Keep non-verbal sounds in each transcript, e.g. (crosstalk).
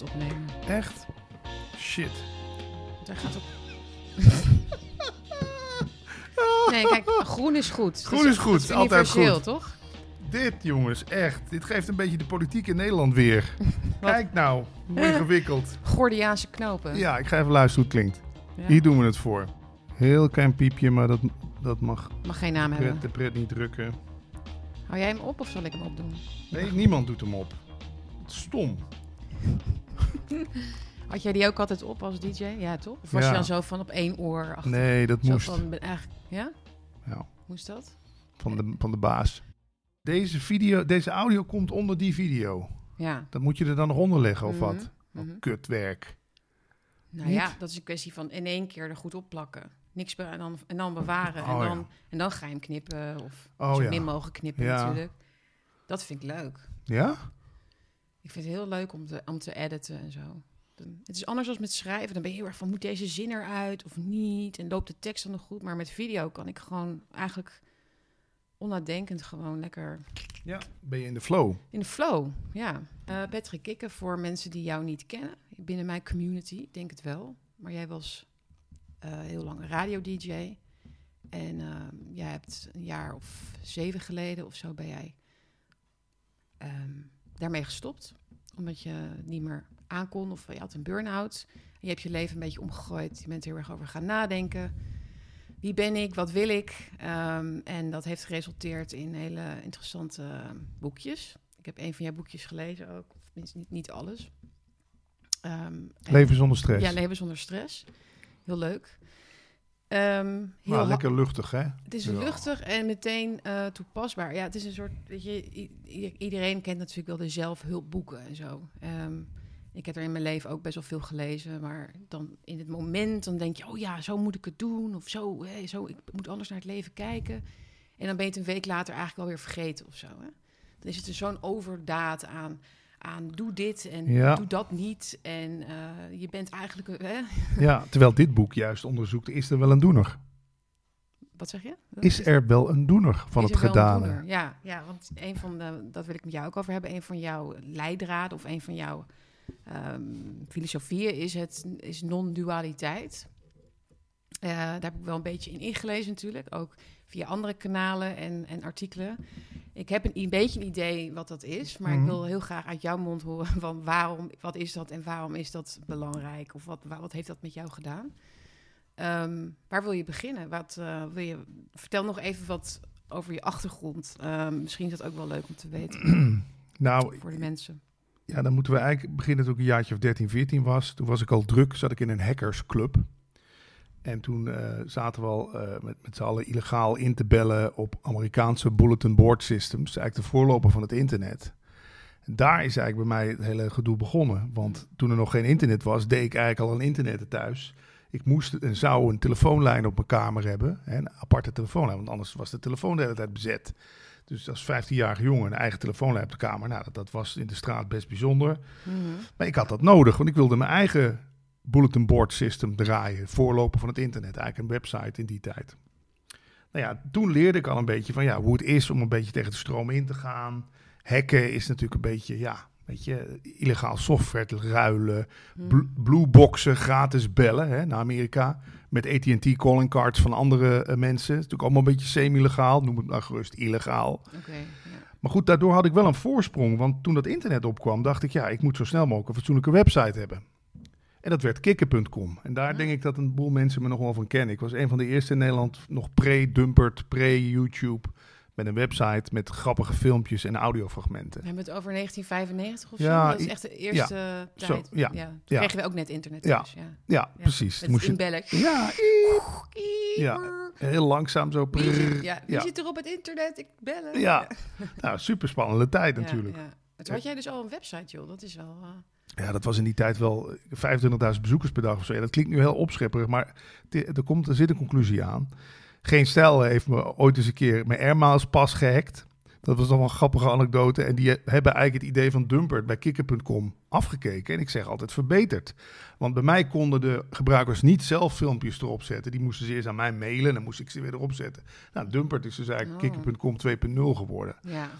het opnemen. Echt? Shit. Hij gaat op... (laughs) nee, kijk, groen is goed. Groen is goed, is altijd goed. toch? Dit, jongens, echt. Dit geeft een beetje de politiek in Nederland weer. (laughs) Kijk nou, hoe ingewikkeld. (laughs) Gordiaanse knopen. Ja, ik ga even luisteren hoe het klinkt. Ja. Hier doen we het voor. Heel klein piepje, maar dat, dat mag Mag geen naam hebben. pret, de pret niet drukken. Hou jij hem op of zal ik hem opdoen? Nee, niemand doet hem op. Stom. Had jij die ook altijd op als DJ? Ja, toch? Of was Ja. je dan zo van op één oor achter? Nee, dat Zo moest. van, ben eigenlijk, ja? Ja, Moest dat? van, de, van de baas. Deze, video, deze audio komt onder die video. Ja. Dat moet je er dan nog onder leggen of wat? Mhm, Wat mhm. kutwerk. Nou Niet? ja, dat is een kwestie van in één keer er goed op plakken. Niks en dan, en dan bewaren. Oh, en, dan, ja. en dan ga je hem knippen. Of Oh, zo ja. min mogelijk knippen natuurlijk. Dat vind ik leuk. Ja? Ik vind het heel leuk om te, om te editen en zo. Het is anders dan met schrijven. Dan ben je heel erg van, moet deze zin eruit of niet? En loopt de tekst dan nog goed? Maar met video kan ik gewoon eigenlijk onnadenkend gewoon lekker Ja. Ben je in de flow? in de flow. Ja. Eh Patrick Kikken, voor mensen die jou niet kennen. Binnen mijn community, ik denk het wel. Maar jij was eh, heel lang radio-dj. En ehm, jij hebt een jaar of zeven geleden of zo ben jij ehm, daarmee gestopt. Omdat je niet meer aankon of je had een burn-out. En je hebt je leven een beetje omgegooid. Je bent er heel erg over gaan nadenken. Wie ben ik? Wat wil ik? Ehm, en dat heeft geresulteerd in hele interessante boekjes. Ik heb een van jouw boekjes gelezen ook. Of niet, niet alles. Ehm, en- Leven zonder stress. Ja, leven zonder stress. Heel leuk. Ehm, heel nou, lekker luchtig, hè? het is Ja. luchtig en meteen eh, toepasbaar. Ja, het is een soort, weet je, iedereen kent natuurlijk wel de zelfhulpboeken en zo. Ehm, ik heb er in mijn leven ook best wel veel gelezen, maar dan in het moment dan denk je, oh ja, zo moet ik het doen of zo, hè, zo ik moet anders naar het leven kijken. En dan ben je het een week later eigenlijk alweer vergeten of zo. Hè? Dan is het er zo'n overdaad aan, aan doe dit en Ja. doe dat niet. En eh, je bent eigenlijk, een- hè? (laughs) Ja, terwijl dit boek juist onderzoekt, is er wel een doener? wat zeg je? Is er wel een doener van het gedane? doener? Ja, ja, want een van de, dat wil ik met jou ook over hebben. Een van jouw leidraden of een van jouw ehm, filosofieën is, het, is non-dualiteit. Eh, daar heb ik wel een beetje in ingelezen natuurlijk, ook via andere kanalen en, en artikelen. Ik heb een, een beetje een idee wat dat is, maar Mhm. ik wil heel graag uit jouw mond horen van waarom, wat is dat en waarom is dat belangrijk? Of wat, wa- wat heeft dat met jou gedaan? Ehm, waar wil je beginnen? Wat, eh, wil je, vertel nog even wat over je achtergrond. Ehm, misschien is dat ook wel leuk om te weten (clears throat) Nou, voor de mensen. ja, dan moeten we eigenlijk beginnen toen ik een jaartje of 13, 14 was. Toen was ik al druk, zat ik in een hackersclub. En toen eh, zaten we al eh, met, met z'n allen illegaal in te bellen op Amerikaanse bulletin board systems. Eigenlijk de voorloper van het internet. En daar is eigenlijk bij mij het hele gedoe begonnen. Want toen er nog geen internet was, deed ik eigenlijk al een internet thuis. Ik moest en zou een telefoonlijn op mijn kamer hebben. Hè, een aparte telefoonlijn, want anders was de telefoon de hele tijd bezet. Dus als 15-jarige jongen een eigen telefoonlijn op de kamer. Nou, dat, dat was in de straat best bijzonder. Mhm. Maar ik had dat nodig, want ik wilde mijn eigen bulletin board system draaien. Voorloper van het internet, eigenlijk een website in die tijd. Nou ja, toen leerde ik al een beetje van ja, hoe het is om een beetje tegen de stroom in te gaan. Hacken is natuurlijk een beetje, ja, weet je, illegaal software te ruilen. Mhm. Bl- Blueboxen, gratis bellen hè, naar Amerika. Met AT&T calling cards van andere eh, mensen. Het is natuurlijk allemaal een beetje semi-legaal. Noem het nou gerust illegaal. Ja. Maar goed, daardoor had ik wel een voorsprong. Want toen dat internet opkwam, dacht ik, ja, ik moet zo snel mogelijk een fatsoenlijke website hebben. En dat werd kikken.com. En daar Ah. denk ik dat een boel mensen me nog wel van kennen. Ik was een van de eerste in Nederland, nog pre-Dumpert, pre-YouTube. Met een website met grappige filmpjes en audiofragmenten. We hebben het over 1995 of Ja, zo. Dat is echt de eerste zo, tijd. ja, Toen ja. kregen we ook net internet Ja. dus, ja. Ja, precies. Met Moest het je, ja, Ja. heel langzaam zo. Prrr. ja, wie ja. zit er op het internet? Ik bellen. Ja. (laughs) Nou, super spannende tijd Ja, natuurlijk. Ja, En Toen had jij dus al een website, joh. Dat is wel... eh, Ja, dat was in die tijd wel 25.000 bezoekers per dag of zo. Ja, dat klinkt nu heel opschepperig, maar er, komt, er zit een conclusie aan. Geen Stijl heeft me ooit eens een keer mijn Airmiles pas gehackt. Dat was nog wel een grappige anekdote. En die hebben eigenlijk het idee van Dumpert bij kikker.com afgekeken. En ik zeg altijd verbeterd. Want bij mij konden de gebruikers niet zelf filmpjes erop zetten. Die moesten ze eerst aan mij mailen en dan moest ik ze weer erop zetten. Nou, Dumpert is dus eigenlijk Oh. kikker.com 2.0 geworden. ja.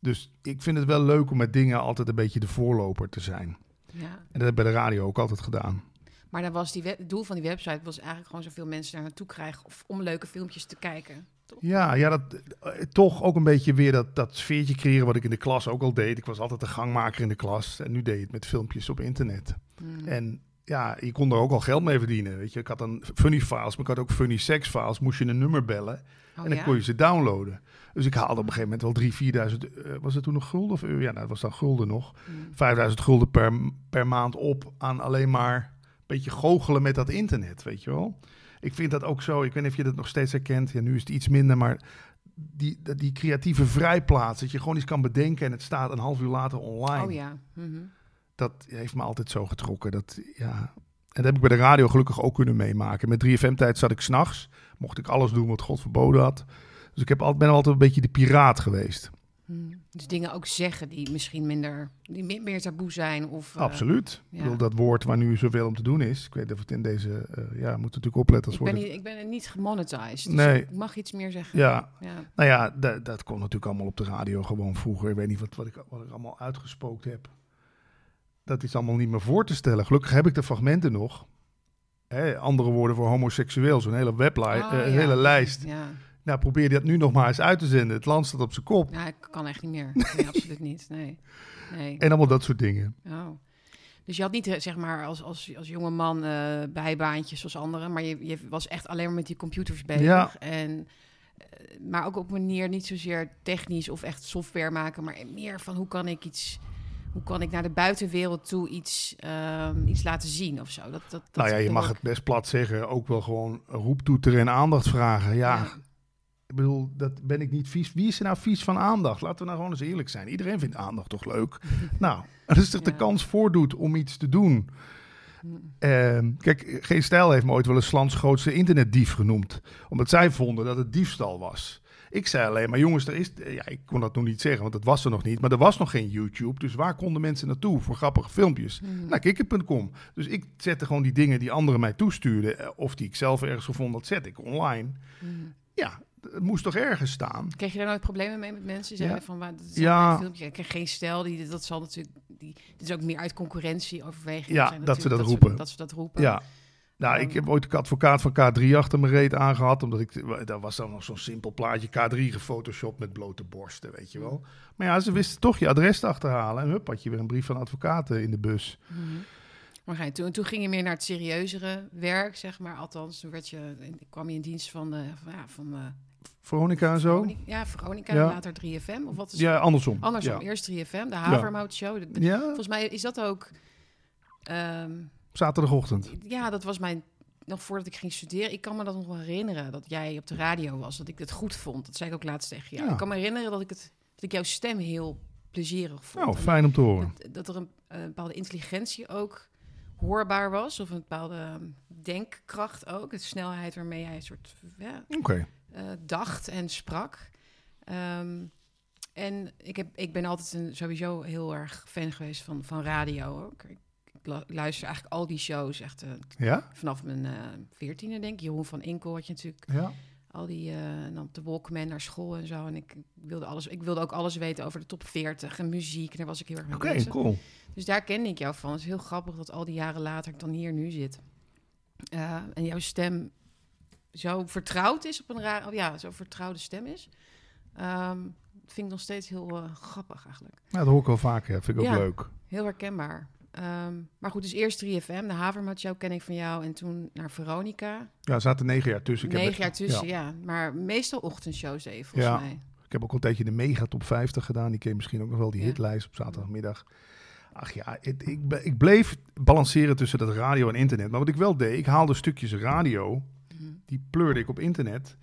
Dus ik vind het wel leuk om met dingen altijd een beetje de voorloper te zijn. Ja. En dat heb ik bij de radio ook altijd gedaan. Maar dan was die het doel van die website was eigenlijk gewoon zoveel mensen daar naartoe krijgen of om leuke filmpjes te kijken. Ja, ja dat, eh, toch ook een beetje weer dat, dat sfeertje creëren wat ik in de klas ook al deed. Ik was altijd de gangmaker in de klas en nu deed je het met filmpjes op internet. Hmm. En ja, je kon er ook al geld mee verdienen. Weet je, ik had dan funny files, maar ik had ook funny sex files. Moest je een nummer bellen Oh, en dan ja? kon je ze downloaden. Dus ik haalde op een gegeven moment wel 3.000, 4.000, eh, was het toen nog gulden? Of, euro? ja, nou, dat was dan gulden nog. Hmm. 5000 gulden per, per maand op aan alleen maar een beetje goochelen met dat internet, weet je wel. Ik vind dat ook zo, ik weet niet of je dat nog steeds herkent. Ja, nu is het iets minder, maar die, die creatieve vrijplaats, dat je gewoon iets kan bedenken en het staat een half uur later online. Oh ja. Mhm. Dat heeft me altijd zo getrokken. Dat, ja. En dat heb ik bij de radio gelukkig ook kunnen meemaken. Met 3FM-tijd zat ik s'nachts, mocht ik alles doen wat God verboden had. Dus ik heb altijd, ben altijd een beetje de piraat geweest. Hmm. Dus dingen ook zeggen die misschien minder, die meer taboe zijn. Of, eh, Absoluut. ja. Ik bedoel, dat woord waar nu zoveel om te doen is. Ik weet of het in deze... eh, ja, we moeten natuurlijk opletten als ik, ben niet, ik ben niet gemonetized. Dus Nee. ik mag iets meer zeggen. Ja, Ja. nou ja, dat, dat kon natuurlijk allemaal op de radio gewoon vroeger. Ik weet niet wat, wat, ik, wat ik allemaal uitgespookt heb. Dat is allemaal niet meer voor te stellen. Gelukkig heb ik de fragmenten nog. Hè, andere woorden voor homoseksueel, zo'n hele weblijst, Oh, een ja. hele lijst. Ja. Nou, probeer dat nu nog maar eens uit te zenden. Het land staat op zijn kop. ja, ik kan echt niet meer. Nee, (laughs) absoluut niet. Nee. nee. En allemaal dat soort dingen. Oh. Dus je had niet, eh, zeg maar, als, als, als jonge man eh, bijbaantjes zoals anderen, maar je, je was echt alleen maar met die computers bezig. Ja. En, eh, maar ook op een manier niet zozeer technisch of echt software maken, maar meer van hoe kan ik iets, hoe kan ik naar de buitenwereld toe iets, ehm, iets laten zien of zo. Dat, dat, dat nou ja, je mag het best plat zeggen. Ook wel gewoon roeptoeteren en aandacht vragen. Ja, ik bedoel, dat ben ik niet vies. Wie is er nou vies van aandacht? Laten we nou gewoon eens eerlijk zijn. Iedereen vindt aandacht toch leuk? (laughs) nou, als zich de Ja. kans voordoet om iets te doen. Mm. Ehm, kijk, Geen Stijl heeft me ooit wel eens 's lands grootste internetdief genoemd. Omdat zij vonden dat het diefstal was. Ik zei alleen maar, jongens, er is, ja, ik kon dat nog niet zeggen, want dat was er nog niet. Maar er was nog geen YouTube, dus waar konden mensen naartoe voor grappige filmpjes? Mhm. Naar kikker.com. Dus ik zette gewoon die dingen die anderen mij toestuurden, eh, of die ik zelf ergens gevonden had, zet ik online. Mhm. Ja, het moest toch ergens staan? Kreeg je daar nooit problemen mee met mensen? Die zeiden Ja. van, waar, dat is Ja. filmpje. Ik kreeg geen stijl. Die, dat zal natuurlijk, die, dit is ook meer uit concurrentieoverweging. Ja, zijn dat ze dat roepen. Dat ze dat roepen. Ja. Nou, ik heb ooit de advocaat van K3 achter mijn reet aangehad. Omdat ik. Dat was dan nog zo'n simpel plaatje. K3 gefotoshopt met blote borsten, weet je wel. Maar ja, ze wisten toch je adres te achterhalen. En hup, had je weer een brief van advocaten in de bus. Mhm. Maar ga je, toen, toen ging je meer naar het serieuzere werk, zeg maar. Althans, toen werd je, kwam je in dienst van, eh, van, ja, van Veronica en zo. Veronica, ja, Veronica, Ja. later 3FM. Of wat is Ja, andersom. Andersom, Ja. eerst 3FM, de Havermout Show. Ja, Volgens mij is dat ook... ehm, zaterdagochtend. ja, dat was mijn... Nog voordat ik ging studeren, ik kan me dat nog wel herinneren dat jij op de radio was, dat ik het goed vond. Dat zei ik ook laatst tegen jou. Ja. Ik kan me herinneren dat ik, het, dat ik jouw stem heel plezierig vond. Nou, En fijn om te horen. dat, dat er een, bepaalde intelligentie ook hoorbaar was, of een bepaalde ehm, denkkracht ook, de snelheid waarmee jij een soort ja, Oké. Eh, dacht en sprak. Ehm, en ik, heb, ik ben altijd een, sowieso heel erg fan geweest van, van radio. Ik, ik lu- luister eigenlijk al die shows echt eh, Ja? vanaf mijn eh, veertiende, denk ik. Jeroen van Inkel had je natuurlijk Ja. al die... en dan de Walkman naar school en zo. En ik wilde, alles, ik wilde ook alles weten over de top 40 en muziek. En daar was ik heel erg mee Oké, bezig. cool. Dus daar kende ik jou van. Het is heel grappig dat al die jaren later ik dan hier nu zit. En jouw stem zo vertrouwd is op een raar... Oh ja, zo'n vertrouwde stem is. Ehm, dat vind ik nog steeds heel eh, grappig eigenlijk. Nou, dat hoor ik wel vaker. Vind ik ook Ja. leuk. Heel herkenbaar. Ehm, maar goed, dus eerst 3FM, de Havermout Show ken ik van jou. En toen naar Veronica. Ja, er zaten negen jaar tussen. Ik Negen jaar tussen, ja. ja. Maar meestal ochtendshows even, volgens Ja. mij. Ik heb ook al een tijdje de Mega Top 50 gedaan. Die ken je misschien ook nog wel, die Ja. hitlijst op zaterdagmiddag. Ach ja, het- ik, ik bleef balanceren tussen dat radio en internet. Maar wat ik wel deed, ik haalde stukjes radio, Mhm. die pleurde ik op internet.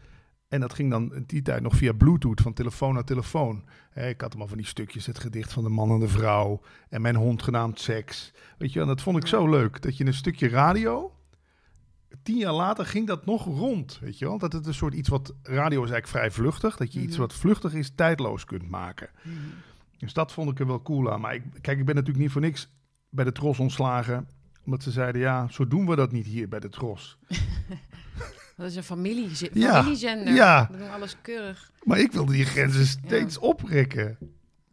En dat ging dan in die tijd nog via Bluetooth, van telefoon naar telefoon. Hè, ik had allemaal van die stukjes, het gedicht van de man en de vrouw. En mijn hond genaamd Seks. Weet je, en dat vond ik zo leuk. Dat je een stukje radio... Tien jaar later ging dat nog rond, weet je wel? Dat het een soort iets wat... Radio is eigenlijk vrij vluchtig. Dat je iets Mhm. wat vluchtig is, tijdloos kunt maken. Mhm. Dus dat vond ik er wel cool aan. Maar ik, kijk, ik ben natuurlijk niet voor niks bij de Tros ontslagen. Omdat ze zeiden, ja, zo doen we dat niet hier bij de Tros. (laughs) Dat is een familie, Ja, familiezender. ja. We doen alles keurig. Maar ik wilde die grenzen steeds oprekken.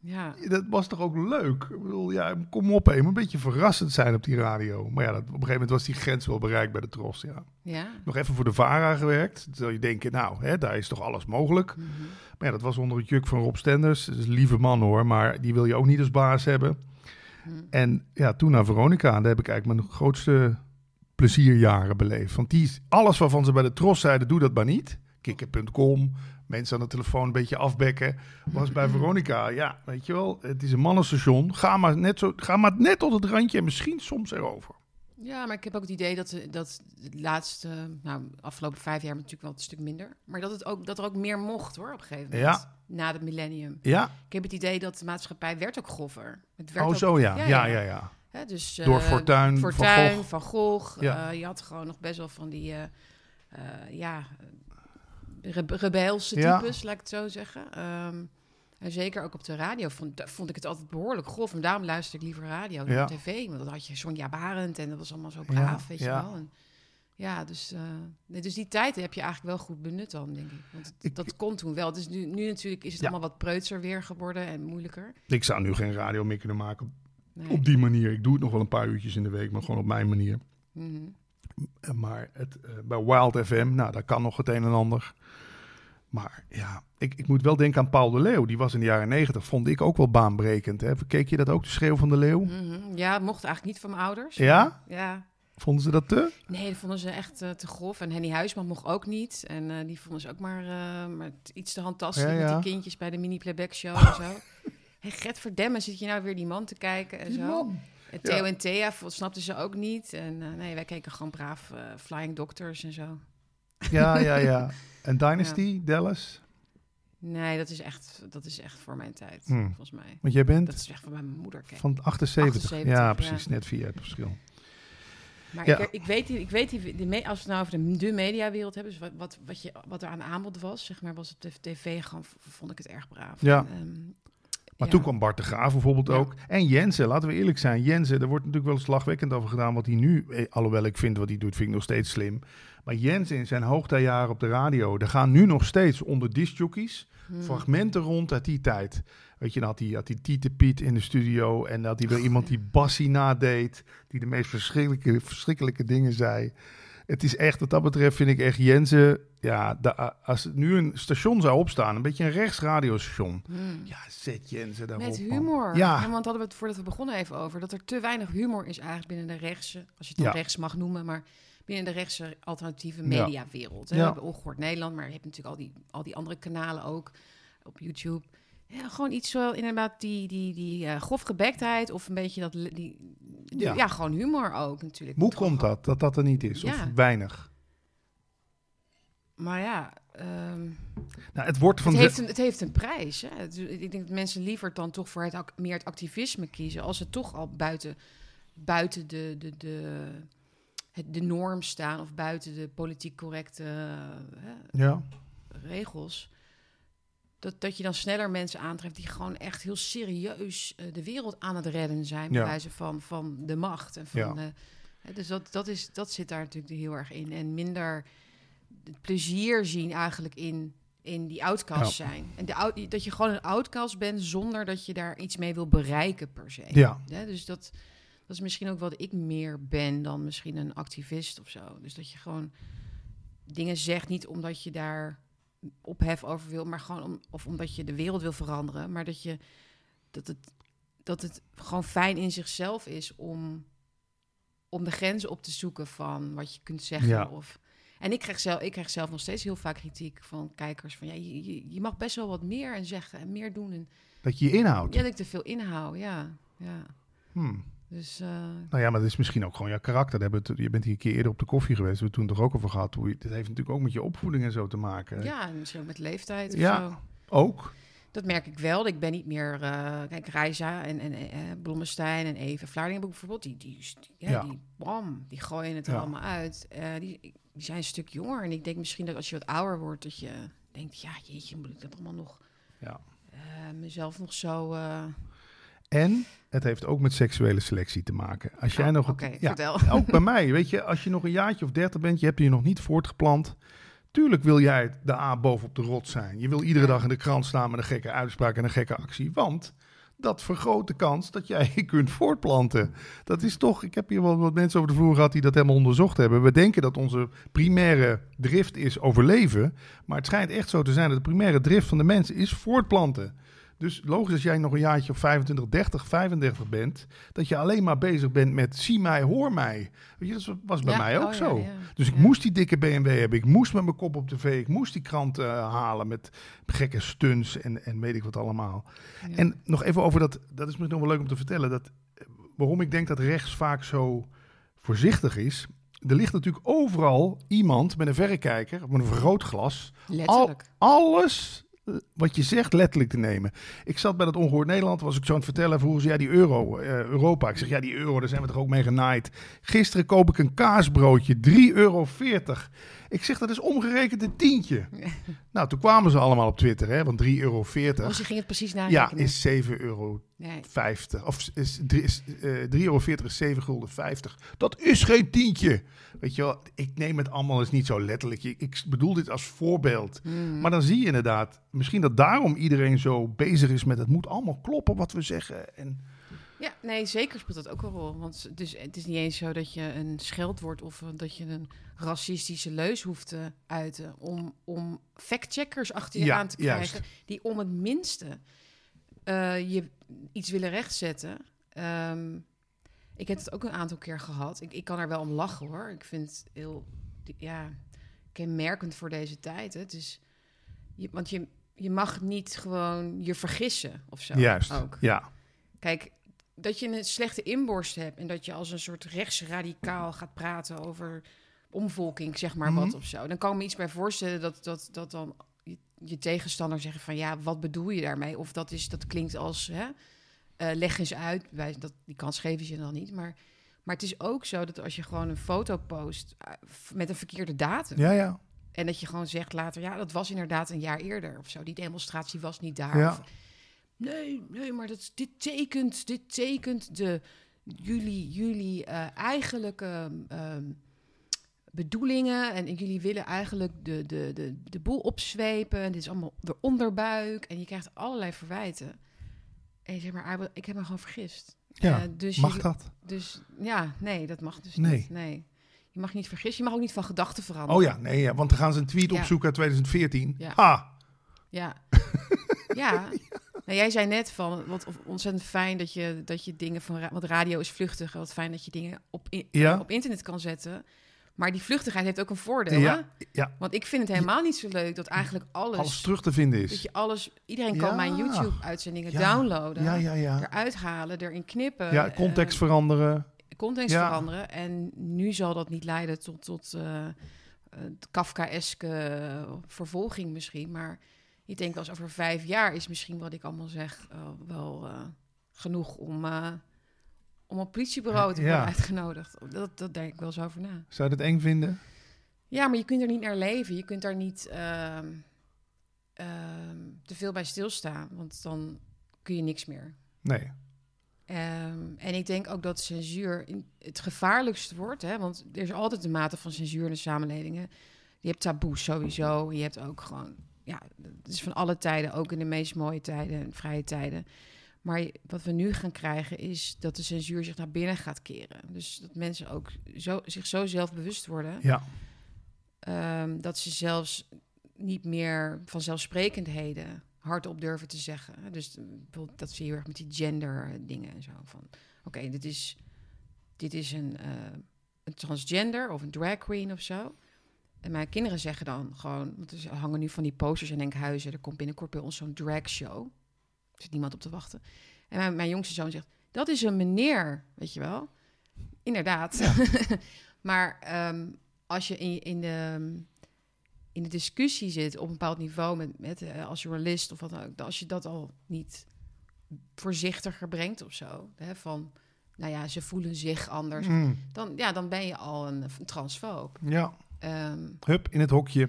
Ja. Dat was toch ook leuk? Ik bedoel, ja, kom op, even een beetje verrassend zijn op die radio. Maar ja, dat, op een gegeven moment was die grens wel bereikt bij de Tros, ja. Ja. Nog even voor de VARA gewerkt. Dan zou je denken, nou, hè, daar is toch alles mogelijk. Mhm. Maar ja, dat was onder het juk van Rob Stenders. Een lieve man hoor, maar die wil je ook niet als baas hebben. Mhm. En ja, toen naar Veronica. En daar heb ik eigenlijk mijn grootste plezierjaren beleefd. Want die is alles waarvan ze bij de Tros zeiden, doe dat maar niet. Kikker.com, mensen aan de telefoon een beetje afbekken. Was bij (laughs) Veronica, ja, weet je wel, het is een mannenstation. Ga maar net, zo, ga maar net tot het randje en misschien soms erover. Ja, maar ik heb ook het idee dat, dat de laatste, nou, afgelopen vijf jaar natuurlijk wel een stuk minder. Maar dat, het ook, dat er ook meer mocht hoor, op een gegeven moment. Ja. Na het millennium. Ja, Ik heb het idee dat de maatschappij werd ook groffer. Het werd oh ook- zo ja. ja, Ja, ja. dus, Door eh, Fortuyn, Fortuyn, Van Van Gogh. Ja. eh, je had gewoon nog best wel van die, eh, ja, rebe- rebelse types, laat ik het zo zeggen. Ehm, en zeker ook op de radio vond, vond ik het altijd behoorlijk grof. En daarom luister ik liever radio dan tv. Want dan had je Sonja Barend en dat was allemaal zo braaf, weet je ja. wel. En, ja, dus, eh, nee, dus die tijd heb je eigenlijk wel goed benut dan, denk ik. Want het- Ik- dat kon toen wel. Dus nu, nu natuurlijk is het Ja. allemaal wat preutser weer geworden en moeilijker. Ik zou nu geen radio meer kunnen maken Nee. op die manier. Ik doe het nog wel een paar uurtjes in de week, maar gewoon op mijn manier. Mhm. Eh, Maar het, eh, bij Wild FM, nou, daar kan nog het een en ander. Maar ja, ik, ik moet wel denken aan Paul de Leeuw. Die was in de jaren negentig, vond ik ook wel baanbrekend. Hè? Keek je dat ook, de schreeuw van de Leeuw? Mhm. Ja, mocht eigenlijk niet van mijn ouders. Ja? Ja. Vonden ze dat te? Nee, dat vonden ze echt eh, te grof. En Henny Huisman mocht ook niet. En eh, die vonden ze ook maar, eh, maar iets te handtastelijk Ja, met die kindjes bij de mini-playback show en zo. (laughs) Hey, Gert Verdemmen, zit je nou weer die man te kijken en Die zo. man. En Theo Ja. en Thea snapten ze ook niet. En nee, wij keken gewoon braaf Flying Doctors en zo. Ja, ja, ja. (laughs) En Dynasty, Dallas? Nee, dat is echt, dat is echt voor mijn tijd, Hmm. volgens mij. Want jij bent Dat is echt van mijn moeder. Kijk. van 78. 78, ja, ja. precies. Net vier jaar het verschil. Maar Ja. ik, ik weet, die- ik weet die, de me- als we het nou over de, de mediawereld hebben, dus wat, wat, wat, je, wat er aan aanbod was, zeg maar, was op de tv gewoon, vond ik het erg braaf. Ja. En, ehm, Maar ja. toen kwam Bart de Graaf bijvoorbeeld Ja. ook. En Jensen, laten we eerlijk zijn. Jensen, er wordt natuurlijk wel slagwekkend over gedaan wat hij nu... eh, Alhoewel ik vind wat hij doet, vind ik nog steeds slim. Maar Jensen in zijn hoogtijjaren op de radio... er gaan nu nog steeds onder discjockeys hmm. fragmenten rond uit die tijd. Weet je, dan had hij, had hij Tiete Piet in de studio... en dan had hij weer (laughs) iemand die Bassie nadeed... die de meest verschrikkelijke, verschrikkelijke dingen zei... Het is echt, wat dat betreft vind ik echt Jensen... Ja, als het nu een station zou opstaan, een beetje een rechtsradiostation... Hmm. Ja, zet Jensen daarop. Met man. humor. Ja. Want hadden we het voordat we begonnen even over. Dat er te weinig humor is eigenlijk binnen de rechtse, als je het dan Ja. rechts mag noemen, maar binnen de rechtse alternatieve Ja. mediawereld. hè. We hebben Ongehoord Nederland, maar je hebt natuurlijk al die, al die andere kanalen ook op YouTube. Ja, gewoon iets zo inderdaad die, die, die eh grofgebektheid of een beetje dat, die, die- Ja. ja. gewoon humor ook natuurlijk. Hoe komt dat, dat dat er niet is? Of weinig? Maar ja, ehm, Nou, het wordt van... het, heeft een, het heeft een prijs. Hè? Het- ik denk dat mensen liever dan toch voor het, meer het activisme kiezen... als ze toch al buiten, buiten de, de, de, het, de norm staan... of buiten de politiek correcte hè, Ja, regels... Dat, dat je dan sneller mensen aantreft die gewoon echt heel serieus eh, de wereld aan het redden zijn. Bij Ja. wijze van, van de macht. En van, Ja. hè, dus dat, dat, is, dat zit daar natuurlijk heel erg in. En minder het plezier zien eigenlijk in, in die outcast Ja. zijn. En de, out- dat je gewoon een outcast bent zonder dat je daar iets mee wil bereiken per se. ja. Hè, dus dat, dat is misschien ook wat ik meer ben dan misschien een activist of zo. Dus dat je gewoon dingen zegt, niet omdat je daar ophef over wil, maar gewoon om, of omdat je de wereld wil veranderen, maar dat je dat het, dat het gewoon fijn in zichzelf is om, om de grenzen op te zoeken van wat je kunt zeggen. Ja. Of, en ik krijg, zelf, ik krijg zelf nog steeds heel vaak kritiek van kijkers van ja, je, je, je mag best wel wat meer en zeggen en meer doen. En Dat je je inhoudt. ja, dat ik te veel inhoud, ja. ja. Hmm. Dus eh, Nou ja, maar dat is misschien ook gewoon jouw karakter. Hebben het- je bent hier een keer eerder op de koffie geweest. We hebben het toen toch ook over gehad. Hoe je, dat heeft natuurlijk ook met je opvoeding en zo te maken. ja, en misschien ook met leeftijd of Ja. zo. Ook. Dat merk ik wel. Ik ben niet meer... eh, kijk, Reisa en, en eh, Blommestein en Even Vlaardingen bijvoorbeeld... die, die, die, ja, Ja. die, bam, die gooien het er Ja. allemaal uit. Eh, die, die zijn een stuk jonger. En ik denk misschien dat als je wat ouder wordt... dat je denkt, ja, jeetje, moet ik dat allemaal nog... Ja. mezelf nog zo... En het heeft ook met seksuele selectie te maken. Als jij oh, nog... Ja, vertel. (laughs) ook bij mij, weet je, als je nog een jaartje of dertig bent, je hebt je nog niet voortgeplant. Tuurlijk wil jij de A bovenop de rot zijn. Je wil iedere dag in de krant staan met een gekke uitspraak en een gekke actie. Want dat vergroot de kans dat jij (laughs) je kunt voortplanten. Dat is toch, ik heb hier wel wat mensen over de vloer gehad die dat helemaal onderzocht hebben. We denken dat onze primaire drift is overleven, maar het schijnt echt zo te zijn dat de primaire drift van de mensen is voortplanten. Dus logisch als jij nog een jaartje of 25, 30, 35 bent, dat je alleen maar bezig bent met zie mij, hoor mij. Weet je, dat was bij Ja, mij ook oh zo. ja. Dus ik moest die dikke BMW hebben, ik moest met mijn kop op tv, ik moest die krant eh, halen met gekke stunts en, en weet ik wat allemaal. En nog even over dat, dat is misschien nog wel leuk om te vertellen, dat, eh, waarom ik denk dat rechts vaak zo voorzichtig is. Er ligt natuurlijk overal iemand met een verrekijker, met een vergrootglas, Letterlijk. alles eh, wat je zegt letterlijk te nemen. Ik zat bij dat Ongehoord Nederland, was ik zo aan het vertellen vroeger ze, ja die euro, eh, Europa. Ik zeg, ja die euro, daar zijn we toch ook mee genaaid. Gisteren koop ik een kaasbroodje, 3,40 euro. Ik zeg, dat is omgerekend een tientje. (laughs) Nou, toen kwamen ze allemaal op Twitter, hè, want 3,40 euro. Als je ging het precies Ja, narekenen. is 7 euro Nee. 50. Of is, is, eh 3,40 euro is 7 gulden 50. Dat is geen tientje. Weet je wel, ik neem het allemaal eens niet zo letterlijk. Ik, ik bedoel dit als voorbeeld. Mm. Maar dan zie je inderdaad, misschien dat daarom iedereen zo bezig is met het moet allemaal kloppen wat we zeggen. En, Ja, nee, zeker speelt dat ook een rol. Want dus, het is niet eens zo dat je een scheldwoord of eh, dat je een racistische leus hoeft te uiten om, om factcheckers achter je Ja, aan te juist. krijgen die om het minste eh, je iets willen rechtzetten. Ehm, ik heb het ook een aantal keer gehad. Ik, ik kan er wel om lachen hoor. Ik vind het heel ja, kenmerkend voor deze tijd. Hè. Het is, je, want je, je mag niet gewoon je vergissen of zo. juist, Ook. ja. Kijk, dat je een slechte inborst hebt en dat je als een soort rechtsradicaal gaat praten over omvolking, zeg maar Mhm. wat of zo. Dan kan ik me iets bij voorstellen dat, dat, dat dan je, je tegenstander zeggen van ja, wat bedoel je daarmee? Of dat, is, dat klinkt als hè, eh, leg eens uit. Wij, dat, die kans geven ze dan niet. Maar, maar het is ook zo dat als je gewoon een foto post eh, met een verkeerde datum. Ja, ja. En dat je gewoon zegt later, ja, dat was inderdaad een jaar eerder of zo. Die demonstratie was niet daar. Ja. Of, nee, nee, maar dat, dit, tekent, dit tekent de, jullie, jullie eh, eigenlijke ehm, bedoelingen. En jullie willen eigenlijk de, de, de, de boel opzwepen. En dit is allemaal de onderbuik. En je krijgt allerlei verwijten. En je zegt maar, Abel, ik heb me gewoon vergist. ja. Eh, dus Mag je- dat? Dus ja, nee, dat mag dus Nee. niet. Nee. Je mag niet vergissen. Je mag ook niet van gedachten veranderen. Oh ja, nee, ja, want dan gaan ze een tweet Ja. opzoeken uit 2014. Ja. Ha! Ja. (laughs) ja. Nou, jij zei net van, wat ontzettend fijn dat je, dat je dingen van... ra- Want radio is vluchtig. Wat fijn dat je dingen op, in- Ja. op internet kan zetten. Maar die vluchtigheid heeft ook een voordeel, Ja, hè? ja. Want ik vind het helemaal niet zo leuk dat eigenlijk alles... Alles terug te vinden Dat is. je alles... Iedereen kan mijn YouTube-uitzendingen downloaden. Ja, ja, ja. Eruit halen, erin knippen. Ja, context eh, veranderen. context veranderen. En nu zal dat niet leiden tot, tot eh, Kafkaeske vervolging misschien. Maar ik denk wel eens over vijf jaar is misschien wat ik allemaal zeg eh, wel eh, genoeg om, eh, om op politiebureau te Ja. worden uitgenodigd. Dat, dat denk ik wel eens over na. Zou je dat eng vinden? Ja, maar je kunt er niet naar leven. Je kunt daar niet ehm, ehm, te veel bij stilstaan. Want dan kun je niks meer. Nee. Ehm, en ik denk ook dat censuur het gevaarlijkste wordt. Hè? Want er is altijd een mate van censuur in de samenlevingen. Je hebt taboes sowieso. Je hebt ook gewoon... Ja, het is van alle tijden, ook in de meest mooie tijden en vrije tijden. Maar wat we nu gaan krijgen is dat de censuur zich naar binnen gaat keren. Dus dat mensen ook zo, zich zo zelfbewust worden... Ja. Ehm, dat ze zelfs niet meer vanzelfsprekendheden hardop durven te zeggen. Dus eh, bijvoorbeeld dat je heel erg met die gender eh, dingen en zo. Van oké, dit is, dit is een, eh, een transgender of een drag queen of zo. En mijn kinderen zeggen dan gewoon, want er hangen nu van die posters in Enkhuizen. Er komt binnenkort bij ons zo'n drag show. Er zit niemand op te wachten. En mijn, mijn jongste zoon zegt, dat is een meneer, weet je wel. Inderdaad. (laughs) maar ehm, als je in, in, de, in de discussie zit op een bepaald niveau met, met eh, als journalist of wat dan ook, als je dat al niet voorzichtiger brengt of zo, hè, van nou ja, ze voelen zich anders, Mm. dan, ja, dan ben je al een, een transfoob. Ja. Ehm, Hup, in het hokje.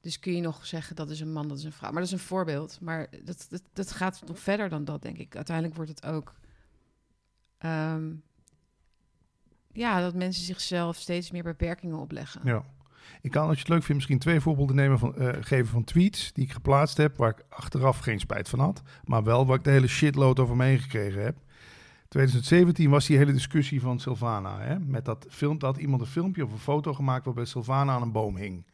dus kun je nog zeggen dat is een man, dat is een vrouw. Maar dat is een voorbeeld. Maar dat, dat, dat gaat nog verder dan dat, denk ik. Uiteindelijk wordt het ook. ehm, ja, dat mensen zichzelf steeds meer beperkingen opleggen. Ja. Ik kan, als je het leuk vindt, misschien twee voorbeelden nemen van, eh, geven van tweets die ik geplaatst heb, waar ik achteraf geen spijt van had, maar wel waar ik de hele shitload over me heen gekregen heb. 2017 was die hele discussie van Sylvana, hè, met dat film, dat had iemand een filmpje of een foto gemaakt waarbij Sylvana aan een boom hing.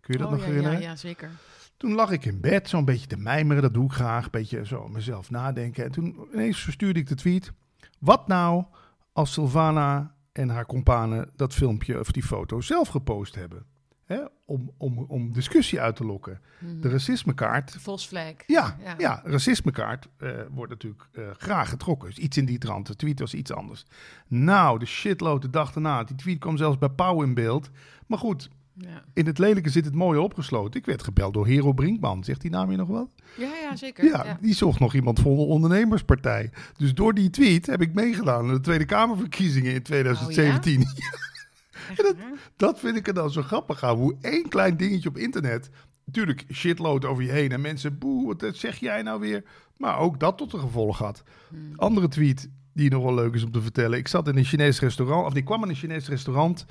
Kun je dat Oh, nog ja, herinneren? Ja, ja, zeker. Toen lag ik in bed, zo'n beetje te mijmeren, dat doe ik graag, een beetje zo mezelf nadenken. En toen ineens verstuurde ik de tweet, wat nou als Sylvana en haar companen dat filmpje of die foto zelf gepost hebben? Hè? Om, om, om discussie uit te lokken. Mhm. De racismekaart, De Volksvlek. ja, Ja. ja. racismekaart eh, wordt natuurlijk eh, graag getrokken. Dus iets in die trant. De tweet was iets anders. Nou, de shitload de dag daarna. Die tweet kwam zelfs bij Pauw in beeld. Maar goed, Ja. in het lelijke zit het mooie opgesloten. Ik werd gebeld door Hero Brinkman. Zegt die naam je nog wel? Ja, ja, zeker. Ja, Ja. die zocht nog iemand voor de ondernemerspartij. Dus door die tweet heb ik meegedaan aan de Tweede Kamerverkiezingen in 2017. Echt waar? Dat vind ik er dan zo grappig aan. Hoe één klein dingetje op internet. Natuurlijk shitload over je heen. En mensen, boe, wat zeg jij nou weer? Maar ook dat tot een gevolg had. Hmm. Andere tweet die nog wel leuk is om te vertellen. Ik zat in een Chinees restaurant. Of ik kwam in een Chinees restaurant.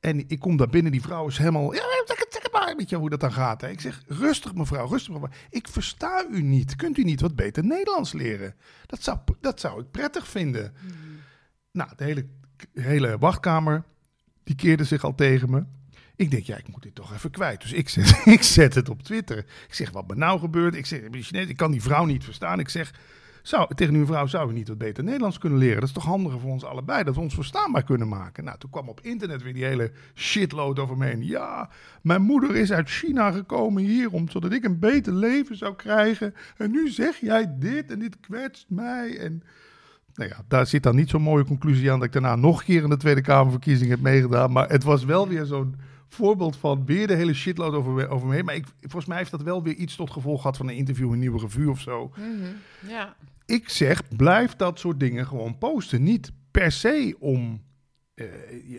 En ik kom daar binnen. Die vrouw is helemaal... Ja. Weet je hoe dat dan gaat. Hè? Ik zeg, rustig mevrouw, rustig mevrouw. Ik versta u niet. Kunt u niet wat beter Nederlands leren? Dat zou, dat zou ik prettig vinden. Hmm. Nou, de hele, hele wachtkamer, die keerde zich al tegen me. Ik denk, ja, ik moet dit toch even kwijt. Dus ik zet, (laughs) ik zet het op Twitter. Ik zeg, wat me nou gebeurt? Ik zeg, Chinees, ik kan die vrouw niet verstaan. Ik zeg, zou, tegen uw vrouw zou u niet wat beter Nederlands kunnen leren? Dat is toch handiger voor ons allebei, dat we ons verstaanbaar kunnen maken. Nou, toen kwam op internet weer die hele shitload over me heen. Ja, mijn moeder is uit China gekomen hier, om, zodat ik een beter leven zou krijgen. En nu zeg jij dit en dit kwetst mij. En nou ja, daar zit dan niet zo'n mooie conclusie aan dat ik daarna nog een keer in de Tweede Kamerverkiezing heb meegedaan. Maar het was wel weer zo'n voorbeeld van weer de hele shitload over, me- over me heen. Maar ik, volgens mij heeft dat wel weer iets tot gevolg gehad van een interview in Nieuwe Revue of zo. Mhm. Ja. Ik zeg, blijf dat soort dingen gewoon posten. Niet per se om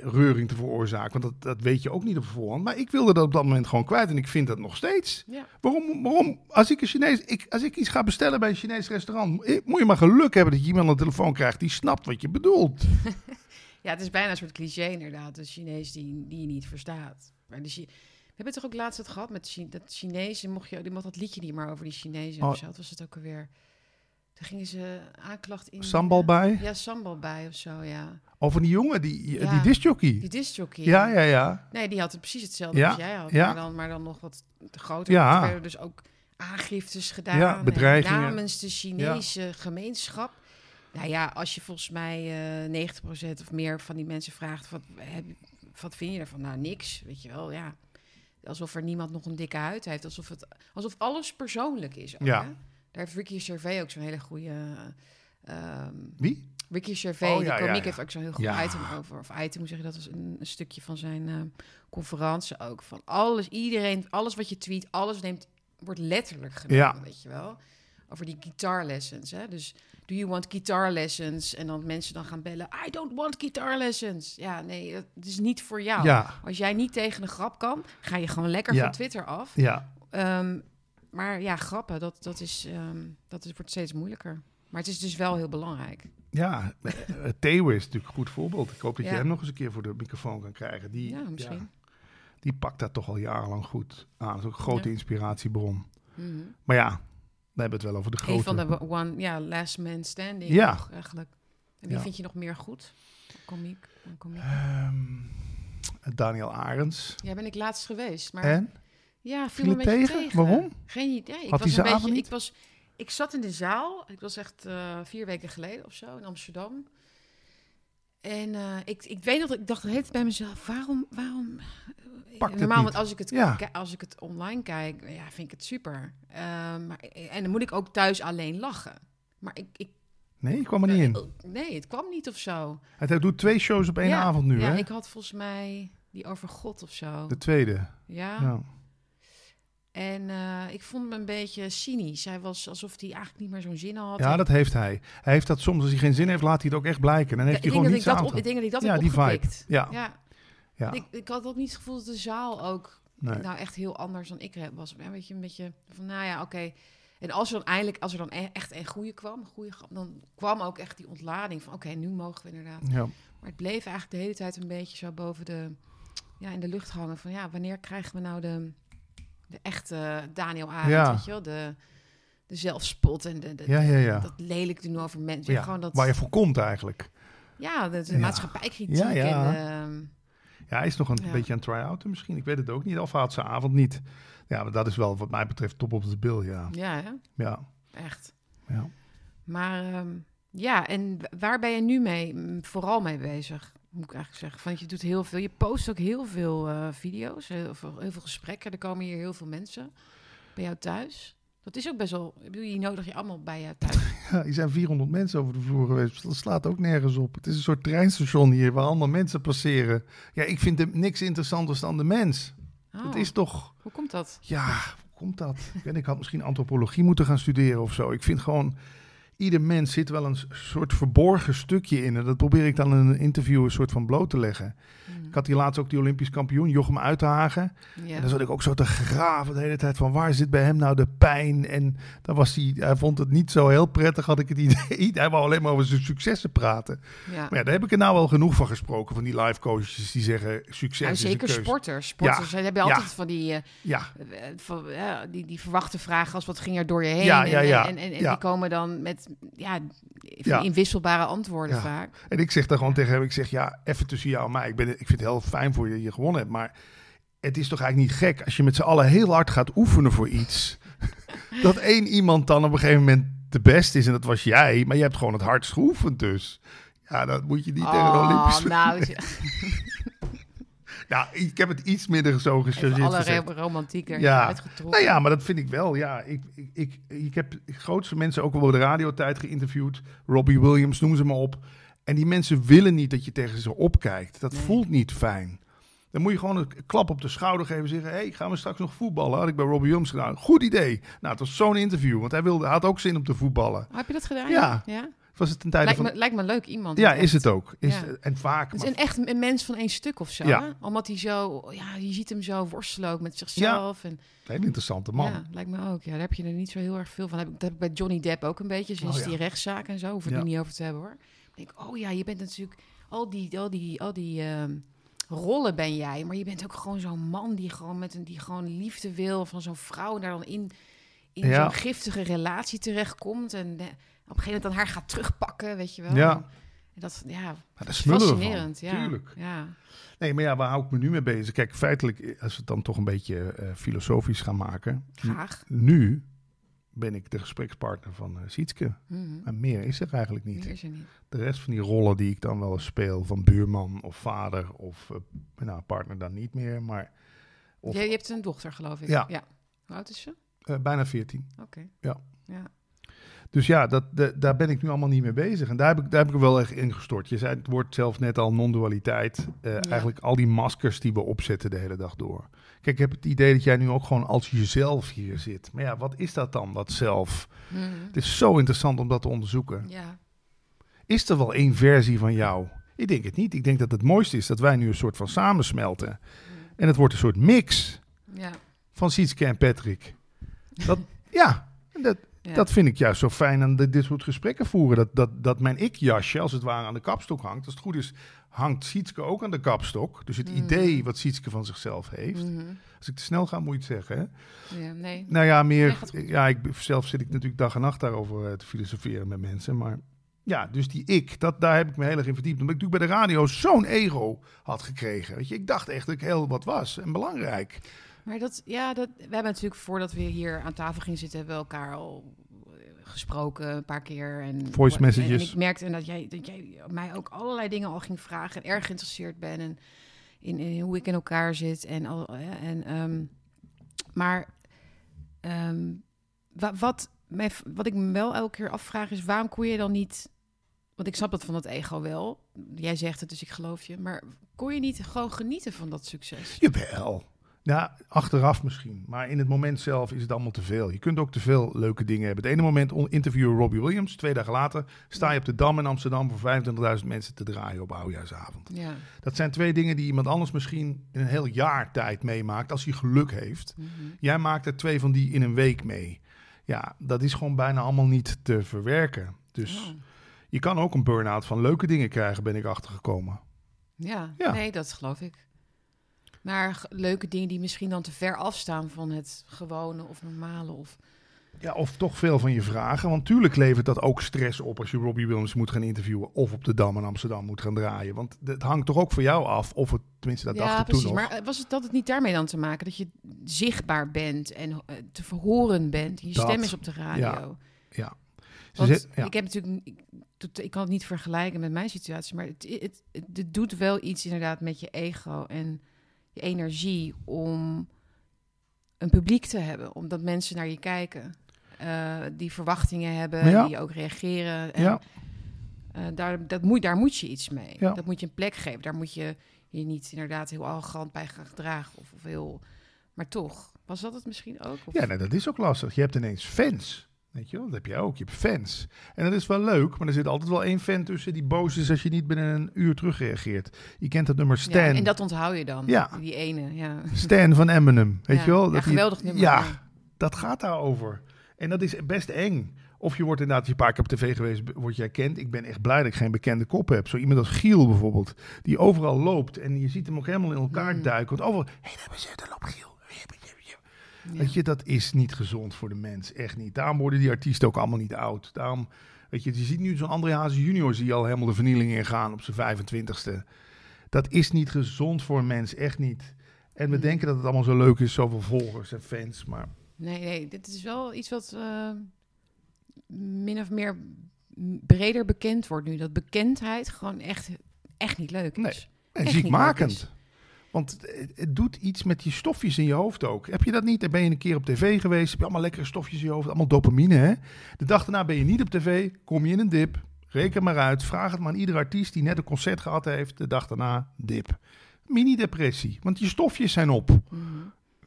reuring te veroorzaken, want dat, dat weet je ook niet op voorhand. Maar ik wilde dat op dat moment gewoon kwijt en ik vind dat nog steeds. Ja. Waarom? waarom? Als ik een Chinees, ik, als ik iets ga bestellen bij een Chinees restaurant, eh, moet je maar geluk hebben dat je iemand aan de telefoon krijgt die snapt wat je bedoelt. (laughs) ja, het is bijna een soort cliché inderdaad. De Chinees die, die je niet verstaat. Maar de Chi- we hebben toch ook laatst het gehad met dat Chinezen. Mocht je, die mocht dat liedje niet meer over die Chinezen Oh. of zo. Wat was het ook alweer? Toen gingen ze aanklacht in... Sambal bij? Ja, sambal bij of zo, ja. Over die jongen, die, Ja. die discjockey. Die discjockey. Ja, ja, ja. Nee, die had het precies hetzelfde Ja, als jij had. ja. Maar, dan, maar dan nog wat groter. Ja. Er werden dus ook aangiftes gedaan. Ja, en bedreigingen. Namens de Chinese gemeenschap. Nou ja, als je volgens mij eh 90% of meer van die mensen vraagt... Wat, heb, wat vind je ervan? Nou, niks, weet je wel, ja. Alsof er niemand nog een dikke huid heeft. Alsof, het, alsof alles persoonlijk is. Ook, Ja. hè? Daar heeft Ricky Gervais ook zo'n hele goede... ehm, Wie? Ricky Gervais, Oh, ja, ja, komiek, ja. heeft ook zo'n heel goed item over. Of item, hoe zeg je dat? is een, een stukje van zijn eh, conferentie ook. Van alles, iedereen, alles wat je tweet, alles neemt, wordt letterlijk genomen, Ja. weet je wel. Over die guitar lessons, hè. Dus, do you want guitar lessons? En dan mensen dan gaan bellen, I don't want guitar lessons. Ja, nee, dat is niet voor jou. Ja. Als jij niet tegen een grap kan, ga je gewoon lekker Ja. van Twitter af. Ja. Ehm, maar ja, grappen, dat, dat, is, ehm, dat is, wordt steeds moeilijker. Maar het is dus wel heel belangrijk. Ja, eh, eh, Theo is natuurlijk een goed voorbeeld. Ik hoop dat je hem nog eens een keer voor de microfoon kan krijgen. Die, Ja, misschien. die pakt dat toch al jarenlang goed aan. Dat is ook een grote Ja. inspiratiebron. Mhm. Maar ja, we hebben het wel over de grote... Een van de one, ja, last man standing. Ja. eigenlijk. En wie vind je nog meer goed? Komiek. een komiek. Ehm, Daniel Arends. Ja, ben ik laatst geweest. Maar En? Ja, viel Viel het beetje tegen? tegen. Waarom? Geen idee. Ik Had hij was een beetje. niet? Ik was. Ik zat in de zaal. Ik was echt eh, vier weken geleden of zo in Amsterdam. En eh, ik, ik weet nog, dat ik dacht tijd bij mezelf, waarom, waarom... eh, Pakt het Normaal, want als ik het, Ja. als ik het online kijk, ja, vind ik het super. Ehm, maar, en dan moet ik ook thuis alleen lachen. Maar ik, ik Nee, ik kwam er niet in. Nee, het kwam niet of zo. Hij doet twee shows op één Ja, avond nu, ja, hè? ik had volgens mij die over God of zo. De tweede. Ja. Ja. En eh, ik vond hem een beetje cynisch. Hij was alsof hij eigenlijk niet meer zo'n zin had. ja, dat heeft hij. Hij heeft dat soms, als hij geen zin heeft, laat hij het ook echt blijken. Dan heeft hij gewoon niets aan op, ik denk dat ik dat Ja, die vibe. Ja. ja. Ja. Ik, ik had ook niet het gevoel dat de zaal ook Nee. nou echt heel anders dan ik was. Ja, weet je, een beetje van, nou ja, oké. En als er dan eindelijk, als er dan e- echt een goede kwam, een goede dan kwam ook echt die ontlading van, oké, nu mogen we inderdaad. Ja. Maar het bleef eigenlijk de hele tijd een beetje zo boven de, ja, in de lucht hangen van ja, wanneer krijgen we nou de, de echte Daniel Arendt, Ja. weet je wel? De, de zelfspot en de, de, Ja, ja, ja. dat lelijk doen over mensen. Ja, Gewoon dat, Waar je voor komt eigenlijk. ja, de, de maatschappijkritiek. Ja, ja. En, ehm, Ja, hij is nog een beetje aan het try-outen misschien. Ik weet het ook niet. Of had zijn avond niet. Ja, maar dat is wel wat mij betreft top op de bil, ja. ja, hè? Ja, echt. ja. Maar ehm, ja, en waar ben je nu mee, vooral mee bezig? Moet ik eigenlijk zeggen. Want je doet heel veel. Je post ook heel veel eh, video's, heel veel, heel veel gesprekken. Er komen hier heel veel mensen bij jou thuis. Dat is ook best wel. Ik bedoel, je nodig je allemaal bij je thuis. (laughs) Ja, hier zijn 400 mensen over de vloer geweest. Dat slaat ook nergens op. Het is een soort treinstation hier waar allemaal mensen passeren. Ja, ik vind er niks interessanters dan de mens. Oh, Het is toch... Hoe komt dat? Ja, hoe komt dat? Ik, weet, ik had misschien antropologie moeten gaan studeren of zo. Ik vind gewoon... Ieder mens zit wel een soort verborgen stukje in. En dat probeer ik dan in een interview een soort van bloot te leggen. Hmm. Ik had hier laatst ook die Olympisch kampioen, Jochem Uithagen. Ja. En dan zat ik ook zo te graven de hele tijd van waar zit bij hem nou de pijn? En dan was hij, hij vond het niet zo heel prettig, had ik het (laughs) idee. Hij wou alleen maar over zijn successen praten. ja. Maar ja, daar heb ik er nou wel genoeg van gesproken, van die live coaches die zeggen succes Nou, is een zeker sporters. Sporters hebben altijd van die, eh, Ja, eh, van, ja, die, die verwachte vragen als wat ging er door je heen. Ja, en, ja, ja. En, en, en die komen dan met ja, inwisselbare antwoorden Ja. vaak. en ik zeg daar gewoon tegen hem, ik zeg ja, even tussen jou en mij. Ik, ben, ik vind heel fijn voor je je gewonnen hebt, maar het is toch eigenlijk niet gek als je met z'n allen heel hard gaat oefenen voor iets. (laughs) dat één iemand dan op een gegeven moment de beste is en dat was jij, maar je hebt gewoon het hardst geoefend dus. Ja, dat moet je niet tegen de Olympisch nou, (laughs) Ja, ik heb het iets minder zo even gechargeerd alle gezegd. re- romantiek er Ja. uitgetrokken. Nou ja, maar dat vind ik wel. Ja, ik, ik, ik, ik heb grootste mensen ook wel op de radiotijd geïnterviewd. Robbie Williams, noem ze maar op. En die mensen willen niet dat je tegen ze opkijkt. Dat Nee. voelt niet fijn. Dan moet je gewoon een klap op de schouder geven en zeggen... hey, gaan we straks nog voetballen? Had ik bij Robbie Williams gedaan. Goed idee. Nou, het was zo'n interview, want hij, wilde, had ook zin om te voetballen. Heb je dat gedaan? Ja. ja? Was het een tijd Lijkt, van... me, lijkt me leuk iemand. Ja, is het ook. Is, Ja. En vaak... Het is een echt een mens van één stuk of zo. Ja. Omdat hij zo, ja, je ziet hem zo worstelen ook met zichzelf. En, Een interessante man. Ja, lijkt me ook. Ja, daar heb je er niet zo heel erg veel van. Dat heb ik, dat heb ik bij Johnny Depp ook een beetje. Sinds Oh, ja. die rechtszaak en zo. Hoef ik Ja. er niet over te hebben hoor. Ik denk, oh ja, je bent natuurlijk al die, al die, al die ehm, rollen ben jij. Maar je bent ook gewoon zo'n man die gewoon met een die gewoon liefde wil van zo'n vrouw. En daar dan in, in Ja. zo'n giftige relatie terechtkomt. En eh, op een gegeven moment dan haar gaat terugpakken, weet je wel. Ja. En dat, ja, Maar we van. fascinerend. Ja. Tuurlijk. Ja. Nee, maar ja, waar hou ik me nu mee bezig? Kijk, feitelijk, als we het dan toch een beetje eh, filosofisch gaan maken. Graag. Nu ben ik de gesprekspartner van eh Sietske. Mhm. Maar meer is er eigenlijk niet. Is er niet. De rest van die rollen die ik dan wel eens speel, van buurman of vader of eh, nou, partner dan niet meer. Maar of, Je, je hebt een dochter, geloof ik. Ja. Hoe oud is ze? eh, bijna 14. Oké. Ja. Ja. Dus ja, dat, de- daar ben ik nu allemaal niet mee bezig. En daar heb ik, daar heb ik er wel echt ingestort. Je zei het woord zelf net al, non-dualiteit. Eigenlijk al die maskers die we opzetten de hele dag door. Kijk, ik heb het idee dat jij nu ook gewoon als jezelf hier zit. Maar ja, wat is dat dan, dat zelf? Mhm. Het is zo interessant om dat te onderzoeken. Ja. Is er wel één versie van jou? Ik denk het niet. Ik denk dat het mooiste is dat wij nu een soort van samensmelten. En het wordt een soort mix Ja. van Sietske en Patrick. Dat, (laughs) ja, dat, Ja. dat vind ik juist zo fijn aan dit, dit soort gesprekken voeren. Dat, dat, dat mijn ik-jasje, als het ware, aan de kapstok hangt. Als het goed is, hangt Sietske ook aan de kapstok. Dus het Mhm. idee wat Sietske van zichzelf heeft. Mhm. Als ik te snel ga, moet je het zeggen. Hè? ja. Nee. Nou ja, meer. Ja, ik, zelf zit ik natuurlijk dag en nacht daarover eh, te filosoferen met mensen. Maar ja, dus die ik, dat, daar heb ik me heel erg in verdiept. Omdat ik natuurlijk bij de radio zo'n ego had gekregen. Weet je, ik dacht echt dat ik heel wat was en belangrijk. Maar dat, ja, dat, we hebben natuurlijk voordat we hier aan tafel gingen zitten, hebben we elkaar al gesproken een paar keer. En, Voice en- messages. En ik merkte dat jij, dat jij mij ook allerlei dingen al ging vragen en erg geïnteresseerd bent in, in, in hoe ik in elkaar zit. En, al, en, ehm, maar wa- wat, mij, wat ik me wel elke keer afvraag is, waarom kon je dan niet... Want ik snap dat van dat ego wel. Jij zegt het, dus ik geloof je. Maar kon je niet gewoon genieten van dat succes? Jawel. Ja, achteraf misschien. Maar in het moment zelf is het allemaal te veel. Je kunt ook te veel leuke dingen hebben. Het ene moment interviewen Robbie Williams. Twee dagen later sta je op de Dam in Amsterdam voor 25.000 mensen te draaien op oudjaarsavond. Ja. Dat zijn twee dingen die iemand anders misschien in een heel jaar tijd meemaakt als hij geluk heeft. Mhm. Jij maakt er twee van die in een week mee. Ja, dat is gewoon bijna allemaal niet te verwerken. Dus je kan ook een burn-out van leuke dingen krijgen, ben ik achtergekomen. Ja. Ja. nee, dat geloof ik. Maar g- leuke dingen die misschien dan te ver afstaan van het gewone of normale. Of... Ja, of toch veel van je vragen. Want tuurlijk levert dat ook stress op als je Robbie Williams moet gaan interviewen. Of op de Dam in Amsterdam moet gaan draaien. Want het hangt toch ook voor jou af. Of het, tenminste, dat dacht ja, toen precies. nog. Maar eh, was het dat het niet daarmee dan te maken? Dat je zichtbaar bent en eh, te verhoren bent. Je Dat, stem is op de radio. ja. Ze Want zet- ja. ik heb natuurlijk, ik kan het niet vergelijken met mijn situatie, maar het, het, het, het doet wel iets inderdaad met je ego en je energie om een publiek te hebben, omdat mensen naar je kijken, eh, die verwachtingen hebben, Ja. die ook reageren. En, ja, eh, daar, dat moet, daar moet je iets mee. Ja. Dat moet je een plek geven. Daar moet je je niet inderdaad heel arrogant bij gaan gedragen of, of heel, maar toch. Was dat het misschien ook? Of- ja nee, dat is ook lastig. Je hebt ineens fans. Weet je wel, dat heb jij ook. Je hebt fans. En dat is wel leuk, maar er zit altijd wel één fan tussen die boos is als je niet binnen een uur terugreageert. Je kent dat nummer Ja, Stan. en dat onthoud je dan. Ja. Die ene, ja. Stan van Eminem. Weet Ja. je wel? Ja, Dat die- geweldig nummer. Ja, ja. dat gaat daarover. En dat is best eng. Of je wordt inderdaad, je een paar keer op tv geweest, word jij kent. Ik ben echt blij dat ik geen bekende kop heb. Zo iemand als Giel bijvoorbeeld, die overal loopt. En je ziet hem ook helemaal in elkaar Mm. duiken. Want overal, hé, daar is daar loopt Giel. Ja. Weet je, dat is niet gezond voor de mens. Echt niet. Daarom worden die artiesten ook allemaal niet oud. Daarom, weet je, je ziet nu zo'n André Hazes junior, zie je al helemaal de vernieling ingaan op zijn 25ste. Dat is niet gezond voor een mens, echt niet. En we Mm. denken dat het allemaal zo leuk is, zoveel volgers en fans. Maar Nee, nee, dit is wel iets wat eh, min of meer breder bekend wordt nu. Dat bekendheid gewoon echt, echt niet leuk is. Nee. En Echt ziekmakend. Want het, doet iets met die stofjes in je hoofd ook. Heb je dat niet? Dan ben je een keer op tv geweest. Heb je allemaal lekkere stofjes in je hoofd. Allemaal dopamine, hè? De dag daarna ben je niet op tv. Kom je in een dip. Reken maar uit. Vraag het maar aan ieder artiest die net een concert gehad heeft. De dag daarna dip. Mini-depressie. Want je stofjes zijn op. Mhm.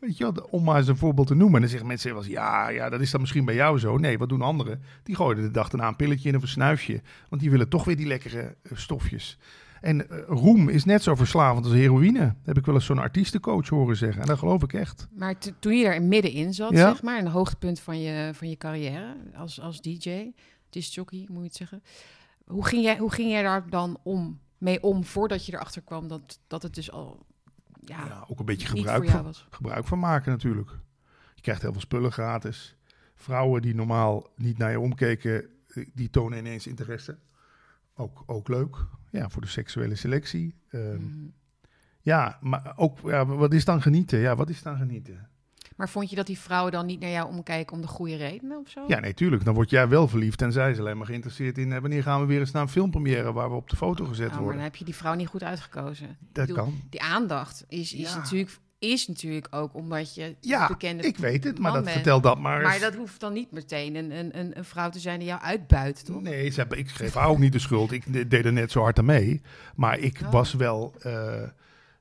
Weet je wel, om maar eens een voorbeeld te noemen. En dan zeggen mensen wel eens, ja, ja, dat is dan misschien bij jou zo. Nee, wat doen anderen? Die gooien de dag daarna een pilletje in of een snuifje. Want die willen toch weer die lekkere eh, stofjes. En eh, roem is net zo verslavend als heroïne. Heb ik wel eens zo'n artiestencoach horen zeggen. En dat geloof ik echt. Maar to- toen je daar middenin zat, Ja. zeg maar, een hoogtepunt van je, van je carrière als, als DJ, discjockey moet je het zeggen. Hoe ging jij, hoe ging jij daar dan om, mee om voordat je erachter kwam dat, dat het dus al ja, Ja, ook een beetje gebruik van, was? gebruik van maken natuurlijk. Je krijgt heel veel spullen gratis. Vrouwen die normaal niet naar je omkeken, eh, die tonen ineens interesse. Ook, ook leuk. Ja, voor de seksuele selectie. Ehm, Mhm. Ja, maar ook, ja, wat is dan genieten? Ja, wat is dan genieten? Maar vond je dat die vrouwen dan niet naar jou omkijken om de goede redenen of zo? Ja, nee, tuurlijk. Dan word jij wel verliefd en zij is alleen maar geïnteresseerd in... eh, wanneer gaan we weer eens naar een filmpremière waar we op de foto gezet Oh, maar dan worden. heb je die vrouw niet goed uitgekozen. Dat bedoel, kan. Die aandacht is, is, Ja. natuurlijk, is natuurlijk ook omdat je Ja, bekende Ik weet het, maar dat bent. vertel dat maar eens. Maar dat hoeft dan niet meteen een, een, een, een vrouw te zijn die jou uitbuit, toch? Nee, ze hebben, ik geef haar ook niet de schuld. Ik de- deed er net zo hard aan mee. Maar ik Oh. was wel... eh,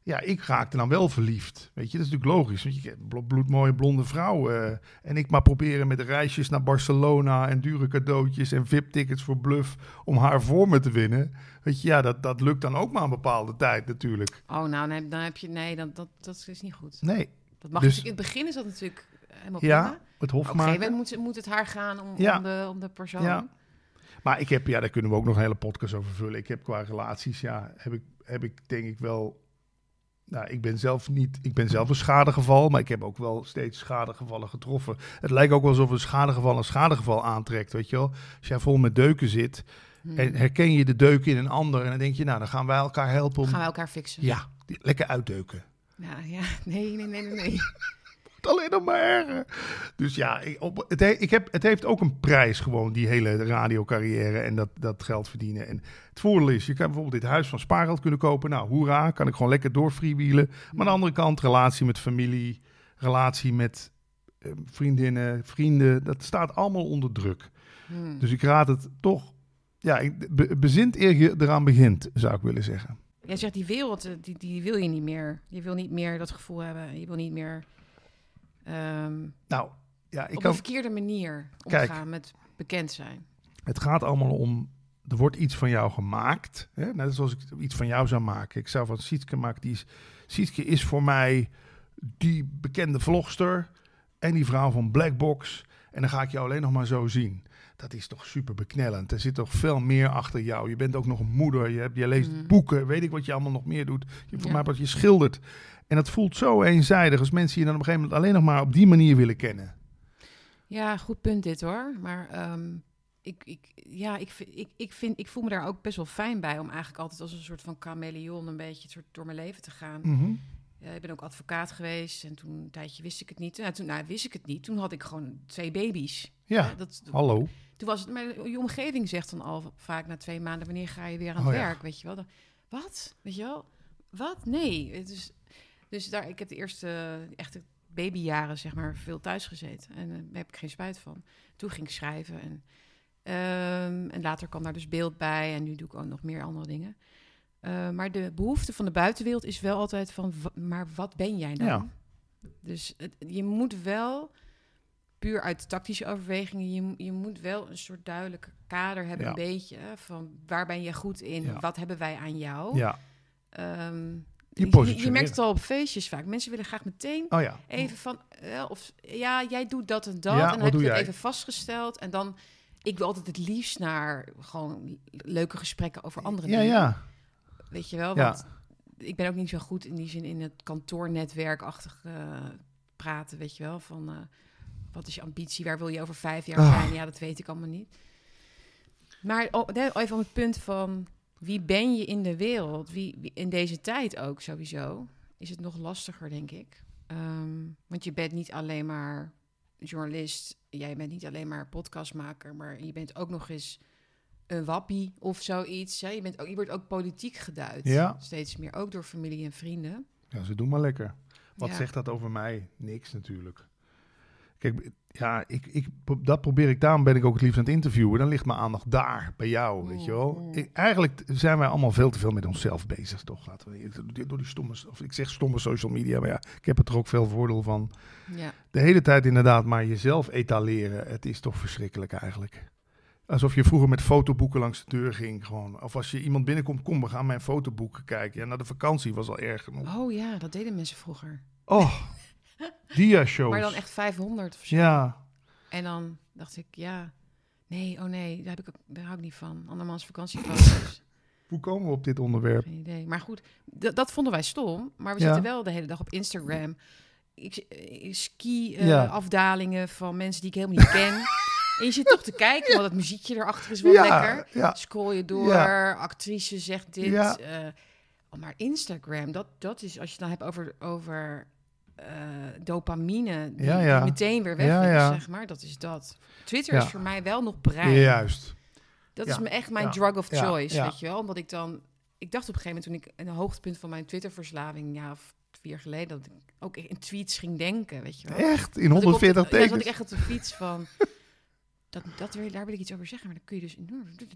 ja, ik raakte dan wel verliefd. Weet je, dat is natuurlijk logisch. Want je bloedmooie blonde vrouw. eh, en ik maar proberen met reisjes naar Barcelona... en dure cadeautjes en VIP-tickets voor Bluff... om haar voor me te winnen. Weet je, ja, dat, dat lukt dan ook maar een bepaalde tijd natuurlijk. Oh, nou, nee, dan heb je... Nee, dat, dat, dat is niet goed. Nee, Dat mag Dus- in het begin is dat natuurlijk helemaal ja, prima. het Maar hof op een gegeven maken. moment moet, moet het haar gaan om, Ja. om, de, om de persoon. Ja. Maar ik heb, ja, daar kunnen we ook nog een hele podcast over vullen. Ik heb qua relaties, ja, heb ik, heb ik denk ik wel. Nou, ik ben zelf niet, ik ben zelf een schadegeval, maar ik heb ook wel steeds schadegevallen getroffen. Het lijkt ook wel alsof een schadegeval een schadegeval aantrekt, weet je wel. Als jij vol met deuken zit Hmm. en herken je de deuken in een ander en dan denk je, nou, dan gaan wij elkaar helpen om, Gaan we elkaar fixen? ja, die- lekker uitdeuken. Ja, ja. Nee, nee, nee, nee. nee. (laughs) Het alleen nog maar erger. Dus ja, ik, op, het, he- ik heb, het heeft ook een prijs gewoon, die hele radiocarrière en dat, dat geld verdienen. En het voordeel is, je kan bijvoorbeeld dit huis van spaargeld kunnen kopen. Nou, hoera, kan ik gewoon lekker doorfreewheelen. Maar aan de andere kant, relatie met familie, relatie met eh, vriendinnen, vrienden, dat staat allemaal onder druk. Hmm. Dus ik raad het toch, ja, ik- be- bezint eer je eraan begint, zou ik willen zeggen. Jij zegt die wereld, eh, die, die wil je niet meer. Je wil niet meer dat gevoel hebben. Je wil niet meer ehm, Nou, ja, ik op kan, een verkeerde manier Kijk. omgaan met bekend zijn. Het gaat allemaal om. Er wordt iets van jou gemaakt. Hè? Net zoals ik iets van jou zou maken. Ik zou van Sietske maken. Die is, Sietske is voor mij die bekende vlogster. En die vrouw van Blackbox. En dan ga ik jou alleen nog maar zo zien. Dat is toch super beknellend. Er zit toch veel meer achter jou. Je bent ook nog een moeder. Je, hebt, je leest Mm. boeken. Weet ik wat je allemaal nog meer doet. Je, voor Ja. mij wat je schildert. En dat voelt zo eenzijdig als mensen je dan op een gegeven moment alleen nog maar op die manier willen kennen. Ja, goed punt dit hoor. Maar ehm, ik, ik, ja, ik, ik, ik, vind, ik voel me daar ook best wel fijn bij om eigenlijk altijd als een soort van chameleon een beetje soort door mijn leven te gaan. Mhm. Ik ben ook advocaat geweest en toen een tijdje wist ik het niet. Nou, toen nou, wist ik het niet. Toen had ik gewoon twee baby's. Ja, Ja, dat, hallo. Toen was het, maar je omgeving zegt dan al vaak na twee maanden, wanneer ga je weer aan Oh, het ja. werk, weet je wel? Dan, wat? Weet je wel? Wat? Nee. Het is, dus daar, ik heb de eerste echte babyjaren, zeg maar, veel thuis gezeten. En eh, daar heb ik geen spijt van. Toen ging ik schrijven en, ehm, en later kwam daar dus beeld bij en nu doe ik ook nog meer andere dingen. Eh, maar de behoefte van de buitenwereld is wel altijd van, maar wat ben jij dan? Ja. Dus het, je moet wel, puur uit tactische overwegingen, je, je moet wel een soort duidelijk kader hebben, Ja. een beetje, van waar ben je goed in, Ja. wat hebben wij aan jou? Ja. Ehm, Die je, je merkt het al op feestjes vaak. Mensen willen graag meteen Oh ja. even van, eh, of ja, jij doet dat en dat. Ja, en dan heb je jij? even vastgesteld. En dan, ik wil altijd het liefst naar gewoon leuke gesprekken over andere Ja, dingen. ja. Weet je wel? Ja. Want ik ben ook niet zo goed in die zin in het kantoornetwerkachtig eh, praten, weet je wel? Van eh, wat is je ambitie? Waar wil je over vijf jaar Ah. zijn? Ja, dat weet ik allemaal niet. Maar oh, even op het punt van wie ben je in de wereld? Wie, wie- in deze tijd ook sowieso is het nog lastiger, denk ik. Ehm, want je bent niet alleen maar journalist, jij bent niet alleen maar podcastmaker, maar je bent ook nog eens een wappie of zoiets. Hè? Je, bent ook, je wordt ook politiek geduid. Ja. Steeds meer, ook door familie en vrienden. Ja, ze doen maar lekker. Wat Ja. zegt dat over mij? Niks natuurlijk. Kijk, ja, ik, ik, dat probeer ik. Daarom ben ik ook het liefst aan het interviewen. Dan ligt mijn aandacht daar, bij jou, weet je wel. Ik- eigenlijk zijn wij allemaal veel te veel met onszelf bezig, toch? Laten we, door die stomme, of ik zeg stomme social media, maar ja, ik heb er toch ook veel voordeel van. Ja. De hele tijd inderdaad maar jezelf etaleren. Het is toch verschrikkelijk eigenlijk. Alsof je vroeger met fotoboeken langs de deur ging. Gewoon. Of als je iemand binnenkomt, kom, we gaan mijn fotoboeken kijken. Ja, na de vakantie was al erg genoeg. Oh ja, dat deden mensen vroeger. Oh, dia-shows. Maar dan echt 500 of zo. Ja, En dan dacht ik, ja, nee, oh nee, daar, heb ik, ook- daar hou ik niet van. Andermans vakantiefoto's. (laughs) hoe komen we op dit onderwerp? Geen idee. Maar goed, dat vonden wij stom. Maar we Ja. zitten wel de hele dag op Instagram. Ik, eh, ski eh, Ja. van mensen die ik helemaal niet ken. (laughs) En je zit toch te kijken, want dat muziekje erachter is wel Ja, lekker. ja. Scroll je door, actrice zegt dit. Eh, oh, maar Instagram, dat, dat is, als je het dan hebt over, over eh, dopamine, die, Ja, ja. meteen weer weg Ja, is, ja. zeg maar. Dat is dat. Twitter Ja. is voor mij wel nog brein. Juist. Dat Ja, is me echt mijn ja, drug of ja, choice, ja. weet je wel. Omdat ik dan... Ik dacht op een gegeven moment, toen ik een hoogtepunt van mijn Twitter-verslaving... ja, of vier jaar geleden, dat ik ook in tweets ging denken, weet je wel. Echt? In Dat ik op- 140 Ja, zat tekens? ik echt op de fiets van... (laughs) Dat, dat, wil- daar wil ik iets over zeggen, maar dan kun je dus...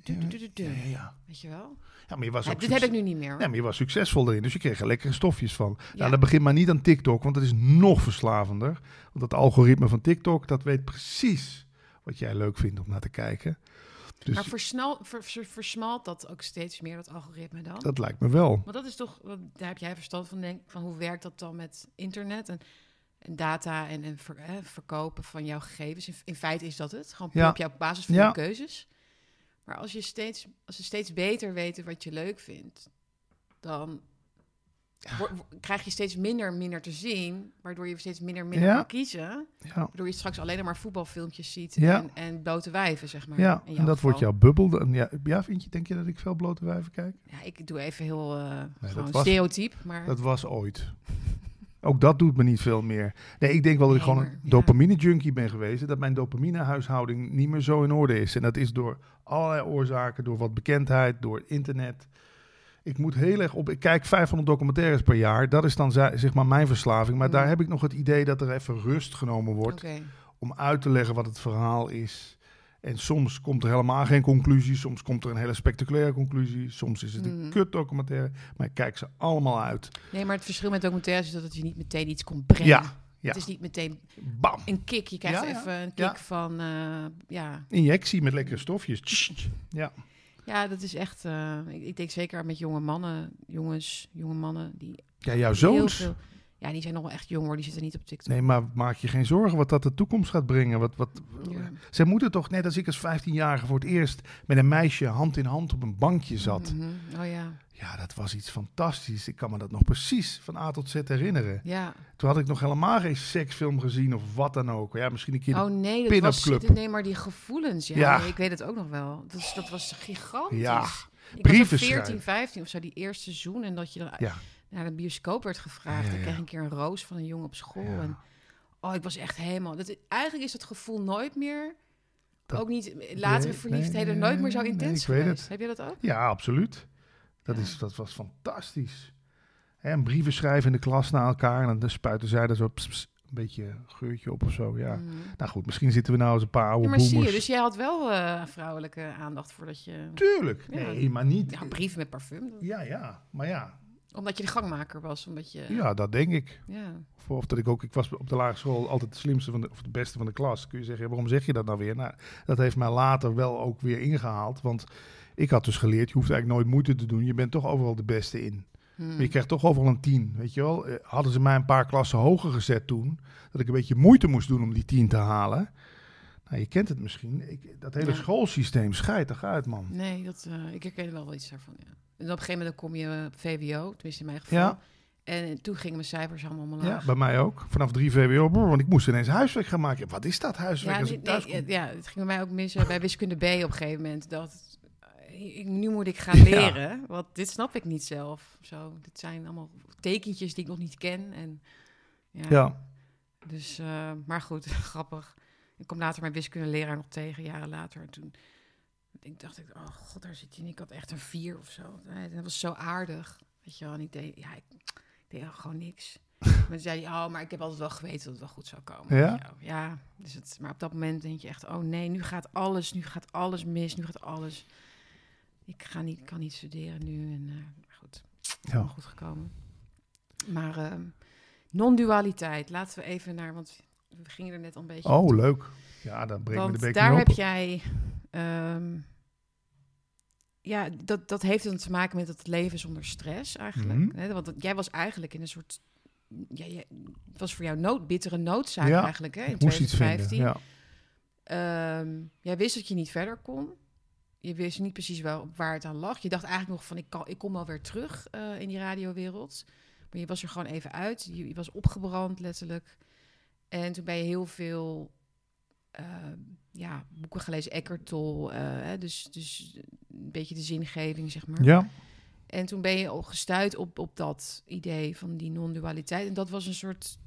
Ja, ja, ja. Weet je wel? Ja, maar je was Ja, dit heb ik nu niet meer. hoor. Nee, maar je was succesvol erin, dus je kreeg er lekkere stofjes van. Ja. Nou, dan begin maar niet aan TikTok, want dat is nog verslavender. Want dat algoritme van TikTok, dat weet precies wat jij leuk vindt om naar te kijken. Dus Maar versnal, ver- ver- versmalt dat ook steeds meer, dat algoritme dan? dat lijkt me wel. Want dat is toch, daar heb jij verstand van, denk van hoe werkt dat dan met internet en data en, en ver- verkopen van jouw gegevens. In, in feite is dat het, gewoon Ja. op jouw basis van Ja. je keuzes. Maar als je steeds, als ze steeds beter weten wat je leuk vindt, dan krijg je steeds minder minder te zien, waardoor je steeds minder minder Ja. kan kiezen. Ja, Waardoor je straks alleen maar voetbalfilmpjes ziet en, en blote wijven, zeg maar. ja en dat geval. wordt jouw bubbel. Dan- Ja, ja, vind je, denk je dat ik veel blote wijven kijk? Ja, ik doe even heel eh gewoon was- stereotyp, maar... Dat was ooit. Ook dat doet me niet veel meer. Nee, ik denk wel dat ik gewoon een dopamine-junkie ben geweest. Dat mijn dopamine-huishouding niet meer zo in orde is. En dat is door allerlei oorzaken. Door wat bekendheid, door internet. Ik moet heel erg op... Ik kijk 500 documentaires per jaar. Dat is dan zeg maar mijn verslaving. Maar Mm. daar heb ik nog het idee dat er even rust genomen wordt... Om uit te leggen wat het verhaal is. En soms komt er helemaal geen conclusie. Soms komt er een hele spectaculaire conclusie. Soms is het een Mhm. kut documentaire. Maar ik kijk ze allemaal uit. Nee, maar het verschil met documentaires is dat het je niet meteen iets komt brengen. Ja, ja. Het is niet meteen Bam! een kick. Je krijgt Ja, even een kick van, eh, ja. Injectie met lekkere stofjes. Ja. Ja, dat is echt, eh, ik, ik denk zeker met jonge mannen, jongens, jonge mannen, die ja, jouw heel zoons. veel... Ja, die zijn nog wel echt jong hoor, die zitten niet op TikTok. Nee, maar maak je geen zorgen wat dat de toekomst gaat brengen. Wat, wat, Ja. Zij moeten toch, net als ik als 15-jarige voor het eerst met een meisje hand in hand op een bankje zat. Mhm. Oh ja. Ja, dat was iets fantastisch. Ik kan me dat nog precies van A tot Z herinneren. Ja. Toen had ik nog helemaal geen seksfilm gezien of wat dan ook. Ja, misschien een keer. Oh nee, dat was club. nee, maar die gevoelens. Ja, Ja. nee, ik weet het ook nog wel. Dat, dat was gigantisch. Ja, ik brieven was er 14, schrijven. 15 of zo, die eerste seizoen. En dat je dan Ja. Naar de bioscoop werd gevraagd. Ja, Ik kreeg een keer een roos van een jongen op school. En, oh, ik was echt helemaal... Dat, eigenlijk is dat gevoel nooit meer... Dat- ook niet latere Nee, verliefdheden nee, nooit meer zo nee, intens ik weet geweest. het. Heb je dat ook? Ja, absoluut. Dat, is, dat was fantastisch. En brieven schrijven in de klas naar elkaar. En dan spuiten zij er zo een beetje geurtje op of zo. Ja. Mhm. Nou goed, misschien zitten we nou als een paar oude Ja, maar zie je, dus jij had wel eh, vrouwelijke aandacht voordat je... Tuurlijk. Ja. Nee, maar niet. Ja, brief met parfum. Ja, ja. Maar ja. Omdat je de gangmaker was, omdat je... Ja, dat denk ik. ja. Of, of dat ik ook, ik was op de lagere school altijd de slimste van de, of de beste van de klas. Kun je zeggen, ja, waarom zeg je dat nou weer? Nou, dat heeft mij later wel ook weer ingehaald. Want ik had dus geleerd, je hoeft eigenlijk nooit moeite te doen. Je bent toch overal de beste in. Hmm. Je krijgt toch overal een 10, weet je wel. Eh, Hadden ze mij een paar klassen hoger gezet toen, dat ik een beetje moeite moest doen om die 10 te halen. Nou, je kent het misschien. Ik, dat hele Ja. schoolsysteem scheidt toch uit, man. Nee, dat, eh, ik herken er wel iets daarvan. Ja. En op een gegeven moment dan kom je op VWO, tenminste in mijn geval. Ja. En toen gingen mijn cijfers allemaal omlaag. Ja, bij mij ook. Vanaf 3 VWO, brr, want ik moest ineens huiswerk gaan maken. Wat is dat huiswerk ja, als nee, ik thuis nee, kom? ja, het ging bij mij ook mis eh, bij wiskunde B op een gegeven moment. Dat, eh, ik, nu moet ik gaan (laughs) leren, want dit snap ik niet zelf. Zo, dit zijn allemaal tekentjes die ik nog niet ken. En, ja, Ja. Dus, eh, maar goed, (laughs) grappig. Ik kom later mijn wiskundeleraar nog tegen, jaren later. En toen ik dacht ik, oh god, daar zit hij. En ik had echt een vier of zo. Dat was zo aardig. Weet je wel, en ik deed, ja, ik, deed gewoon niks. (laughs) Maar zei hij, oh, maar ik heb altijd wel geweten dat het wel goed zou komen. Ja? Je wel. Ja, dus het, maar op dat moment denk je echt, oh nee, nu gaat alles, nu gaat alles mis, nu gaat alles. Ik ga niet, kan niet studeren nu. En uh, maar goed, Ja. helemaal goed gekomen. Maar ehm, non-dualiteit, laten we even naar, want we gingen er net al een beetje Oh, leuk. Ja, dan breng me de beker daar heb jij. ehm, ja, dat, dat heeft dan te maken met het leven zonder stress eigenlijk. Mhm. Hè? Want dat- jij was eigenlijk in een soort. Ja, jij- het was voor jou nood, bittere noodzaak Ja, eigenlijk. Hè, in Ik moest iets vinden. 2015. Ja. Ehm, jij wist dat je niet verder kon. Je wist niet precies wel waar het aan lag. Je dacht eigenlijk nog van ik, kan, ik kom wel weer terug eh, in die radiowereld. Maar je was er gewoon even uit. Je, je was opgebrand letterlijk. En toen ben je heel veel eh, ja, boeken gelezen. Eckhart Tolle. eh, hè, dus, dus een beetje de zingeving, zeg maar. ja, En toen ben je al gestuurd op, op dat idee van die non-dualiteit. En dat was een soort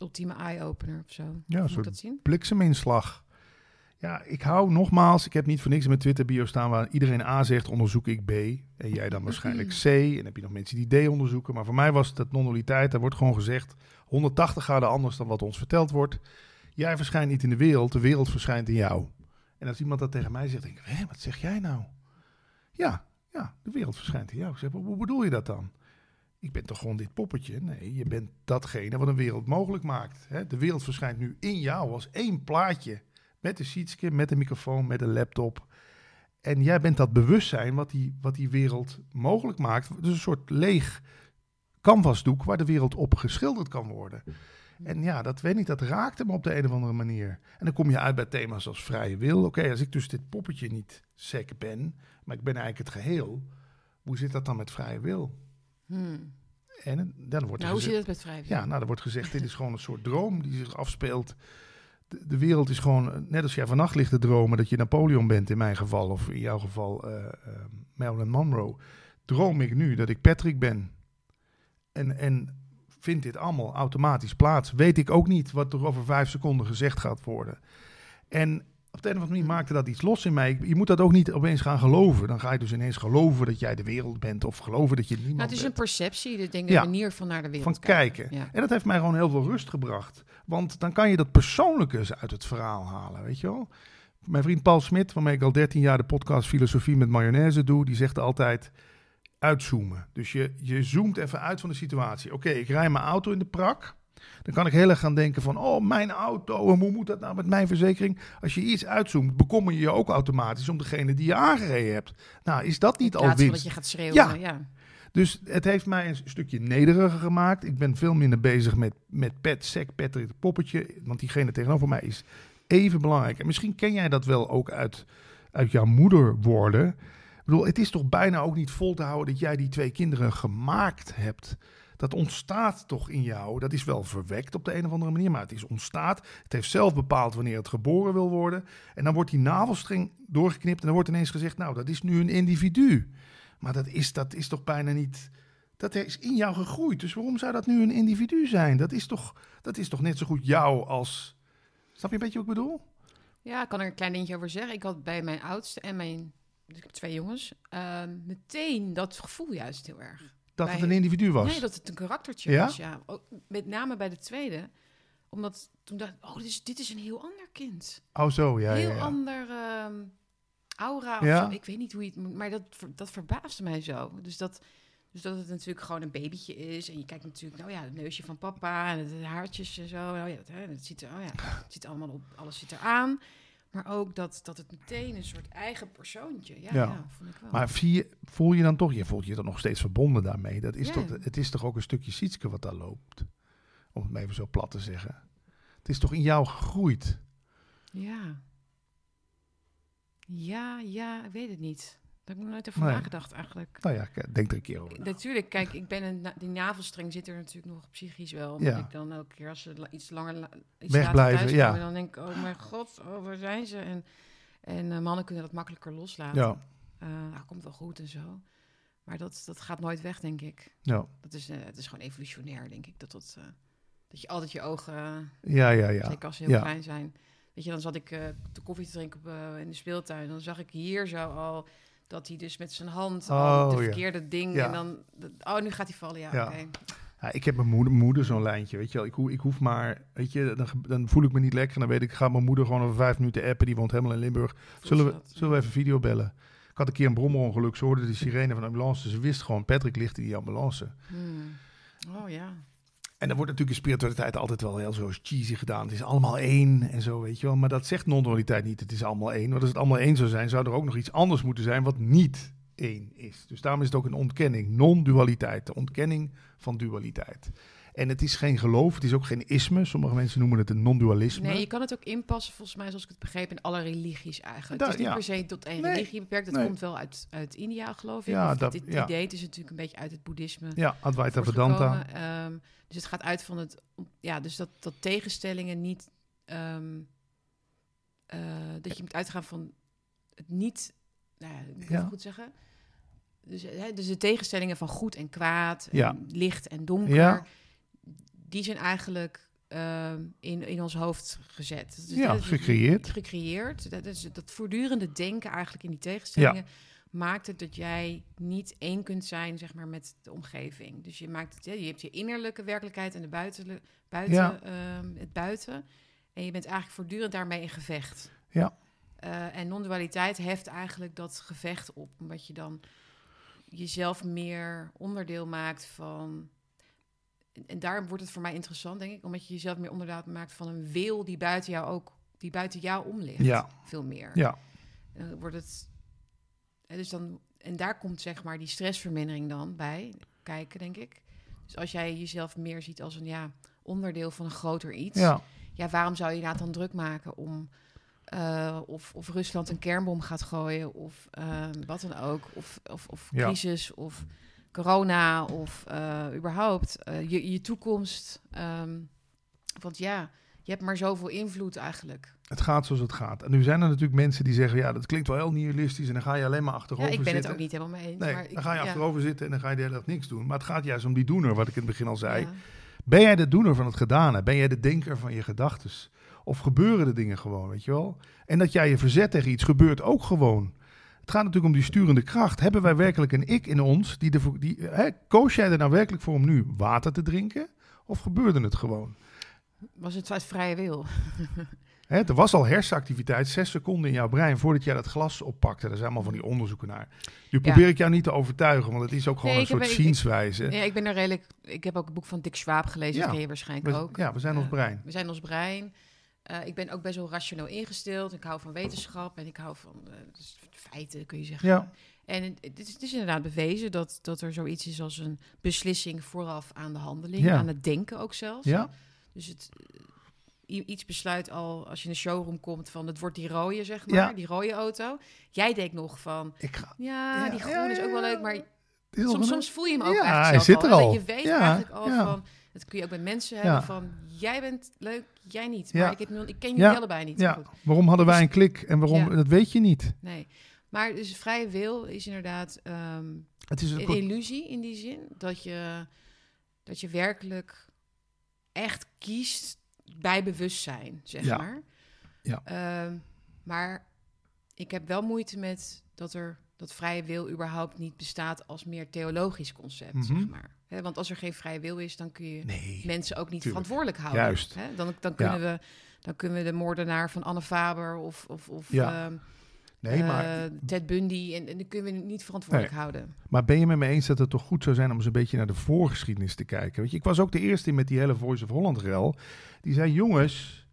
ultieme eye-opener of zo. Hoe een soort dat zien? blikseminslag. Ja, ik hou nogmaals, ik heb niet voor niks in mijn Twitter-bio staan waar iedereen A zegt, onderzoek ik B. En jij dan waarschijnlijk C. En heb je nog mensen die D onderzoeken. Maar voor mij was dat non-dualiteit, daar wordt gewoon gezegd, 180 graden anders dan wat ons verteld wordt. Jij verschijnt niet in de wereld, de wereld verschijnt in jou. En als iemand dat tegen mij zegt, denk ik, hé, wat zeg jij nou? Ja, ja, de wereld verschijnt in jou. Ik zeg, hoe bedoel je dat dan? Ik ben toch gewoon dit poppetje? Nee, je bent datgene wat een wereld mogelijk maakt. De wereld verschijnt nu in jou als één plaatje. Met een sheetsje, met een microfoon, met een laptop. En jij bent dat bewustzijn wat die, wat die wereld mogelijk maakt. Dus een soort leeg canvasdoek waar de wereld op geschilderd kan worden. En ja, dat weet ik, dat raakte me op de een of andere manier. En dan kom je uit bij thema's als vrije wil. Oké, als ik dus dit poppetje niet sec ben, maar ik ben eigenlijk het geheel. Hoe zit dat dan met vrije wil? Hmm. En dan wordt Nou, hoe zit het met vrijwillig? ja, nou, er wordt gezegd, dit is gewoon een soort droom die zich afspeelt. De, wereld is gewoon, net als jij vannacht ligt te dromen dat je Napoleon bent in mijn geval, of in jouw geval eh, eh, Marilyn Monroe. Droom ik nu dat ik Patrick ben. En, en vindt dit allemaal automatisch plaats. Weet ik ook niet wat er over vijf seconden gezegd gaat worden. En op de een of andere manier maakte dat iets los in mij. Je moet dat ook niet opeens gaan geloven. Dan ga je dus ineens geloven dat jij de wereld bent. Of geloven dat je niemand Nou, het is een perceptie, dus ik de manier van naar de wereld Van kijken. Ja. En dat heeft mij gewoon heel veel rust gebracht. Want dan kan je dat persoonlijke eens uit het verhaal halen, weet je wel. Mijn vriend Paul Smit, waarmee ik al 13 jaar de podcast Filosofie met Mayonaise doe, die zegt altijd uitzoomen. Dus je, je zoomt even uit van de situatie. Oké, ik rij mijn auto in de prak. Dan kan ik heel erg gaan denken van, oh, mijn auto, en hoe moet dat nou met mijn verzekering? Als je iets uitzoomt, bekommer je je ook automatisch om degene die je aangereden hebt. Nou, is dat niet al winst? dat je gaat schreeuwen. Ja. Ja. Dus het heeft mij een stukje nederiger gemaakt. Ik ben veel minder bezig met, met Pet, Sec, Patrick, het poppetje. Want diegene tegenover mij is even belangrijk. En misschien ken jij dat wel ook uit, uit jouw moeder worden. Ik bedoel, het is toch bijna ook niet vol te houden dat jij die twee kinderen gemaakt hebt. Dat ontstaat toch in jou. Dat is wel verwekt op de een of andere manier, maar het is ontstaat. Het heeft zelf bepaald wanneer het geboren wil worden. En dan wordt die navelstreng doorgeknipt en dan wordt ineens gezegd, nou, dat is nu een individu. Maar dat is, dat is toch bijna niet. Dat is in jou gegroeid. Dus waarom zou dat nu een individu zijn? Dat is toch, dat is toch net zo goed jou als. Snap je een beetje wat ik bedoel? Ja, ik kan er een klein dingetje over zeggen. Ik had bij mijn oudste en mijn. Dus ik heb twee jongens. ehm, meteen dat gevoel juist heel erg. Dat Bij- het een individu was. Nee, dat het een karaktertje Ja? was, ja. Ook met name bij de tweede. Omdat toen dacht ik, oh, dit is, dit is een heel ander kind. Oh, zo, ja. heel ja, ja. ander ehm, aura of Ja. zo. Ik weet niet hoe je het moet... Maar dat, dat verbaasde mij zo. Dus dat, dus dat het natuurlijk gewoon een babytje is. En je kijkt natuurlijk, nou ja, het neusje van papa en het haartjes en zo. Oh ja, dat, hè, dat ziet er, oh ja, het ziet allemaal op, alles zit eraan. Maar ook dat, dat het meteen een soort eigen persoontje. Ja, Ja. ja. vond ik wel. Maar je, voel je dan toch, je voelt je dan nog steeds verbonden daarmee. Dat is Ja. toch, het is toch ook een stukje Sietske wat daar loopt. Om het maar even zo plat te zeggen. Het is toch in jou gegroeid. Ja. Ja, ja, ik weet het niet. Daar heb ik nog nooit over Nee. nagedacht eigenlijk. Nou ja, k- denk er een keer over. na. Natuurlijk, kijk, ik ben een, die navelstreng zit er natuurlijk nog psychisch wel. Omdat Ja. ik dan elke keer als ze iets langer la- iets Wegblijven, ja. dan denk ik, oh mijn god, oh, waar zijn ze? En, en eh, mannen kunnen dat makkelijker loslaten. Ja, Eh, nou, komt wel goed en zo. Maar dat, dat gaat nooit weg, denk ik. ja, Dat is, eh, het is gewoon evolutionair, denk ik. Dat, dat, eh, dat je altijd je ogen, eh, ja, ja. ja. zeker als ze heel Ja. klein zijn. Weet je, dan zat ik eh, de koffie te drinken op, eh, in de speeltuin. Dan zag ik hier zo al dat hij dus met zijn hand al Oh, de ja. verkeerde ding... Ja. En dan, oh, nu gaat hij vallen, ja, Ja. oké. Ja, ik heb mijn moeder, moeder zo'n lijntje, weet je wel. Ik, hoef, ik hoef maar, weet je, dan, dan voel ik me niet lekker. En dan weet ik, ik ga mijn moeder gewoon over vijf minuten appen. Die woont helemaal in Limburg. Zullen we, zullen we even video bellen? Ik had een keer een brommerongeluk. Ze hoorde de sirene van de ambulance. Ze wist gewoon, Patrick ligt in die ambulance. Hmm. Oh ja. En dan wordt natuurlijk in spiritualiteit altijd wel heel zo cheesy gedaan. Het is allemaal één en zo, weet je wel. Maar dat zegt non-dualiteit niet. Het is allemaal één. Want als het allemaal één zou zijn, zou er ook nog iets anders moeten zijn wat niet één is. Dus daarom is het ook een ontkenning. Non-dualiteit. De ontkenning van dualiteit. En het is geen geloof, het is ook geen isme. Sommige mensen noemen het een non-dualisme. Nee, je kan het ook inpassen, volgens mij, zoals ik het begreep, in alle religies eigenlijk. Da- het is niet ja. per se tot één Nee, religie beperkt. Het nee. komt wel uit, uit India, geloof ik. Ja, Of dat- dit ja. idee het is natuurlijk een beetje uit het boeddhisme Ja, Advaita Vedanta. Ehm, dus het gaat uit van het... Ja, dus dat, dat tegenstellingen niet... ehm, eh, dat je moet uitgaan van het niet... Nou, ja, ik even goed zeggen. Dus, hè, dus de tegenstellingen van goed en kwaad, en licht en donker... Die zijn eigenlijk ehm, in, in ons hoofd gezet. Dus Ja, dat gecreëerd. Gecreëerd. Dat, is, dat voortdurende denken eigenlijk in die tegenstellingen... maakt het dat jij niet één kunt zijn zeg maar, met de omgeving. Dus je, maakt het, je hebt je innerlijke werkelijkheid en de buiten, buiten, Ja. ehm, het buiten. En je bent eigenlijk voortdurend daarmee in gevecht. Ja. Eh, en non-dualiteit heft eigenlijk dat gevecht op. Omdat je dan jezelf meer onderdeel maakt van... En, en daarom wordt het voor mij interessant, denk ik. Omdat je jezelf meer onderdeel maakt van een wil die buiten jou ook... die buiten jou om ligt. Ja. Veel meer. Ja, Dan wordt het... hè, Dus dan, en daar komt zeg maar die stressvermindering dan bij kijken, denk ik. Dus als jij jezelf meer ziet als een ja, onderdeel van een groter iets... ja, ja, waarom zou je inderdaad dan druk maken om eh, of, of Rusland een kernbom gaat gooien of eh, wat dan ook, of, of, of Ja. crisis of corona of eh, überhaupt eh, je, je toekomst. Ehm, want ja, je hebt maar zoveel invloed eigenlijk. het gaat zoals het gaat. En nu zijn er natuurlijk mensen die zeggen, ja, dat klinkt wel heel nihilistisch. En dan ga je alleen maar Ja, achterover ik ben zitten. het ook niet helemaal mee eens. Nee, maar ik, dan ga je ja, achterover zitten en dan ga je de hele dag niks doen. Maar het gaat juist om die doener, wat ik in het begin al zei. ja. Ben jij de doener van het gedane? Ben jij de denker van je gedachtes? Of gebeuren de dingen gewoon, weet je wel? En dat jij je verzet tegen iets gebeurt ook gewoon. Het gaat natuurlijk om die sturende kracht. Hebben wij werkelijk een ik in ons? Die ervoor, die, hè, koos jij er nou werkelijk voor om nu water te drinken? Of gebeurde het gewoon? Was het uit vrije wil? Hè, er was al hersenactiviteit, zes seconden in jouw brein voordat jij dat glas oppakte. Daar zijn allemaal van die onderzoeken naar. Nu probeer ik jou niet te overtuigen, want het is ook gewoon Nee, een ik heb- soort ik- ik- zienswijze. Ja, ik ben er redelijk... Ik heb ook een boek van Dick Schwab gelezen, Ja. dat ken je waarschijnlijk We- ook. ja, we zijn ons brein. We zijn ons brein. Eh, ik ben ook best wel rationeel ingesteld. Ik hou van wetenschap en ik hou van eh, dus feiten, kun je zeggen. Ja. En het, is, het is inderdaad bewezen dat, dat er zoiets is als een beslissing vooraf aan de handeling, Ja. aan het denken ook zelfs. Ja, Dus het, eh, iets besluit al als je in een showroom komt van het wordt die rode, zeg maar, Ja. die rode auto. Jij denkt nog van, ik ga. ja, die groen ja, is ook wel leuk, maar soms, voel je hem ook Ja, eigenlijk hij zit al. er al. Je weet Ja, eigenlijk al van, dat kun je ook met mensen Ja. hebben van, jij bent leuk, jij niet. Maar Ja. ik, heb, ik ken jullie Ja. allebei niet. Goed. waarom hadden wij Dus- een klik en waarom, dat weet je niet. Nee. Maar dus vrije wil is inderdaad ehm, Het is een illusie in die zin. Dat je, dat je werkelijk echt kiest bij bewustzijn, zeg maar. Ja. Ehm, maar ik heb wel moeite met dat er dat vrije wil überhaupt niet bestaat als meer theologisch concept, Mhm. zeg maar. Hè, want als er geen vrije wil is, dan kun je Nee. mensen ook niet tuurlijk. verantwoordelijk houden. Juist. Hè? Dan, dan, kunnen we, dan kunnen we de moordenaar van Anne Faber of, of, of Ja. ehm, Nee, maar, eh, Ted Bundy. En, en dan kunnen we niet verantwoordelijk houden. maar ben je met me eens dat het toch goed zou zijn om eens een beetje naar de voorgeschiedenis te kijken? Weet je, ik was ook de eerste met die hele Voice of Holland rel. Die zei, jongens,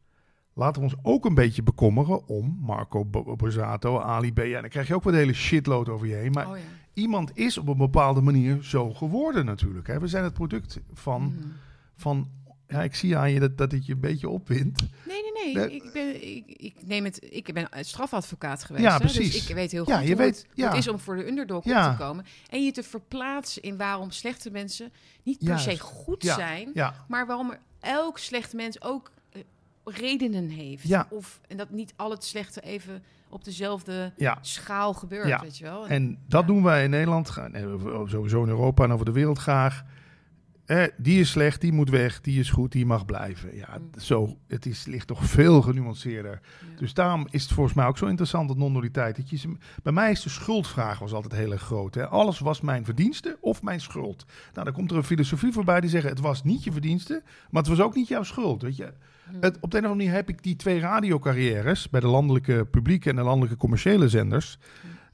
laten we ons ook een beetje bekommeren om Marco Bo- Borsato, Ali B. Ja, dan krijg je ook de hele shitload over je heen. Maar oh ja. Iemand is op een bepaalde manier zo geworden natuurlijk. Hè? We zijn het product van, Mhm. van ja, ik zie aan je dat, dat het je een beetje opwint. Nee, nee, nee. Nee. Ik, ben, ik, ik neem het. Ik ben strafadvocaat geweest. Ja, hè, precies. Dus ik weet heel Ja, goed je hoe, weet- het, ja. is om voor de underdog Ja. op te komen. En je te verplaatsen in waarom slechte mensen niet per Juist. se goed Ja. zijn. Ja, Maar waarom er elk slecht mens ook eh, redenen heeft. Ja. Of, en dat niet al het slechte even op dezelfde ja. schaal gebeurt, Ja. weet je wel. En dat Ja. doen wij in Nederland, sowieso in Europa en over de wereld graag. Eh, die is slecht, die moet weg, die is goed, die mag blijven. Ja, Mm. zo, het is, ligt toch veel genuanceerder. Dus daarom is het volgens mij ook zo interessant, dat non-dualiteit. Dat je Bij mij is de schuldvraag was altijd heel erg groot. Hè? Alles was mijn verdienste of mijn schuld. Nou, dan komt er een filosofie voorbij die zegt, het was niet je verdienste, maar het was ook niet jouw schuld. Weet je? Hm. Het, op de een of andere manier heb ik die twee radiocarrières bij de landelijke publieke en de landelijke commerciële zenders.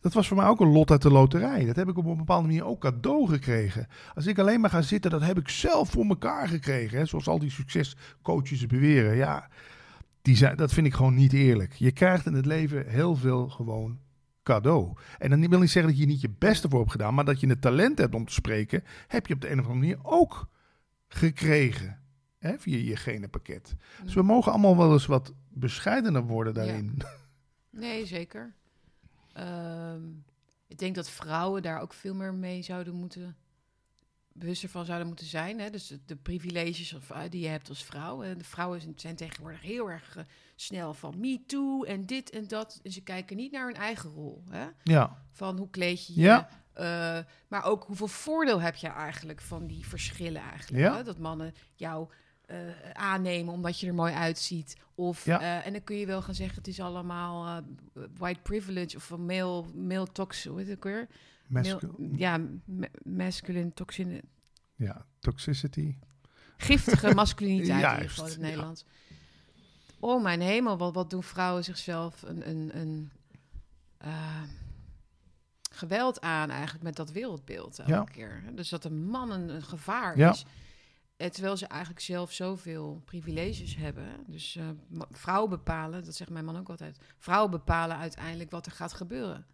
Dat was voor mij ook een lot uit de loterij. Dat heb ik op een bepaalde manier ook cadeau gekregen. Als ik alleen maar ga zitten, dat heb ik zelf voor elkaar gekregen. Hè? Zoals al die succescoaches beweren. Ja, die zijn, dat vind ik gewoon niet eerlijk. Je krijgt in het leven heel veel gewoon cadeau. En dan wil niet zeggen dat je niet je beste voor hebt gedaan, maar dat je het talent hebt om te spreken, heb je op de een of andere manier ook gekregen. Hè, via je genenpakket. Dus we mogen allemaal wel eens wat bescheidener worden daarin. (laughs) Nee, zeker. Ehm, ik denk dat vrouwen daar ook veel meer mee zouden moeten, bewuster van zouden moeten zijn. Hè? Dus de, de privileges of, eh, die je hebt als vrouw. En de vrouwen zijn- zijn tegenwoordig heel erg eh, snel van me too en dit en dat. En ze kijken niet naar hun eigen rol. Hè? Ja, Van hoe kleed je je. Ja. eh, maar ook hoeveel voordeel heb je eigenlijk van die verschillen eigenlijk. Ja. Hè? Dat mannen jou eh, aannemen omdat je er mooi uitziet. Of, Ja. eh, en dan kun je wel gaan zeggen, het is allemaal eh, white privilege of een male, male tox, hoe heet het ook weer? Male- ja, ma- masculine toxine. ja, toxicity. Giftige (laughs) masculiniteit in ieder geval in het ja. Nederlands. Oh mijn hemel, wat, wat doen vrouwen zichzelf een, een, een geweld aan eigenlijk met dat wereldbeeld elke Ja. keer. Dus dat een man een, een gevaar Ja. is. Eh, Terwijl ze eigenlijk zelf zoveel privileges hebben. Dus eh, vrouwen bepalen, dat zegt mijn man ook altijd. Vrouwen bepalen uiteindelijk wat er gaat gebeuren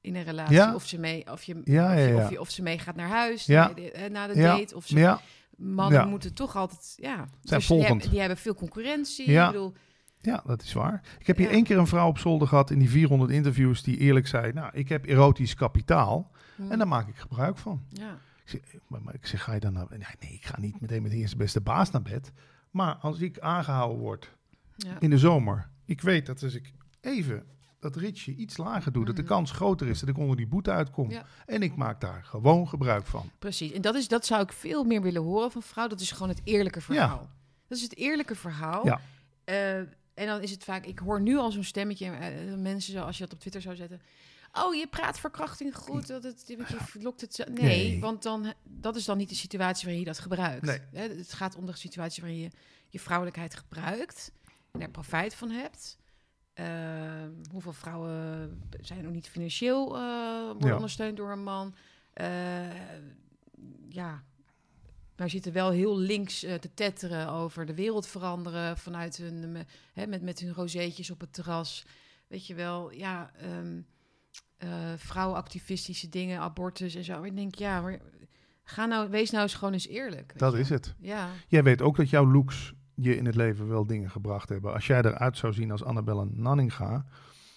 in een relatie. Ja. Of, ze mee, of, je, Ja, of, je, ja. Of, je, of ze mee gaat naar huis Ja. na de, eh, na de Ja. date. Of ze Ja, mannen moeten toch altijd, ja. Zijn dus die, volgend. hebben, die hebben veel concurrentie. Ja. Ik bedoel, ja, dat is waar. Ik heb hier één keer een vrouw op zolder gehad in die 400 interviews die eerlijk zei, nou, ik heb erotisch kapitaal hm, en daar maak ik gebruik van. ja. Ik zeg, maar, maar ik zeg, ga je dan naar... Nee, nee, ik ga niet meteen met de eerste beste baas naar bed. Maar als ik aangehouden word Ja. in de zomer, ik weet dat als ik even dat ritje iets lager doe, dat de Mhm. kans groter is dat ik onder die boete uitkom. Ja. En ik maak daar gewoon gebruik van. Precies. En dat, is, dat zou ik veel meer willen horen van vrouw. Dat is gewoon het eerlijke verhaal. Dat is het eerlijke verhaal. Ja. Eh, en dan is het vaak... Ik hoor nu al zo'n stemmetje. eh, mensen, zo, als je dat op Twitter zou zetten... Oh, je praat verkrachting goed. Dat het, want je lokt het. Nee, Nee. want dan, dat is dan niet de situatie waarin je dat gebruikt. Nee. Hè, het gaat om de situatie waarin je je vrouwelijkheid gebruikt en er profijt van hebt. Ehm, hoeveel vrouwen zijn nog niet financieel worden Ja. ondersteund door een man? Eh, ja, maar zitten wel heel links eh, te tetteren over de wereld veranderen vanuit hun, hè, met, met hun rozeetjes op het terras. Weet je wel, ja, ehm, eh, vrouwenactivistische dingen, abortus en zo. Ik denk, ja, maar ga nou, wees nou eens gewoon eens eerlijk. Dat je is het. Ja, Jij weet ook dat jouw looks je in het leven wel dingen gebracht hebben. Als jij eruit zou zien als Annabelle Nanninga,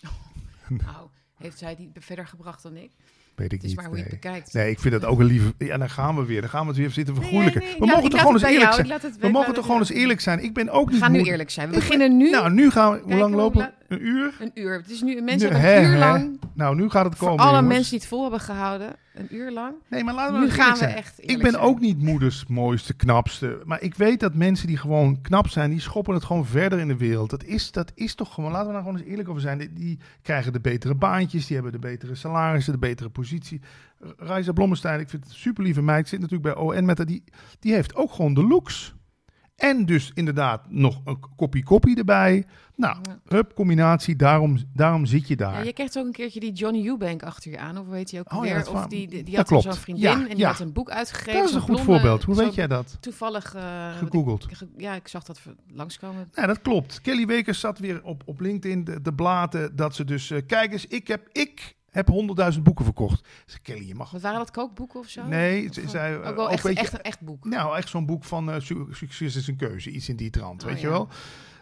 (laughs) nou, heeft zij die verder gebracht dan ik? Weet ik niet. maar hoe je nee. het bekijkt. Nee, ik vind dat ook een lieve... Ja, dan gaan we weer. Dan gaan we het weer zitten vergoeilijken. nee, nee, we laat- mogen toch gewoon eens eerlijk jou, zijn. We mogen toch gewoon eens eerlijk zijn. Ik ben ook We niet gaan nu eerlijk zijn. We beginnen nu Nou, nu gaan we... Hoe lang lopen? we? Een uur? een uur. Het is nu, mensen hebben een uur lang, Nou, nu gaat het komen, alle jongens. mensen die het vol hebben gehouden, een uur lang. Nee, maar laten we Nu gaan we zijn. echt Ik ben zijn. ook niet moeders mooiste, knapste. Maar ik weet dat mensen die gewoon knap zijn, die schoppen het gewoon verder in de wereld. Dat is, dat is toch gewoon, laten we nou gewoon eens eerlijk over zijn. Die, die krijgen de betere baantjes, die hebben de betere salarissen, de betere positie. R- Raisa Blommestein, ik vind het een super lieve meid, zit natuurlijk bij ON met haar. Die, die heeft ook gewoon de looks. En dus inderdaad nog een kopie kopie erbij. Nou, Ja. hup, combinatie, daarom, daarom zit je Ja, daar. je krijgt ook een keertje die Johnny Eubank achter je aan, of heet hij ook Oh ja, weer? is of die, die, die had klopt. zo'n vriendin Ja, en die ja. had een boek uitgegeven. Dat is een goed blonde- voorbeeld. Hoe weet jij dat? Toevallig eh, Gegoogeld. ge- ja, ik zag dat langskomen. Ja, dat klopt. Kelly Wekers zat weer op, op LinkedIn de, de blaten dat ze dus... eh, kijk eens, ik heb, ik heb 100.000 boeken verkocht. Zei, Kelly, je mag... Wat waren dat kookboeken of zo? Nee, Of, ze zei, eh, ook wel echt, een echt boek. Nou, echt zo'n boek van eh, su- Succes is een keuze. Iets in die trant, Oh, weet je wel.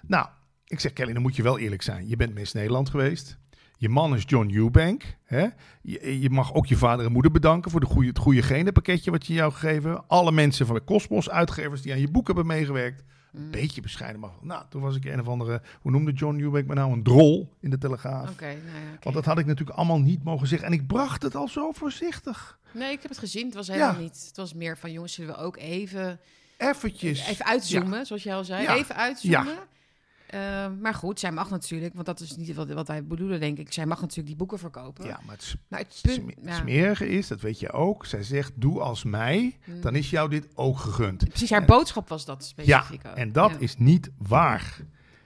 Nou, ik zeg Kelly, dan moet je wel eerlijk zijn. Je bent Miss Nederland geweest. Je man is John Eubank. Hè? Je, je mag ook je vader en moeder bedanken voor de goede, het goede genenpakketje wat je jou gegeven. Alle mensen van de Cosmos uitgevers die aan je boek hebben meegewerkt. Mm. Beetje bescheiden wel. Nou, toen was ik een of andere, hoe noemde John Eubank me nou, een drol in de Telegraaf. Oké, nou ja. Want dat had ik natuurlijk allemaal niet mogen zeggen. En ik bracht het al zo voorzichtig. Nee, ik heb het gezien. Het was helemaal Ja. niet. Het was meer van, jongens, zullen we ook even, Eventjes. even uitzoomen, zoals jij al zei. Even uitzoomen. Ehm, maar goed, zij mag natuurlijk, want dat is niet wat, wat wij bedoelen, denk ik. Zij mag natuurlijk die boeken verkopen. Ja, maar het, s- Maar het het punt, sme- ja. smerige is, dat weet je ook. Zij zegt, doe als mij, Hmm. dan is jou dit ook gegund. Precies, haar Ja. boodschap was dat Ja, specifiek ook. en dat Ja. is niet waar.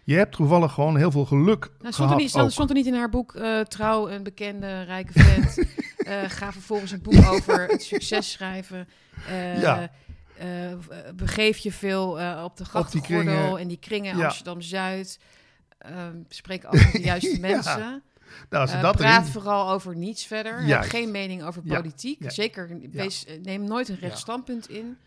Je hebt toevallig gewoon heel veel geluk Nou, stond, er niet, stond, ook. stond er niet in haar boek eh, trouw een bekende rijke vent. (laughs) eh, ga vervolgens een boek over het succes schrijven. Eh, Ja. Eh, begeef je veel eh, op de grachtengordel en die kringen Ja. Amsterdam-Zuid. Ehm spreek altijd de (laughs) juiste Ja. mensen. Nou, als Eh, dat praat erin... vooral over niets verder. Heb geen mening over politiek. Zeker, wees, neem nooit een recht Ja. standpunt in.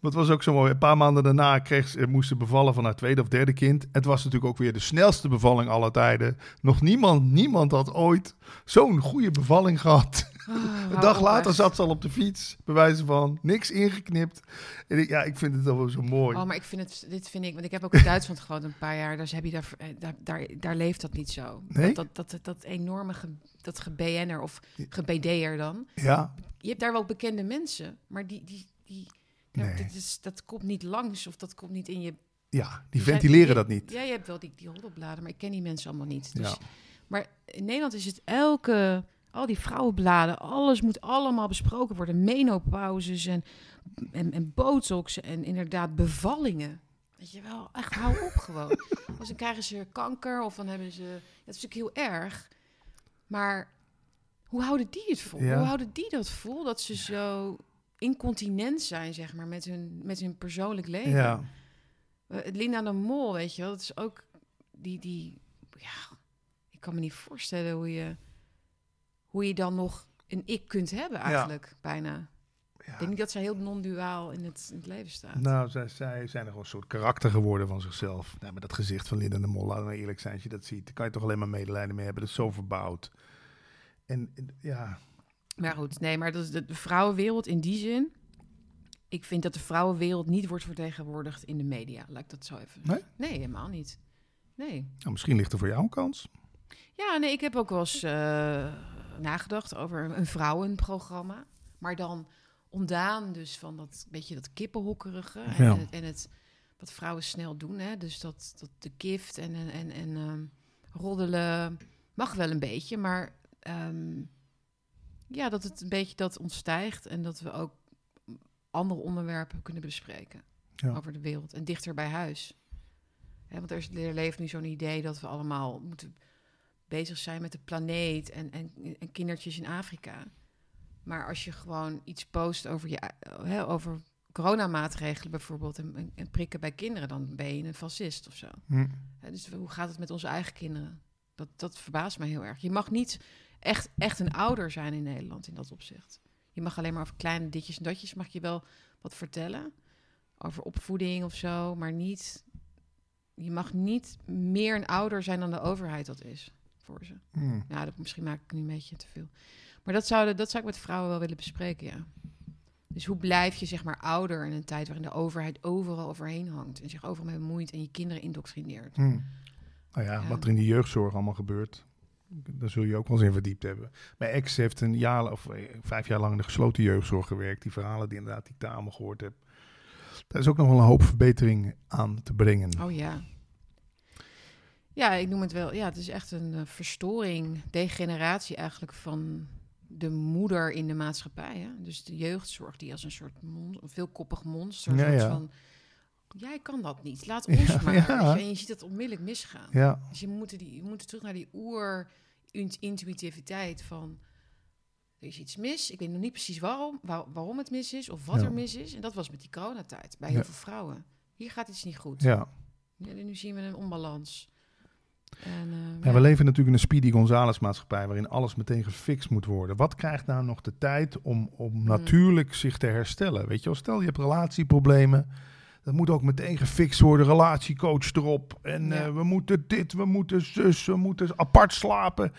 Wat was ook zo mooi. Een paar maanden daarna kreeg ze, moest ze bevallen van haar tweede of derde kind. Het was natuurlijk ook weer de snelste bevalling aller tijden. Nog niemand, niemand had ooit zo'n goede bevalling gehad. Oh, Een dag later echt. zat ze al op de fiets, bij wijze van niks ingeknipt. En ik, ja, ik vind het wel zo mooi. Oh, maar ik vind het, dit vind ik, want ik heb ook in Duitsland gewoond een paar jaar. Dus heb je daar, eh, daar, daar, daar leeft dat niet zo. Nee? Dat, dat, dat, dat enorme, ge, dat ge-BN'er of ge-BD'er dan. Ja, Je hebt daar wel bekende mensen, maar die, die, die daar- Nee. dat, is, dat komt niet langs of dat komt niet in je... ja, die zijn- ventileren dat niet. Ja, je hebt wel die, die roddelbladen, maar ik ken die mensen allemaal niet. Dus, Ja. Maar in Nederland is het elke... Al die vrouwenbladen, alles moet allemaal besproken worden. Menopauzes en, en, en botox en inderdaad bevallingen. Weet je wel, echt hou op gewoon. (laughs) Als dan krijgen ze kanker of dan hebben ze... Dat is natuurlijk heel erg. Maar hoe houden die het vol? Ja. Hoe houden die dat vol? Dat ze zo incontinent zijn, zeg maar, met hun, met hun persoonlijk leven. Ja, Eh, Linda de Mol, weet je wel, dat is ook die, die, ja, ik kan me niet voorstellen hoe je, hoe je dan nog een ik kunt hebben eigenlijk, bijna. Ik ja. denk niet dat zij heel non-duaal in het, in het leven staat. Nou, zij, zij zijn er gewoon een soort karakter geworden van zichzelf. Nou, met dat gezicht van Linda de Mol, laten we maar eerlijk zijn. Als je dat ziet, dan kan je toch alleen maar medelijden mee hebben. Dat is zo verbouwd. En en, ja, Maar goed, nee, maar dat is de, de vrouwenwereld in die zin. Ik vind dat de vrouwenwereld niet wordt vertegenwoordigd in de media. Laat ik dat zo even. Nee? Nee, helemaal niet. Nee. nou, misschien ligt er voor jou een kans. Ja, nee, ik heb ook wel eens eh, nagedacht over een vrouwenprogramma. Maar dan ontdaan dus van dat beetje dat kippenhokkerige en, Ja. het, en het wat vrouwen snel doen. Hè? Dus dat, dat de gift en, en, en, en ehm, roddelen mag wel een beetje, maar ehm, ja, dat het een beetje dat ontstijgt en dat we ook andere onderwerpen kunnen bespreken Ja. over de wereld en dichter bij huis. Hè, want er, is, er leeft nu zo'n idee dat we allemaal moeten bezig zijn met de planeet en, en, en kindertjes in Afrika. Maar als je gewoon iets post over, je, hè, over coronamaatregelen bijvoorbeeld en, en, en prikken bij kinderen, dan ben je een fascist of zo. Hm. Dus hoe gaat het met onze eigen kinderen? Dat, dat verbaast me heel erg. Je mag niet echt, echt een ouder zijn in Nederland in dat opzicht. Je mag alleen maar over kleine ditjes en datjes mag je wel wat vertellen. Over opvoeding of zo, maar niet... Je mag niet meer een ouder zijn dan de overheid dat is voor ze. Hmm. Ja, dat, misschien maak ik nu een beetje te veel. Maar dat zou, dat zou ik met vrouwen wel willen bespreken, ja. Dus hoe blijf je zeg maar ouder in een tijd waarin de overheid overal overheen hangt en zich overal mee bemoeit en je kinderen indoctrineert? Hmm. Nou ja, Ja. wat er in de jeugdzorg allemaal gebeurt, daar zul je ook wel eens in verdiept hebben. Mijn ex heeft een jaar of eh, vijf jaar lang in de gesloten jeugdzorg gewerkt. Die verhalen die inderdaad die ik daar allemaal gehoord heb. Daar is ook nog wel een hoop verbetering aan te brengen. Oh ja. Ja, ik noem het wel. Ja, het is echt een eh, verstoring, degeneratie eigenlijk van de moeder in de maatschappij. Hè? Dus de jeugdzorg die als een soort mon een veelkoppig monster. Ja, soort ja. van, jij kan dat niet. Laat (laughs) ons Ja, maar. je. En je ziet dat onmiddellijk misgaan. Ja, Dus je moet, die, je moet terug naar die oer-intuïtiviteit van... Er is iets mis. Ik weet nog niet precies waarom, waar- waarom het mis is of wat er mis is. En dat was met die coronatijd bij heel veel vrouwen. Hier gaat iets niet goed. ja. Ja, en nu zien we een onbalans. En, eh, Ja, we leven natuurlijk in een Speedy Gonzales maatschappij waarin alles meteen gefixt moet worden. Wat krijgt nou nog de tijd om, om Hmm. natuurlijk zich te herstellen? Weet je wel, stel je hebt relatieproblemen. Dat moet ook meteen gefixt worden. Relatiecoach erop. En Ja. eh, we moeten dit, we moeten zus, we moeten apart slapen.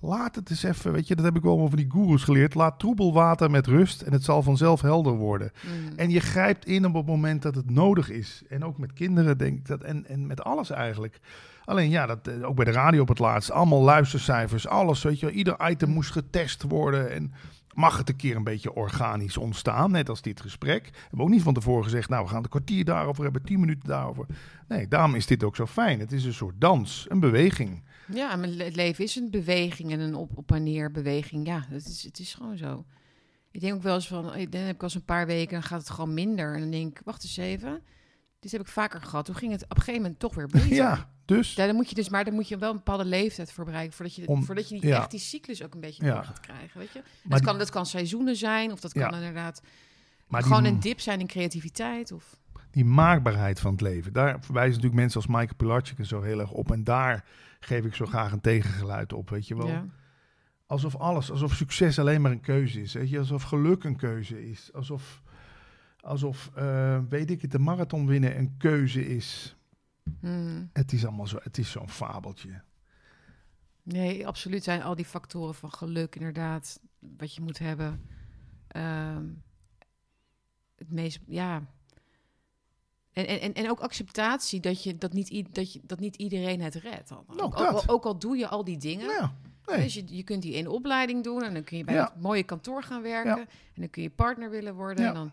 Laat het eens even, weet je, dat heb ik wel van die goeroes geleerd. Laat troebel water met rust en het zal vanzelf helder worden. mm, En je grijpt in op het moment dat het nodig is. En ook met kinderen denk ik dat. En, en met alles eigenlijk. Alleen ja, dat, eh, ook bij de radio op het laatst. Allemaal luistercijfers, alles. Weet je, ieder item moest getest worden. En mag het een keer een beetje organisch ontstaan. Net als dit gesprek. We hebben ook niet van tevoren gezegd. Nou, we gaan een kwartier daarover hebben, tien minuten daarover. Nee, daarom is dit ook zo fijn. Het is een soort dans, een beweging. ja, maar het leven is een beweging en een op, op en neer beweging. Ja, het is, het is gewoon zo. Ik denk ook wel eens van, eh, dan heb ik als een paar weken, dan gaat het gewoon minder. En dan denk ik, wacht eens even. Dit heb ik vaker gehad. Toen ging het op een gegeven moment toch weer beter. Ja, dus. Ja, dan moet je dus, maar dan moet je wel een bepaalde leeftijd voor bereiken, voordat je, Om- voordat je die, ja. echt die cyclus ook een beetje Ja. door gaat krijgen, weet je. Maar dat, die- kan, dat kan seizoenen zijn, of dat kan inderdaad Maar die- gewoon een dip zijn in creativiteit. Of, die maakbaarheid van het leven. Daar verwijzen natuurlijk mensen als Michael Pilarczyk en zo heel erg op. En daar geef ik zo graag een tegengeluid op, weet je wel. ja. Alsof alles, alsof succes alleen maar een keuze is. Weet je? Alsof geluk een keuze is. Alsof, alsof eh, weet ik het, de marathon winnen een keuze is. Hmm. Het is allemaal zo, het is zo'n fabeltje. Nee, absoluut zijn al die factoren van geluk inderdaad wat je moet hebben. Ehm, het meest, ja. En, en, en- ook acceptatie dat, je, dat, niet, dat, je, dat niet iedereen het redt. Nou, ook, ook, al- ook al doe je al die dingen. Ja, nee. Dus je, je kunt die in opleiding doen en dan kun je bij Ja. het mooie kantoor gaan werken. Ja. En dan kun je partner willen worden. Ja. En, dan,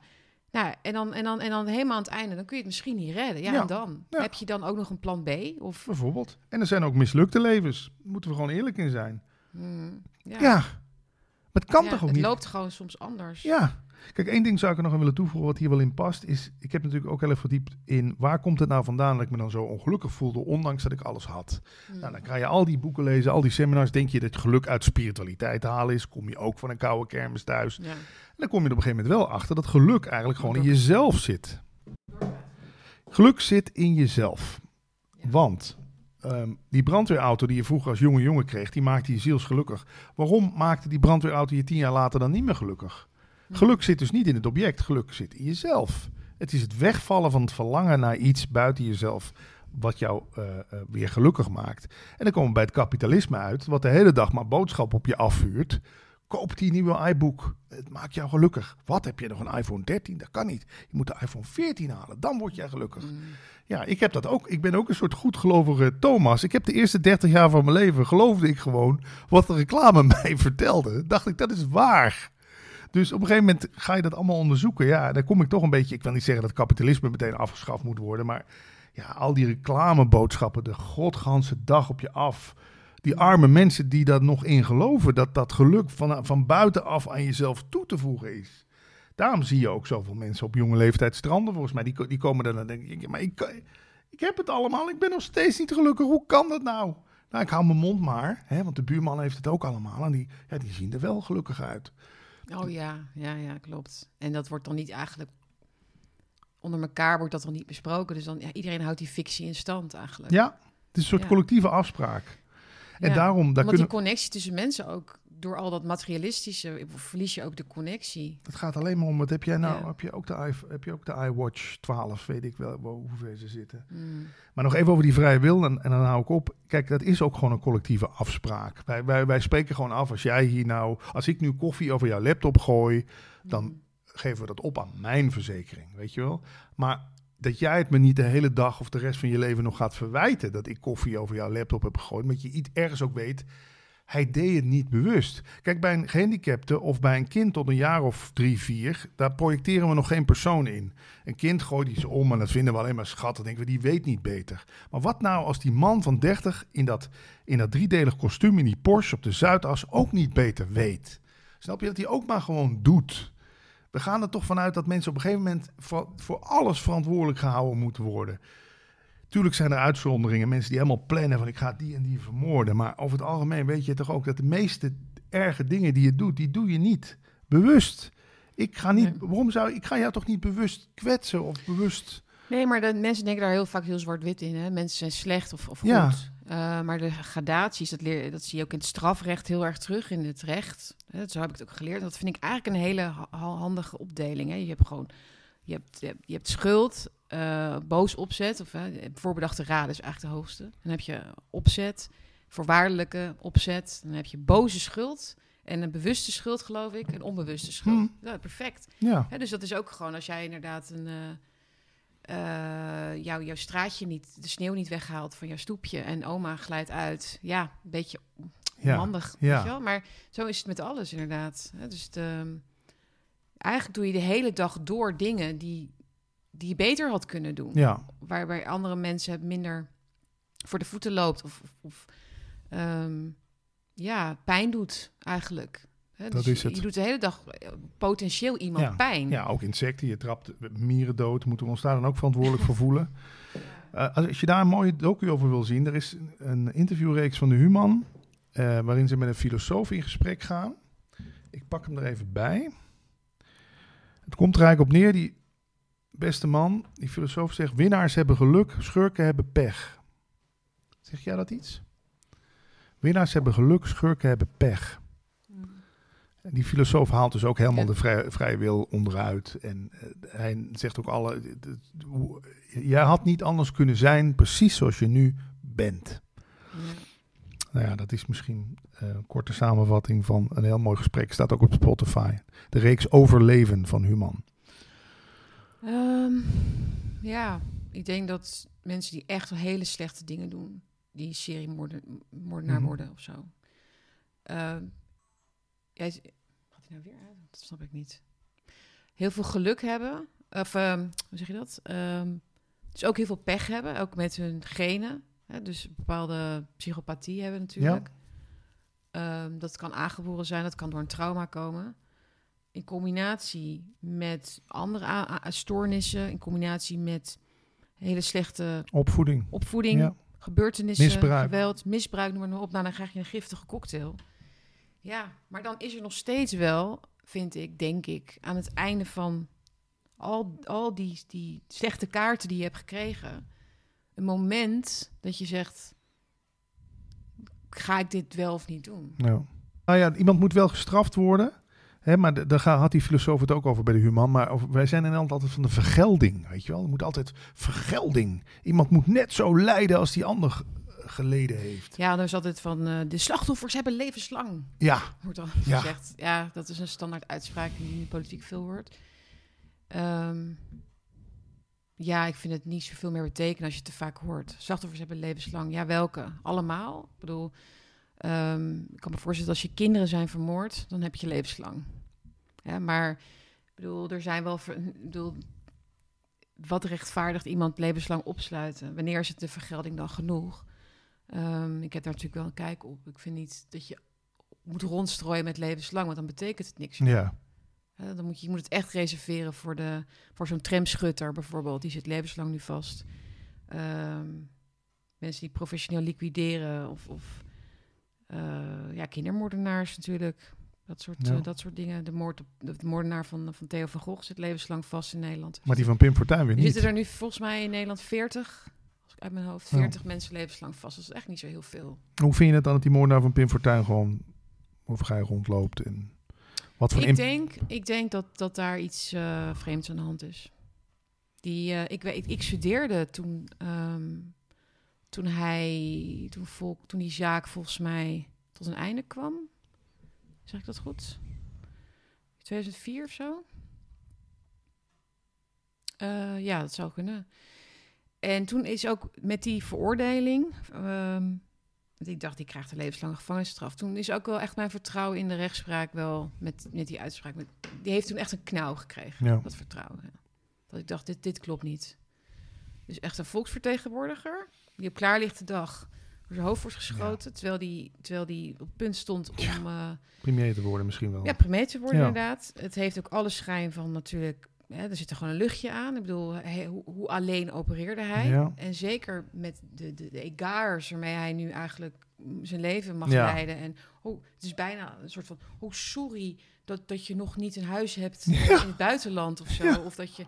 nou, en, dan, en, dan, en dan helemaal aan het einde, dan kun je het misschien niet redden. Ja, Ja. en dan? Ja. Heb je dan ook nog een plan B? Of, bijvoorbeeld. En er zijn ook mislukte levens. Daar moeten we gewoon eerlijk in zijn. hmm, Ja, maar het kan Ja, toch ook het niet? loopt gewoon soms anders. Ja. Kijk, één ding zou ik er nog aan willen toevoegen wat hier wel in past. Is, ik heb natuurlijk ook heel erg verdiept in waar komt het nou vandaan dat ik me dan zo ongelukkig voelde, ondanks dat ik alles had. Hmm. Nou, dan ga je al die boeken lezen, al die seminars. Denk je dat geluk uit spiritualiteit te halen is? Kom je ook van een koude kermis thuis? Ja. En dan kom je er op een gegeven moment wel achter dat geluk eigenlijk gewoon in jezelf zit. Geluk zit in jezelf. Ja. Want ehm, die brandweerauto die je vroeger als jonge jongen kreeg, die maakte je zielsgelukkig. Waarom maakte die brandweerauto je tien jaar later dan niet meer gelukkig? Geluk zit dus niet in het object, geluk zit in jezelf. Het is het wegvallen van het verlangen naar iets buiten jezelf wat jou eh, eh, weer gelukkig maakt. En dan komen we bij het kapitalisme uit, wat de hele dag maar boodschap op je afvuurt. Koop die nieuwe iBook. Het maakt jou gelukkig. Wat heb je nog een iPhone 13? Dat kan niet. Je moet de iPhone 14 halen. Dan word jij gelukkig. Hmm. Ja, ik heb dat ook. Ik ben ook een soort goedgelovige Thomas. Ik heb de eerste 30 jaar van mijn leven geloofde ik gewoon wat de reclame (laughs) mij vertelde. Dacht ik, dat is waar. Dus op een gegeven moment ga je dat allemaal onderzoeken. Ja, dan kom ik toch een beetje. Ik wil niet zeggen dat kapitalisme meteen afgeschaft moet worden. Maar ja, al die reclameboodschappen, de godganse dag op je af. Die arme mensen die daar nog in geloven. Dat dat geluk van, van buitenaf aan jezelf toe te voegen is. Daarom zie je ook zoveel mensen op jonge leeftijd stranden. Volgens mij, die, die komen dan en dan denk ik, maar ik, ik heb het allemaal. Ik ben nog steeds niet gelukkig. Hoe kan dat nou? Nou, ik hou mijn mond maar. Hè, want de buurman heeft het ook allemaal. En die, ja, die zien er wel gelukkig uit. Oh ja, ja, ja, klopt. En dat wordt dan niet eigenlijk... Onder elkaar wordt dat dan niet besproken. Dus dan, ja, iedereen houdt die fictie in stand eigenlijk. Ja, het is een soort Ja. collectieve afspraak. En Ja, daarom, daar Want kunnen, die connectie tussen mensen ook, door al dat materialistische, verlies je ook de connectie. het gaat alleen maar om, wat heb jij nou, Ja. heb, je ook de, i- heb je ook de iWatch 12, weet ik wel hoeveel ze zitten. Mm. Maar nog even over die vrije wil, en, en dan hou ik op. Kijk, dat is ook gewoon een collectieve afspraak. Wij, wij, wij spreken gewoon af, als jij hier nou, als ik nu koffie over jouw laptop gooi, dan Mm. geven we dat op aan mijn verzekering, weet je wel. Maar dat jij het me niet de hele dag of de rest van je leven nog gaat verwijten dat ik koffie over jouw laptop heb gegooid, met je iets ergens ook weet, hij deed het niet bewust. Kijk, bij een gehandicapte of bij een kind tot een jaar of drie, vier, daar projecteren we nog geen persoon in. Een kind gooit iets om en dat vinden we alleen maar schattig. Denken we, die weet niet beter. Maar wat nou als die man van 30 in dat, in dat driedelig kostuum in die Porsche op de Zuidas ook niet beter weet? Snap je dat hij ook maar gewoon doet? We gaan er toch vanuit dat mensen op een gegeven moment voor, voor alles verantwoordelijk gehouden moeten worden. Tuurlijk zijn er uitzonderingen, mensen die helemaal plannen van ik ga die en die vermoorden. Maar over het algemeen weet je toch ook dat de meeste erge dingen die je doet, die doe je niet bewust. Ik ga niet, Nee. waarom zou ik ga jou toch niet bewust kwetsen of bewust. Nee, maar de, mensen denken daar heel vaak heel zwart-wit in. Hè? Mensen zijn slecht of, of goed. Ja. Eh, maar de gradaties, dat, leer, dat zie je ook in het strafrecht heel erg terug, in het recht. Hè, zo heb ik het ook geleerd. Dat vind ik eigenlijk een hele ha- ha- handige opdeling. Hè? Je hebt gewoon, je hebt, je hebt, je hebt schuld, eh, boos opzet, of hè, voorbedachte raden is eigenlijk de hoogste. Dan heb je opzet, voorwaardelijke opzet. Dan heb je boze schuld en een bewuste schuld, geloof ik, en onbewuste schuld. Ja, perfect. Ja, Hè, dus dat is ook gewoon als jij inderdaad een. eh eh, jouw, jouw straatje niet, de sneeuw niet weghaalt van jouw stoepje en oma glijdt uit. Ja, een beetje handig. ja. Weet je wel? Maar zo is het met alles inderdaad. Hè, dus de, eigenlijk doe je de hele dag door dingen die, die je beter had kunnen doen. ja. Waarbij andere mensen minder voor de voeten loopt of, of, of, ehm, ja, pijn doet eigenlijk. Hè, Dat dus is je- het. Je doet de hele dag eh, potentieel iemand Ja, pijn. Ja, ook insecten. Je trapt mieren dood. Moeten we ons daar dan ook verantwoordelijk voor voelen? (laughs) Eh, als, als je daar een mooie docu over wil zien, er is een interviewreeks van de Human, eh, waarin ze met een filosoof in gesprek gaan. Ik pak hem er even bij. Het komt er eigenlijk op neer, die beste man, die filosoof zegt, winnaars hebben geluk, schurken hebben pech. Zeg jij dat iets? Winnaars hebben geluk, schurken hebben pech. En die filosoof haalt dus ook helemaal de vrij, vrije wil onderuit. En eh, hij zegt ook alle. Jij had niet anders kunnen zijn, precies zoals je nu bent. Ja. Nou ja, dat is misschien eh, een korte samenvatting van een heel mooi gesprek. Staat ook op Spotify. De reeks Overleven van Human. Ehm, ja, ik denk dat mensen die echt hele slechte dingen doen, die seriemoordenaar Mhm. worden of zo. Ehm, jij, gaat hij nou weer uit? Dat snap ik niet. Heel veel geluk hebben, of ehm, hoe zeg je dat? Ehm, dus ook heel veel pech hebben, ook met hun genen. Hè? Dus bepaalde psychopathie hebben natuurlijk. Ehm, dat kan aangeboren zijn, dat kan door een trauma komen. In combinatie met andere stoornissen, in combinatie met hele slechte Opvoeding. opvoeding, Ja. gebeurtenissen, Misbruik. geweld, misbruik, noem maar op. Nou, dan krijg je een giftige cocktail. Ja, maar dan is er nog steeds wel, vind ik, denk ik, aan het einde van al, al die, die slechte kaarten die je hebt gekregen, een moment dat je zegt, ga ik dit wel of niet doen? Ja. Nou ja, iemand moet wel gestraft worden. Hè, maar daar had die filosoof het ook over bij de Human. Maar over- wij zijn in Nederland altijd van de vergelding. Weet je wel? Er moet altijd vergelding. Iemand moet net zo lijden als die ander geleden heeft. Ja, dan is altijd van, eh, de slachtoffers hebben levenslang. Ja, wordt al Ja. gezegd. Ja, dat is een standaard uitspraak die in de politiek veel hoort. Ehm, ja, ik vind het niet zoveel meer betekenen als je te vaak hoort. Slachtoffers hebben levenslang. Ja, welke? Allemaal? Ik bedoel, ehm, ik kan me voorstellen als je kinderen zijn vermoord, dan heb je levenslang. Maar ik bedoel, er zijn wel... Ik bedoel, wat rechtvaardigt iemand levenslang opsluiten? Wanneer is het de vergelding dan genoeg? Ehm, ik heb daar natuurlijk wel een kijk op. Ik vind niet dat je moet rondstrooien met levenslang, want dan betekent het niks. ja. Hè, dan moet je, je moet het echt reserveren voor, de, voor zo'n tramschutter bijvoorbeeld. Die zit levenslang nu vast. Ehm, mensen die professioneel liquideren of, of eh, ja, kindermoordenaars natuurlijk. Dat soort, Ja. eh, dat soort dingen. De, moord op, de, de moordenaar van, van Theo van Gogh zit levenslang vast in Nederland. Maar die van Pim Fortuyn weer niet. zitten er nu volgens mij in Nederland 40, als ik uit mijn hoofd. Ja. 40 mensen levenslang vast. Dat is echt niet zo heel veel. Hoe vind je het dan dat die moordenaar van Pim Fortuyn gewoon vrij rondloopt? En wat voor Ik denk, ik denk dat, dat daar iets eh, vreemds aan de hand is. Die, eh, ik, weet, ik studeerde toen, ehm, toen hij, toen, volk, toen die zaak volgens mij tot een einde kwam. Zeg ik dat goed? 2004 of zo? Eh, ja, dat zou kunnen. En toen is ook met die veroordeling, ehm, want ik dacht, die krijgt een levenslange gevangenisstraf. Toen is ook wel echt mijn vertrouwen in de rechtspraak wel met, met die uitspraak. Met, die heeft toen echt een knauw gekregen, Ja. dat vertrouwen. ja. Dat ik dacht, dit, dit klopt niet. Dus echt een volksvertegenwoordiger die op klaarlichte dag door zijn hoofd wordt geschoten, terwijl, die, terwijl die op punt stond om eh, premier te worden misschien wel? ja, premier te worden inderdaad. Het heeft ook alle schijn van natuurlijk... Hè, er zit er gewoon een luchtje aan. Ik bedoel, hij- hoe, hoe alleen opereerde hij? Ja. En zeker met de, de, de egaars waarmee hij nu eigenlijk zijn leven mag Ja. leiden. En oh, het is bijna een soort van... Oh, sorry dat, dat je nog niet een huis hebt Ja. in het buitenland of zo. Of dat je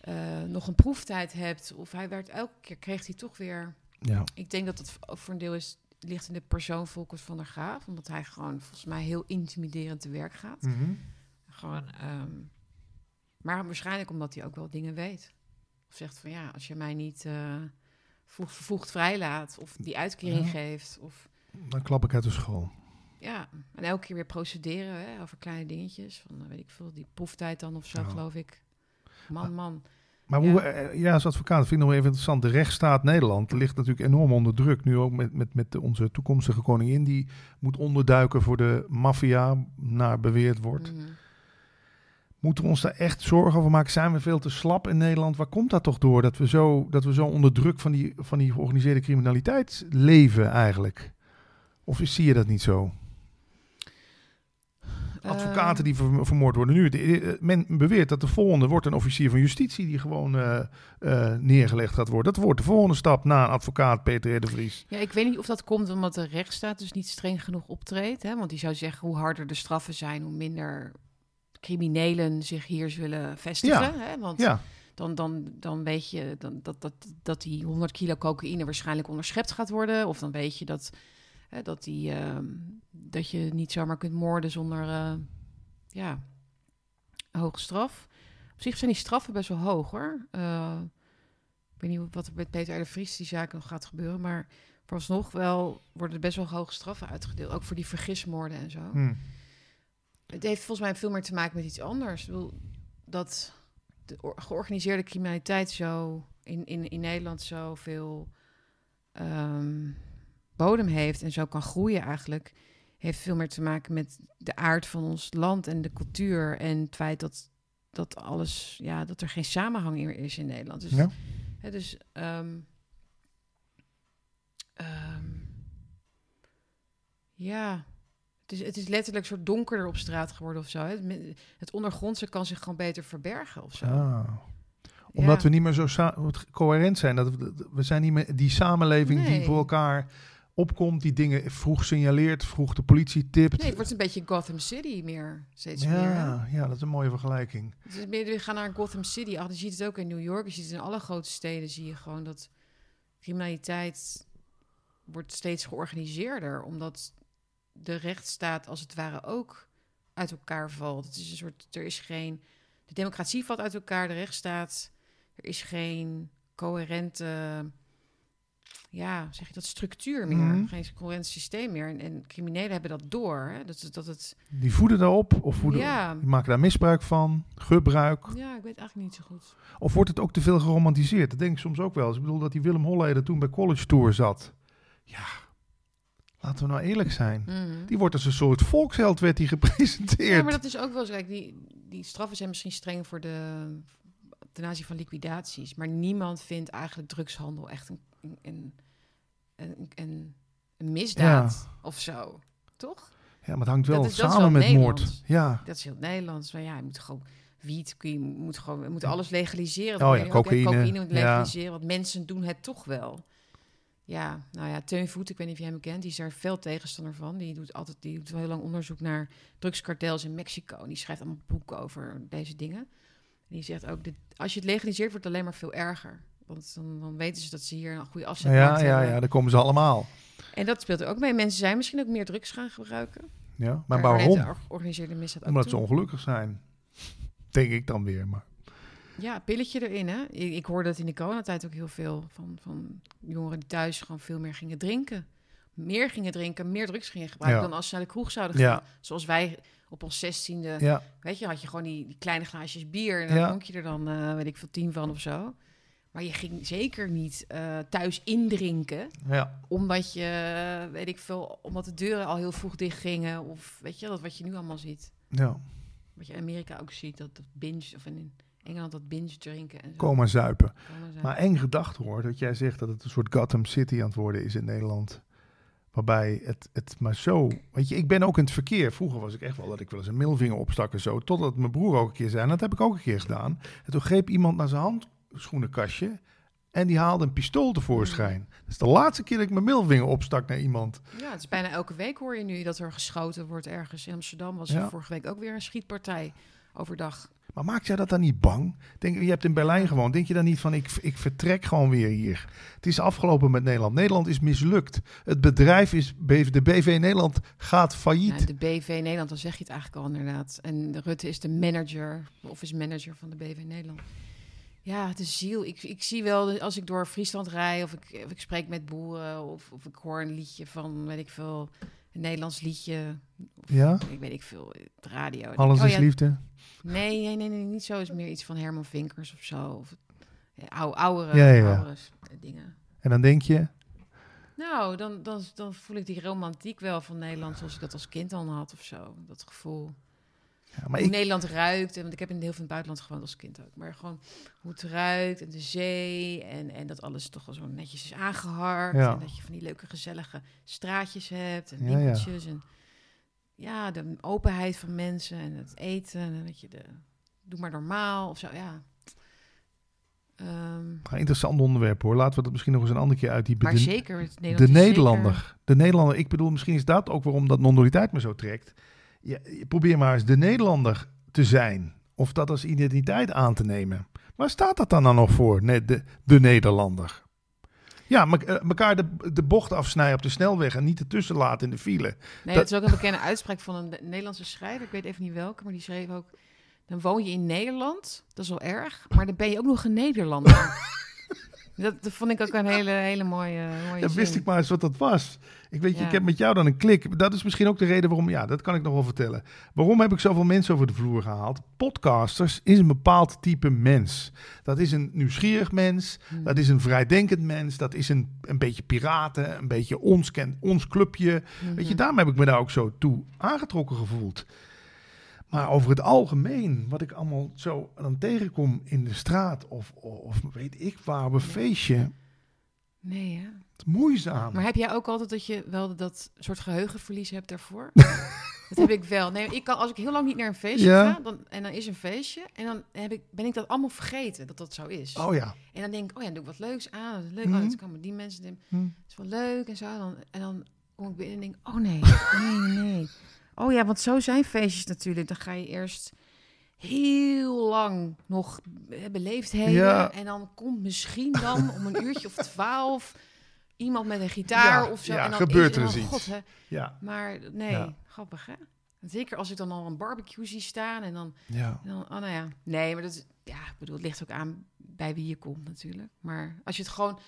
eh, nog een proeftijd hebt. Of hij werd elke keer, kreeg hij toch weer... Ja. Ik denk dat ook voor een deel is, ligt in de persoon Volkers van der Graaf. Omdat hij gewoon volgens mij heel intimiderend te werk gaat. Mhm. Gewoon, ehm, maar waarschijnlijk omdat hij ook wel dingen weet. Of zegt van ja, als je mij niet vroeg, vervoegd vrijlaat of die uitkering Ja. geeft. Of Dan klap ik uit de school. ja, en elke keer weer procederen hè, over kleine dingetjes. Van eh, weet ik veel, die proeftijd dan of zo, Ja. geloof ik. Man, man. Maar Ja. hoe, eh, ja, als advocaat vind ik nog even interessant. De rechtsstaat Nederland ligt natuurlijk enorm onder druk. Nu ook met, met, met onze toekomstige koningin. Die moet onderduiken voor de maffia, naar beweerd wordt. Mhm. Moeten we ons daar echt zorgen over maken? Zijn we veel te slap in Nederland? Waar komt dat toch door? Dat we zo, dat we zo onder druk van die, van die georganiseerde criminaliteit leven eigenlijk? Of zie je dat niet zo? Advocaten die ver- vermoord worden nu. de- men beweert dat de volgende wordt een officier van justitie die gewoon eh, eh, neergelegd gaat worden. Dat wordt de volgende stap na een advocaat Peter R. de Vries. Ja, ik weet niet of dat komt omdat de rechtsstaat dus niet streng genoeg optreedt. Hè? Want die zou zeggen hoe harder de straffen zijn, hoe minder criminelen zich hier zullen vestigen. Ja. Hè? Want Ja, dan, dan, dan weet je dan, dat, dat, dat die 100 kilo cocaïne waarschijnlijk onderschept gaat worden. Of dan weet je dat, hè, dat, die, ehm, dat je niet zomaar kunt moorden zonder eh, ja, hoge straf. Op zich zijn die straffen best wel hoog hoor. Eh, ik weet niet wat er met Peter R. de Vries die zaak nog gaat gebeuren. Maar vooralsnog wel worden er best wel hoge straffen uitgedeeld. Ook voor die vergismoorden en zo. hm. Het heeft volgens mij veel meer te maken met iets anders. Ik bedoel, dat de or- georganiseerde criminaliteit zo in, in, in Nederland zoveel ehm bodem heeft en zo kan groeien eigenlijk, heeft veel meer te maken met de aard van ons land en de cultuur en het feit dat, dat alles, ja, dat er geen samenhang meer is in Nederland. Dus, ja. hè, dus ehm, ehm, ja, het is, het is letterlijk een soort donkerder op straat geworden of zo. hè. Het, ondergrondse kan zich gewoon beter verbergen of zo. Ah. Omdat Ja. we niet meer zo coherent zijn. Dat we, we zijn niet meer die samenleving die voor elkaar opkomt, die dingen vroeg signaleert, vroeg de politie tipt. Nee, het wordt een beetje Gotham City meer, steeds meer. hè. ja, ja, dat is een mooie vergelijking. Het is meer, we gaan naar Gotham City. Ach, je ziet het ook in New York. Je ziet het in alle grote steden. Zie je gewoon dat criminaliteit wordt steeds georganiseerder. Omdat de rechtsstaat als het ware ook uit elkaar valt. Het is een soort, er is geen... De democratie valt uit elkaar, de rechtsstaat. Er is geen coherente... Ja, zeg je dat, structuur meer. Mhm. Geen coherent systeem meer. En, en criminelen hebben dat door. Hè? Dat, is- dat het... Die voeden daarop of voeden, Ja. die maken daar misbruik van, gebruik. Ja, ik weet eigenlijk niet zo goed. Of wordt het ook te veel geromantiseerd? Dat denk ik soms ook wel eens. Ik bedoel dat die Willem Holleder toen bij College Tour zat. Ja, laten we nou eerlijk zijn. Mhm. Die wordt als een soort volksheld werd die gepresenteerd. Ja, maar dat is ook wel zo. Kijk, die, die straffen zijn misschien streng voor de ten aanzien van liquidaties. Maar niemand vindt eigenlijk drugshandel echt een, een, een, een, een misdaad of zo. Toch? Ja, maar het hangt wel Dat is- samen wel met moord. Ja, Dat is heel Nederlands. Maar ja, je moet gewoon wiet, je moet gewoon, we moeten alles legaliseren. Oh ja, je cocaïne, cocaïne moet ja. legaliseren, want mensen doen het toch wel. Ja, nou ja, Teun Voet, ik weet niet of jij hem kent, die is daar veel tegenstander van. Die doet altijd, die doet heel lang onderzoek naar drugskartels in Mexico. En die schrijft allemaal boeken over deze dingen. En die zegt ook, dit, als je het legaliseert, wordt het alleen maar veel erger. Want dan, dan weten ze dat ze hier een goede afzet Ja, maken ja, hebben. ja, daar komen ze allemaal. En dat speelt er ook mee. Mensen zijn misschien ook meer drugs gaan gebruiken. Ja, maar waarom? leidt de georganiseerde misdaad ook Omdat ze ongelukkig zijn. Denk ik dan weer. Maar Ja, pilletje erin, hè. Ik, ik hoorde dat in de coronatijd ook heel veel van, van jongeren die thuis gewoon veel meer gingen drinken. Meer gingen drinken, meer drugs gingen gebruiken Ja. dan als ze naar de kroeg zouden gaan. ja, Zoals wij op ons zestiende, ja, weet je, had je gewoon die, die kleine glaasjes bier en dan dronk je er dan, eh, weet ik veel, tien van of zo. Maar je ging zeker niet eh, thuis indrinken, ja. omdat je, weet ik veel, omdat de deuren al heel vroeg dicht gingen. Of weet je, dat wat je nu allemaal ziet. ja. Wat je in Amerika ook ziet, dat, dat binge, of in Engeland dat binge drinken en zo. Komen zuipen. Maar eng gedacht hoor, dat jij zegt dat het een soort Gotham City aan het worden is in Nederland. Waarbij het, het maar zo... Weet je, ik ben ook in het verkeer. Vroeger was ik echt wel dat ik wel eens een middelvinger opstak en zo. Totdat mijn broer ook een keer zei, en dat heb ik ook een keer gedaan. En toen greep iemand naar zijn handschoenenkastje en die haalde een pistool tevoorschijn. Dat is de laatste keer dat ik mijn middelvinger opstak naar iemand. Ja, het is bijna elke week hoor je nu dat er geschoten wordt ergens. In Amsterdam was Ja. er vorige week ook weer een schietpartij overdag. Maar maakt jij dat dan niet bang? Denk, je hebt in Berlijn gewoond. Denk je dan niet van, ik, ik vertrek gewoon weer hier? Het is afgelopen met Nederland. Nederland is mislukt. Het bedrijf is, de BV Nederland gaat failliet. Ja, de BV Nederland, dan zeg je het eigenlijk al inderdaad. En de Rutte is de manager, office manager van de BV Nederland. Ja, de ziel. Ik, ik zie wel, als ik door Friesland rijd of ik, of ik spreek met boeren of, of ik hoor een liedje van, weet ik veel, een Nederlands liedje. Of, Ja? Ik weet ik veel, de radio. Alles oh is ja, liefde. Nee, nee, nee, nee, niet zo. is meer iets van Herman Vinkers of zo. Of oude, oudere, Ja, ja, ja. oudere s- dingen. En dan denk je, Nou, dan, dan, dan voel ik die romantiek wel van Nederland zoals ik dat als kind dan had of zo. Dat gevoel. Maar hoe ik, Nederland ruikt. En, want ik heb in heel veel het buitenland gewoond als kind ook. Maar gewoon hoe het ruikt en de zee. En, en dat alles toch wel zo netjes is aangeharkt. En dat je van die leuke gezellige straatjes hebt. En winkeltjes. En ja, de openheid van mensen en het eten. En dat je de... Doe maar normaal of zo, ja. Een interessant onderwerp hoor. Laten we dat misschien nog eens een andere keer uit die maar de, zeker, het de Nederlander. De Nederlander. Ik bedoel, misschien is dat ook waarom dat non-dualiteit me zo trekt. Ja, je probeer maar eens de Nederlander te zijn. Of dat als identiteit aan te nemen. Waar staat dat dan, dan nog voor, ne- de, de Nederlander? Ja, me- eh, elkaar de, de bocht afsnijden op de snelweg en niet ertussen laten in de file. Nee, Dat- dat is ook een bekende uitspraak van een Nederlandse schrijver. Ik weet even niet welke, maar die schreef ook... Dan woon je in Nederland, dat is wel erg, maar dan ben je ook nog een Nederlander. (laughs) dat, dat vond ik ook een hele, hele mooie, mooie Dan wist ik maar eens wat dat was. Ik weet je, Ja. ik heb met jou dan een klik. Dat is misschien ook de reden waarom, ja, dat kan ik nog wel vertellen. Waarom heb ik zoveel mensen over de vloer gehaald? Podcasters is een bepaald type mens. Dat is een nieuwsgierig mens, Hmm. dat is een vrijdenkend mens, dat is een, een beetje piraten, een beetje ons, ken, ons clubje. Weet je, daarom heb ik me daar ook zo toe aangetrokken gevoeld. Maar over het algemeen, wat ik allemaal zo dan tegenkom in de straat of, of weet ik waar op een feestje, Nee, ja. het moeizaam. Maar heb jij ook altijd dat je wel dat soort geheugenverlies hebt daarvoor? (laughs) dat heb ik wel. Nee, ik kan, als ik heel lang niet naar een feestje Ja. ga, dan, en dan is een feestje, en dan heb ik, ben ik dat allemaal vergeten, dat dat zo is. Oh ja. En dan denk ik, oh ja, doe ik wat leuks aan, dat is leuk. Mhm. Oh, dan komen die mensen, in. Hm. Het is wel leuk en zo. Dan, en dan kom ik binnen en denk, oh nee, (laughs) nee, nee, nee. Oh ja, want zo zijn feestjes natuurlijk. Dan ga je eerst heel lang nog beleefdheden. Ja. En dan komt misschien dan om een uurtje of twaalf iemand met een gitaar Ja, of zo. ja, en dan gebeurt er eens iets. God, hè. Ja. Maar nee, Ja. grappig hè. Zeker als ik dan al een barbecue zie staan en dan, Ja. en dan oh nou ja. Nee, maar dat is, ja, ik bedoel, het ligt ook aan bij wie je komt natuurlijk. Maar als je het gewoon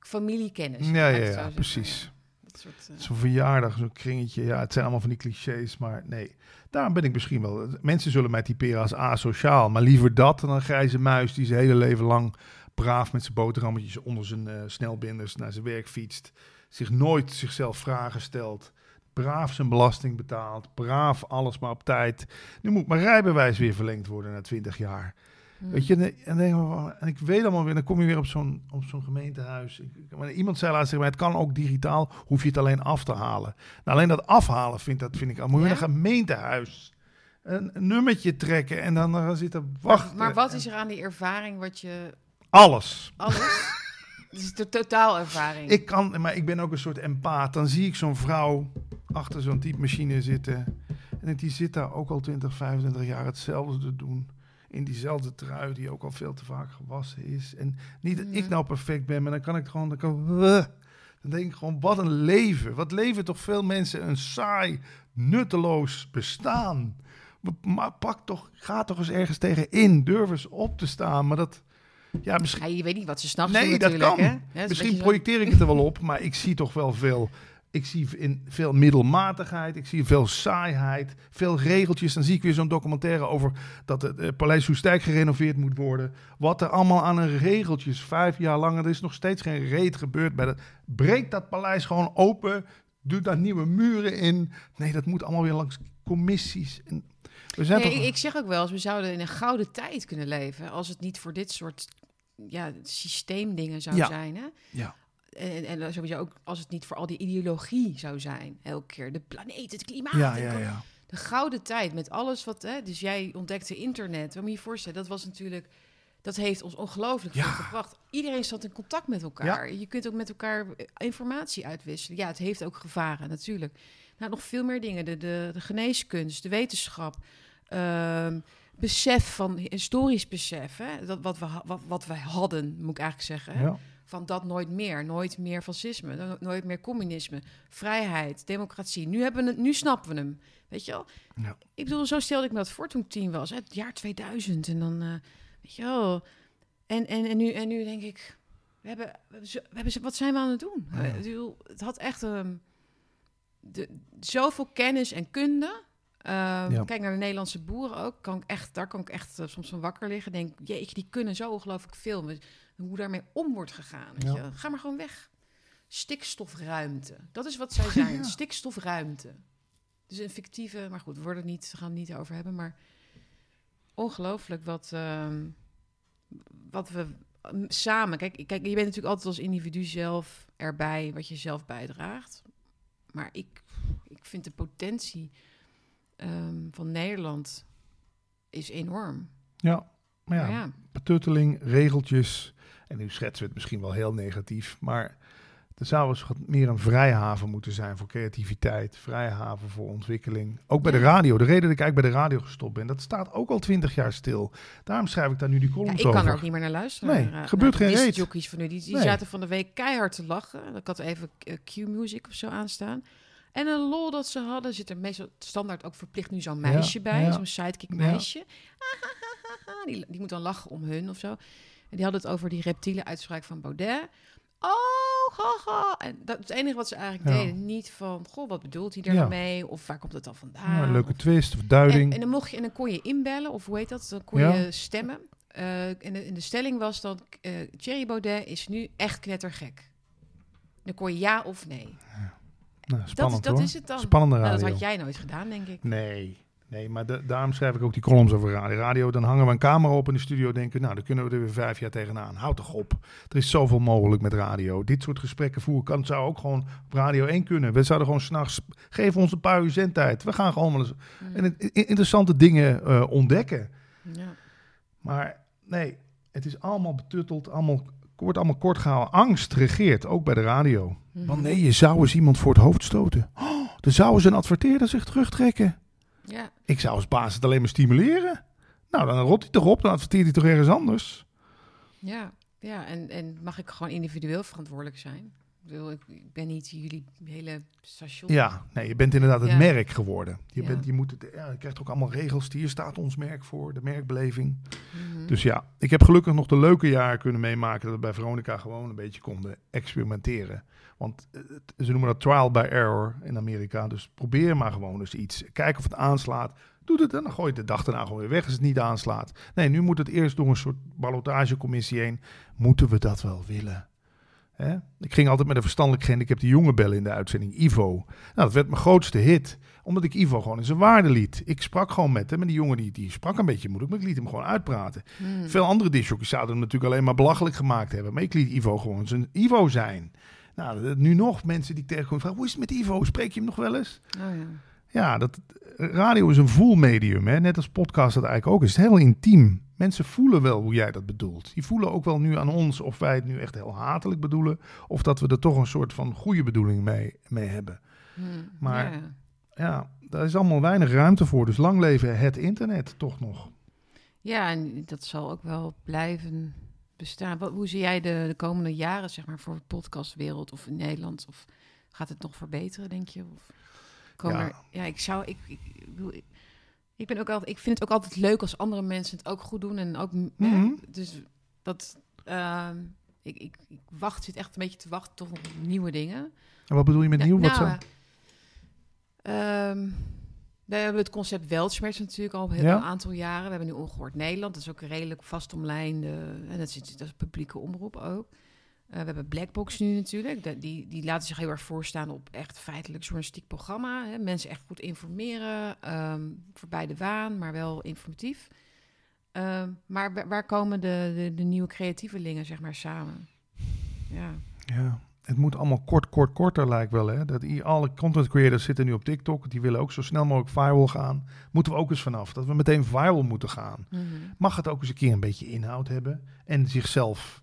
familiekennis. Ja, ja, ja, precies. Soort, eh, Zo'n verjaardag, zo'n kringetje. Ja, het zijn allemaal van die clichés, maar nee. Daarom ben ik misschien wel... Mensen zullen mij typeren als asociaal, maar liever dat dan een grijze muis die zijn hele leven lang braaf met zijn boterhammetjes onder zijn eh, snelbinders naar zijn werk fietst. Zich nooit zichzelf vragen stelt. Braaf zijn belasting betaalt. Braaf alles maar op tijd. Nu moet mijn rijbewijs weer verlengd worden na 20 jaar. Hmm. Weet je, en, en, denk en ik weet allemaal weer, dan kom je weer op zo'n, op zo'n gemeentehuis. Ik- maar iemand zei laatst tegen mij, het kan ook digitaal, hoef je het alleen af te halen. Nou, alleen dat afhalen vind, dat vind ik al. Moet je Ja? een gemeentehuis een, een nummertje trekken en dan gaan zitten wachten. Maar wat is er aan die ervaring wat je... Alles. Alles? (laughs) Het is de totaalervaring. Ik kan, maar ik ben ook een soort empaat. Dan zie ik zo'n vrouw achter zo'n typemachine zitten. En die zit daar ook al 20, 25 jaar hetzelfde te doen. In diezelfde trui die ook al veel te vaak gewassen is. En niet dat ik nou perfect ben, maar dan kan ik gewoon... Dan, kan, dan denk ik gewoon, wat een leven. Wat leven toch veel mensen een saai, nutteloos bestaan. Maar pak toch, ga toch eens ergens tegen in. Durf eens op te staan. Maar dat... Ja, misschien... Ja, je weet niet wat ze s'nachts Nee, doen dat kan. Ja, Misschien zo- projecteer ik het er wel op, maar ik zie toch wel veel. Ik zie in veel middelmatigheid, ik zie veel saaiheid, veel regeltjes. Dan zie ik weer zo'n documentaire over dat het eh, Paleis Soestdijk gerenoveerd moet worden. Wat er allemaal aan een regeltjes, vijf jaar lang, er is nog steeds geen reet gebeurd. Bij dat, breek dat paleis gewoon open, doe daar nieuwe muren in. Nee, dat moet allemaal weer langs commissies. En we zijn Nee, toch... ik, ik zeg ook wel eens, we zouden in een gouden tijd kunnen leven als het niet voor dit soort ja, systeemdingen zou Ja. zijn. Hè? Ja. En, en sowieso ook als het niet voor al die ideologie zou zijn. Elke keer de planeet, het klimaat. ja, ja, ja. De gouden tijd met alles wat. Hè, dus jij ontdekte internet. Wat moet je je voorstellen? Dat was natuurlijk. Dat heeft ons ongelooflijk veel gebracht. Iedereen zat in contact met elkaar. Je kunt ook met elkaar eh, informatie uitwisselen. Ja, het heeft ook gevaren natuurlijk. Nou, nog veel meer dingen. De, de, de geneeskunst, de wetenschap. ehm, besef van historisch besef. Hè? Dat wat, we, wat, wat wij hadden, moet ik eigenlijk zeggen. Hè? ja. Van dat nooit meer. Nooit meer fascisme. no- Nooit meer communisme. Vrijheid, democratie. Nu, hebben we het, nu snappen we hem. Weet je wel? Ja. Ik bedoel, zo stelde ik me dat voor toen ik tien was. Het jaar 2000. En dan, eh, weet je wel. En, en, en, nu, en nu denk ik... We hebben, we hebben, wat zijn we aan het doen? Ja. Ik bedoel, het had echt ehm, de, zoveel kennis en kunde. Ehm, Ja. Kijk naar de Nederlandse boeren ook. Kan ik echt, daar kan ik echt eh, soms van wakker liggen. Denk, jeetje, die kunnen zo ongelooflijk veel. We- Hoe daarmee om wordt gegaan. Weet Ja. je? Ga maar gewoon weg. Stikstofruimte. Dat is wat zij zijn. Ja. Stikstofruimte. Dus een fictieve, maar goed, we worden het niet, gaan het niet over hebben. Maar ongelooflijk wat, ehm, wat we ehm, samen. Kijk, kijk, je bent natuurlijk altijd als individu zelf erbij wat je zelf bijdraagt. Maar ik, ik vind de potentie ehm, van Nederland is enorm. ja. Maar ja, ja, betutteling, regeltjes. En nu schetsen we het misschien wel heel negatief, maar er zou eens wat meer een vrijhaven moeten zijn voor creativiteit, vrijhaven voor ontwikkeling. Ook bij Ja. de radio. De reden dat ik eigenlijk bij de radio gestopt ben, dat staat ook al twintig jaar stil. Daarom schrijf ik daar nu die ja, columns ik kan er ook niet meer naar luisteren. Nee, naar, gebeurt de geen reet. van nu. Die, die Nee. zaten van de week keihard te lachen. Ik had even eh, Q-music of zo aanstaan. En een lol dat ze hadden, zit er meestal standaard ook verplicht nu zo'n meisje bij, ja. zo'n sidekick Ja. meisje. Die, die moet dan lachen om hun of zo. En die hadden het over die reptiele uitspraak van Baudet. Oh, haha. En dat is het enige wat ze eigenlijk Ja. deden. Niet van, goh, wat bedoelt hij er Ja. nou mee? Of waar komt het dan vandaan? Ja, leuke twist of duiding. en, en dan mocht je en dan kon je inbellen of hoe heet dat? Dan kon je stemmen. Eh, en, de, en de stelling was dan eh Thierry Baudet is nu echt knettergek. Dan kon je ja of nee. nou, Dat, is, spannend dat hoor. is het dan. Spannende Nou, radio. dat had jij nooit gedaan, denk ik. Nee, nee maar da- daarom schrijf ik ook die columns over radio. radio. Dan hangen we een camera op in de studio denken, nou, dan kunnen we er weer vijf jaar tegenaan. Houd toch op. Er is zoveel mogelijk met radio. Dit soort gesprekken voeren kan, zou ook gewoon op Radio 1 kunnen. We zouden gewoon s'nachts, geef ons een paar uur zendtijd. We gaan gewoon wel eens Mm. en interessante dingen eh, ontdekken. Ja. Maar nee, het is allemaal betutteld, allemaal, wordt allemaal kort gehouden. Angst regeert, ook bij de radio. Mhm. Want nee, je zou eens iemand voor het hoofd stoten. Oh, er zou eens een adverteerder zich terugtrekken. Ja. Ik zou als baas het alleen maar stimuleren. Nou, dan rot hij toch op, dan adverteert hij toch ergens anders. Ja, ja. En, en mag ik gewoon individueel verantwoordelijk zijn? Ik, bedoel, ik, ik ben niet jullie hele station. Ja, nee, je bent inderdaad het Ja. merk geworden. Je, Ja. bent, je, moet het, ja, je krijgt ook allemaal regels. Hier staat ons merk voor, de merkbeleving. Mhm. Dus ja, ik heb gelukkig nog de leuke jaren kunnen meemaken... dat we bij Veronica gewoon een beetje konden experimenteren. Want eh, ze noemen dat trial by error in Amerika. Dus probeer maar gewoon eens iets. Kijk of het aanslaat. Doe het en dan gooi je de dag daarna gewoon weer weg als het niet aanslaat. Nee, nu moet het eerst door een soort ballotagecommissie heen. Moeten we dat wel willen? Hè? Ik ging altijd met een verstandelijk gehandicapte jongen bellen in de uitzending, Ivo. Nou, dat werd mijn grootste hit, omdat ik Ivo gewoon in zijn waarde liet. Ik sprak gewoon met hem en die jongen die, die sprak een beetje moeilijk, maar ik liet hem gewoon uitpraten. Mhm. Veel andere disjockeys zouden hem natuurlijk alleen maar belachelijk gemaakt hebben. Maar ik liet Ivo gewoon zijn Ivo zijn. Nou, nu nog mensen die ik tegenkom vragen, hoe is het met Ivo? Spreek je hem nog wel eens? Oh, ja. Ja, dat, radio is een voelmedium, hè? net als podcast dat eigenlijk ook is. Het is heel intiem. Mensen voelen wel hoe jij dat bedoelt. Die voelen ook wel nu aan ons of wij het nu echt heel hatelijk bedoelen... of dat we er toch een soort van goede bedoeling mee, mee hebben. Mhm. Maar- Ja. Ja, daar is allemaal weinig ruimte voor. Dus lang leven het internet toch nog. Ja, en dat zal ook wel blijven bestaan. Wat, hoe zie jij de, de komende jaren, zeg maar, voor de podcastwereld of in Nederland? Of gaat het nog verbeteren, denk je? Of komen Ja. Er, ja, ik zou, ik, ik, ik, ben ook altijd, ik vind het ook altijd leuk als andere mensen het ook goed doen en ook, hè, Mhm. dus dat, ehm, ik, ik, ik wacht, zit echt een beetje te wachten toch op nieuwe dingen. En wat bedoel je met nieuw? Wat nou, eh, ehm, we hebben het concept Weltschmerz natuurlijk al heel Ja. een aantal jaren. We hebben nu Ongehoord Nederland. Dat is ook redelijk vast omlijnde... En dat is, dat is publieke omroep ook. Eh, we hebben Blackbox nu natuurlijk. Dat- Die, die laten zich heel erg voorstaan op echt feitelijk journalistiek programma. Hè. Mensen echt goed informeren. ehm voorbij de waan, maar wel informatief. Ehm, maar wa- waar komen de, de, de nieuwe creatievelingen zeg maar samen? Ja. Ja, het moet allemaal kort, kort, korter lijkt wel. Hè? Dat alle content creators zitten nu op TikTok. Die willen ook zo snel mogelijk viral gaan. Moeten we ook eens vanaf. Dat we meteen viral moeten gaan. Mhm. Mag het ook eens een keer een beetje inhoud hebben. En zichzelf,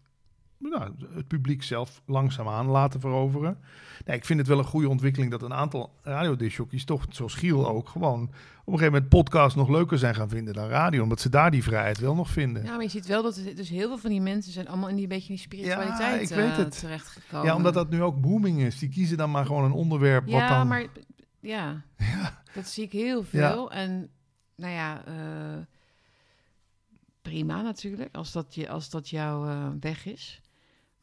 nou, het publiek zelf langzaamaan laten veroveren. Nee, ik vind het wel een goede ontwikkeling dat een aantal radiodisjockeys toch, zoals Giel ook, gewoon op een gegeven moment podcast nog leuker zijn gaan vinden dan radio. Omdat ze daar die vrijheid wel nog vinden. Ja, maar je ziet wel dat er, dus heel veel van die mensen zijn allemaal in die beetje in die spiritualiteit ik weet eh, het. terechtgekomen. Ja, omdat dat nu ook booming is. Die kiezen dan maar gewoon een onderwerp wat Ja, dan... maar ja, (laughs) dat zie ik heel veel. En nou ja, eh, prima natuurlijk, als dat, je, als dat jouw eh, weg is.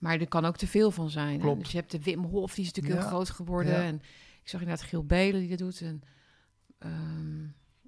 Maar er kan ook te veel van zijn. Dus je hebt de Wim Hof, die is natuurlijk Ja. heel groot geworden. Ja. En ik zag inderdaad Giel Belen die dat doet. En ehm,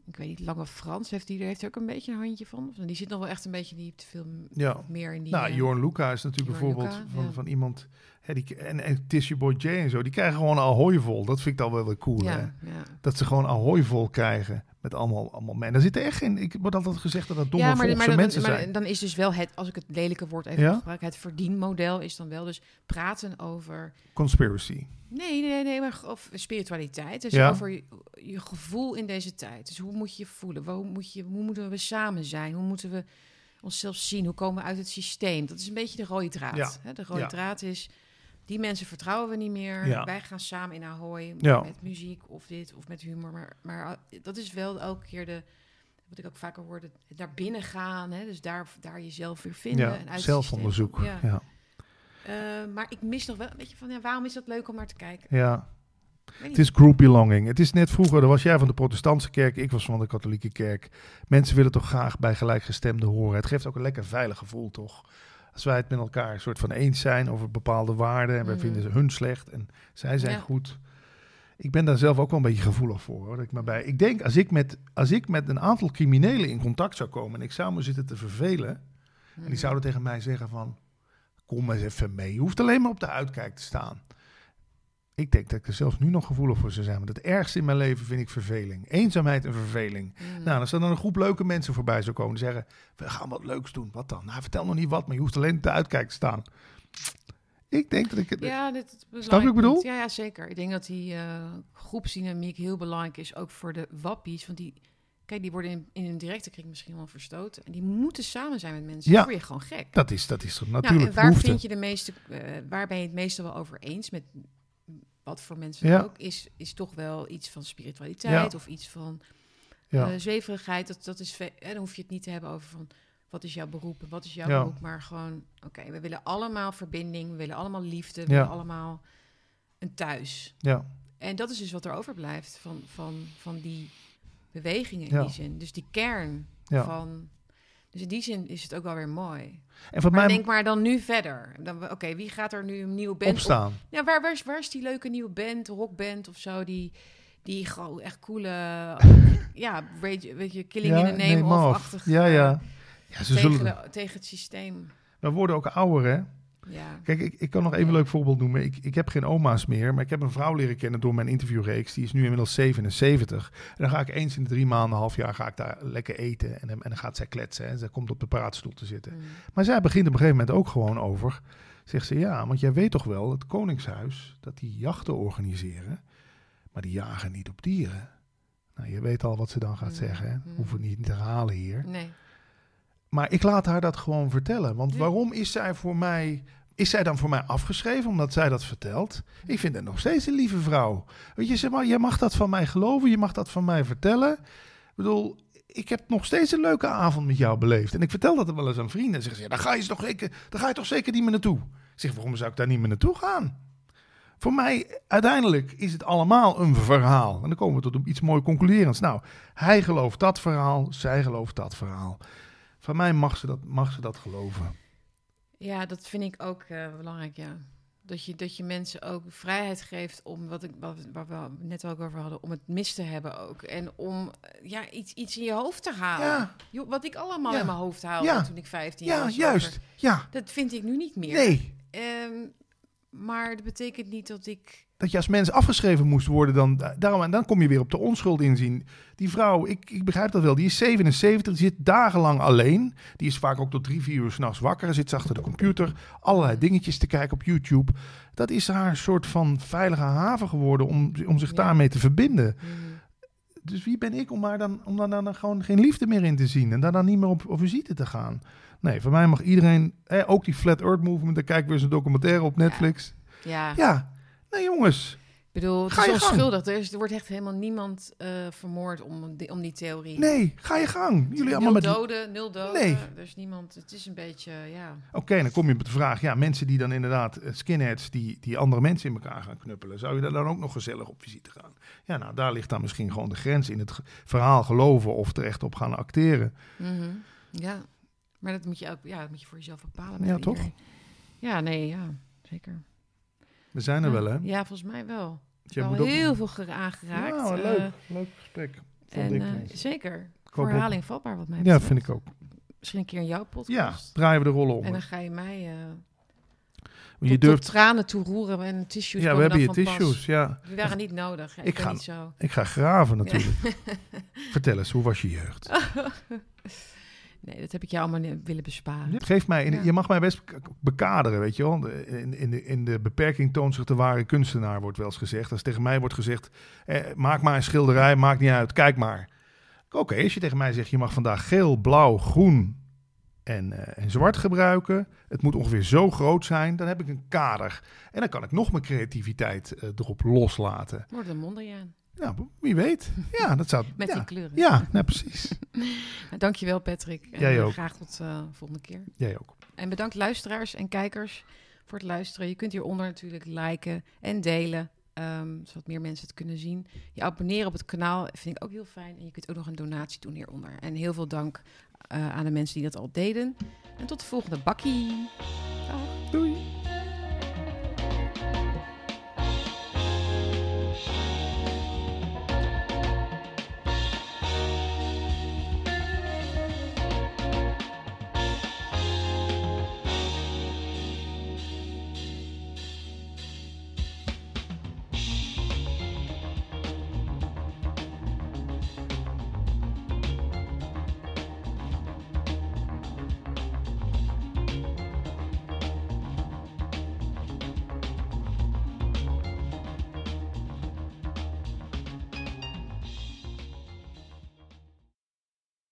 ik weet niet, Lange Frans heeft die, daar heeft er ook een beetje een handje van. Die zit nog wel echt een beetje die te veel Ja. meer in die... Nou, eh, Jorn Luca is natuurlijk Jorn bijvoorbeeld Luca, van, ja. van iemand... Hè, die, en, en Tissue Boy J en zo, die krijgen gewoon Ahoy vol. Dat vind ik dan wel weer cool, hè? ja. Dat ze gewoon Ahoy vol krijgen met allemaal, allemaal mensen. Daar zitten echt geen... Ik word altijd gezegd dat dat domme ja, maar, maar, dan, mensen maar zijn. dan is dus wel het, als ik het lelijke woord even Ja? gebruiken, het verdienmodel is dan wel dus praten over, Conspiracy. nee, nee, nee, maar of spiritualiteit. Dus Ja. over je, je gevoel in deze tijd. Dus hoe moet je je voelen? Hoe, moet je, hoe moeten we samen zijn? Hoe moeten we onszelf zien? Hoe komen we uit het systeem? Dat is een beetje de rode draad. Ja. Hè? De rode draad is, die mensen vertrouwen we niet meer. Ja. Wij gaan samen in Ahoy Ja. met muziek of dit of met humor. Maar, maar uh, dat is wel elke keer de, wat ik ook vaker hoorde, naar binnen gaan. Hè? Dus daar, daar jezelf weer vinden. Ja, en uit zelfonderzoek. Ja. Ja. Eh, maar ik mis nog wel een beetje van, ja, waarom is dat leuk om naar te kijken? ja. Het is group belonging. Het is net vroeger, dan was jij van de protestantse kerk, ik was van de katholieke kerk. Mensen willen toch graag bij gelijkgestemden horen. Het geeft ook een lekker veilig gevoel, toch? Als wij het met elkaar een soort van eens zijn over bepaalde waarden en wij Mhm. vinden ze hun slecht en zij zijn Ja. goed. Ik ben daar zelf ook wel een beetje gevoelig voor. Hoor. Ik, maar bij, ik denk, als ik, met, als ik met een aantal criminelen in contact zou komen en ik zou me zitten te vervelen, en Mhm. die zouden tegen mij zeggen van, kom eens even mee. Je hoeft alleen maar op de uitkijk te staan. Ik denk dat ik er zelfs nu nog gevoelig voor zou zijn. Want het ergste in mijn leven vind ik verveling. Eenzaamheid en verveling. Mhm. Nou, als er dan een groep leuke mensen voorbij zou komen die zeggen, we gaan wat leuks doen. Wat dan? Nou, vertel nog niet wat, maar je hoeft alleen op de uitkijk te staan. Ik denk dat ik het... Ja, dit is wat ik bedoel? Ja, ja, zeker. Ik denk dat die eh, groepsdynamiek heel belangrijk is, ook voor de wappies. Want die, kijk, die worden in, in een directe kring misschien wel verstoten. En die moeten samen zijn met mensen. Ja. Dan word je gewoon gek. Dat is, dat is toch Nou, natuurlijk en waar vind je de meeste, eh, waar ben je het meeste wel over eens met wat voor mensen Ja. ook is, is toch wel iets van spiritualiteit Ja. of iets van Ja. eh, zweverigheid. Dat, dat is, hè, dan hoef je het niet te hebben over van wat is jouw beroep en wat is jouw beroep, maar gewoon oké, we willen allemaal verbinding, we willen allemaal liefde, we willen allemaal een thuis. ja. En dat is dus wat er overblijft van, van, van die bewegingen in Ja. die zin. Dus die kern Ja. van. Dus in die zin is het ook wel weer mooi. En Maar mij denk maar dan nu verder. Dan, Oké, wie gaat er nu een nieuwe band op? opstaan. Ja, waar, waar, is, waar is die leuke nieuwe band, rockband of zo, die, die gewoon echt coole, (laughs) ja, weet je, weet je Killing in the Name of achtig. Ja, eh, ja. ja ze Tegen, zullen... de- tegen het systeem. We worden ook ouder, hè? Ja. Kijk, ik, ik kan nog even een leuk voorbeeld noemen. Ik, ik heb geen oma's meer, maar ik heb een vrouw leren kennen door mijn interviewreeks. Die is nu inmiddels 77. En dan ga ik eens in de drie maanden, een half jaar, ga ik daar lekker eten. En, dan- en dan gaat zij kletsen. En zij komt op de praatstoel te zitten. Mm. Maar zij begint op een gegeven moment ook gewoon over. Zegt ze, ja, want jij weet toch wel, het Koningshuis, dat die jachten organiseren. Maar die jagen niet op dieren. Nou, je weet al wat ze dan gaat Mm, zeggen. Hè? mm. Hoeven we niet te herhalen hier. Nee. Maar ik laat haar dat gewoon vertellen. Want waarom is zij voor mij. Is zij dan voor mij afgeschreven omdat zij dat vertelt? Ik vind het nog steeds een lieve vrouw. Weet je, zeg maar, jij mag dat van mij geloven, je mag dat van mij vertellen. Ik bedoel, ik heb nog steeds een leuke avond met jou beleefd. En ik vertel dat wel eens aan vrienden. En zeggen ze, ja, daar ga je toch zeker, ga je toch zeker niet meer naartoe. Ik zeg, waarom zou ik daar niet meer naartoe gaan? Voor mij, uiteindelijk is het allemaal een verhaal. En dan komen we tot iets mooi concluderends. Nou, hij gelooft dat verhaal, zij gelooft dat verhaal. Van mij mag ze dat, mag ze dat geloven. Ja, dat vind ik ook uh, belangrijk, ja. Dat je, dat je mensen ook vrijheid geeft om wat ik wat, waar we net ook over hadden, om het mis te hebben ook. En om ja, iets, iets in je hoofd te halen. Ja. Jo, wat ik allemaal Ja. in mijn hoofd haalde Ja. toen ik 15 Ja, was. juist. over- Ja, Dat vind ik nu niet meer. nee. Ehm, maar dat betekent niet dat ik. Dat je als mens afgeschreven moest worden, dan, daarom, en dan kom je weer op de onschuld inzien. Die vrouw, ik, ik begrijp dat wel, die is 77, die zit dagenlang alleen. Die is vaak ook tot drie, vier uur s'nachts wakker, zit ze achter de computer, allerlei dingetjes te kijken op YouTube. Dat is haar soort van veilige haven geworden om, om zich Ja. daarmee te verbinden. Hmm, Dus wie ben ik om daar dan, om daar dan gewoon geen liefde meer in te zien en daar dan niet meer op, op visite te gaan? Nee, voor mij mag iedereen, ook die Flat Earth Movement, daar kijk ik weer eens een documentaire op Netflix. ja. Ja, nee jongens, Ik bedoel, het Ga is onschuldig. Er, is, er wordt echt helemaal niemand eh, vermoord om die, om die theorie. nee, ga je gang. Jullie nul allemaal met doden, nul doden. Nee. Er is niemand. Het is een beetje, ja. Oké, dan kom je op de vraag, ja, mensen die dan inderdaad, eh, skinheads, die, die andere mensen in elkaar gaan knuppelen, zou je daar dan ook nog gezellig op visite gaan? Ja, nou, daar ligt dan misschien gewoon de grens in het verhaal geloven of er echt op gaan acteren. Mhm. Ja, maar dat moet je ook, ja, dat moet je voor jezelf bepalen. Ja, toch? Ja, nee, ja, zeker. We zijn er ja. wel, hè? Ja, volgens mij wel. Moet ook- heel veel gera- aangeraakt. Nou, eh, leuk, leuk gesprek. En eh, zeker. Voor herhaling vatbaar wat mij Ja, betreft. vind ik ook. Misschien een keer in jouw Ja, podcast. draaien we de rollen om. En dan ga je mij eh je durft, tranen toe roeren en tissues ja, we hebben je pas. tissues, ja. Die waren niet nodig. Ik Ik ga- niet zo. Ik ga graven natuurlijk. (laughs) Vertel eens, hoe was je jeugd? (laughs) Nee, dat heb ik jou allemaal willen besparen. Geef mij, Ja. je mag mij best bek- bekaderen, weet je wel. In, in, de, in de beperking toont zich de ware kunstenaar, wordt wel eens gezegd. Als tegen mij wordt gezegd, eh, maak maar een schilderij, maakt niet uit, kijk maar. Oké, als je tegen mij zegt, je mag vandaag geel, blauw, groen en, eh, en zwart gebruiken. Het moet ongeveer zo groot zijn, dan heb ik een kader. En dan kan ik nog mijn creativiteit eh, erop loslaten. Wordt een mondriaan. Nou, wie weet. (laughs) Ja, dat zou... Met ja. die kleuren. Ja, nou, precies. (laughs) Nou, dankjewel Patrick. En Jij eh, ook. Graag tot de volgende keer. Jij ook. En bedankt luisteraars en kijkers voor het luisteren. Je kunt hieronder natuurlijk liken en delen. ehm, zodat meer mensen het kunnen zien. Je abonneren op het kanaal vind ik ook heel fijn. En je kunt ook nog een donatie doen hieronder. En heel veel dank eh, aan de mensen die dat al deden. En tot de volgende bakkie.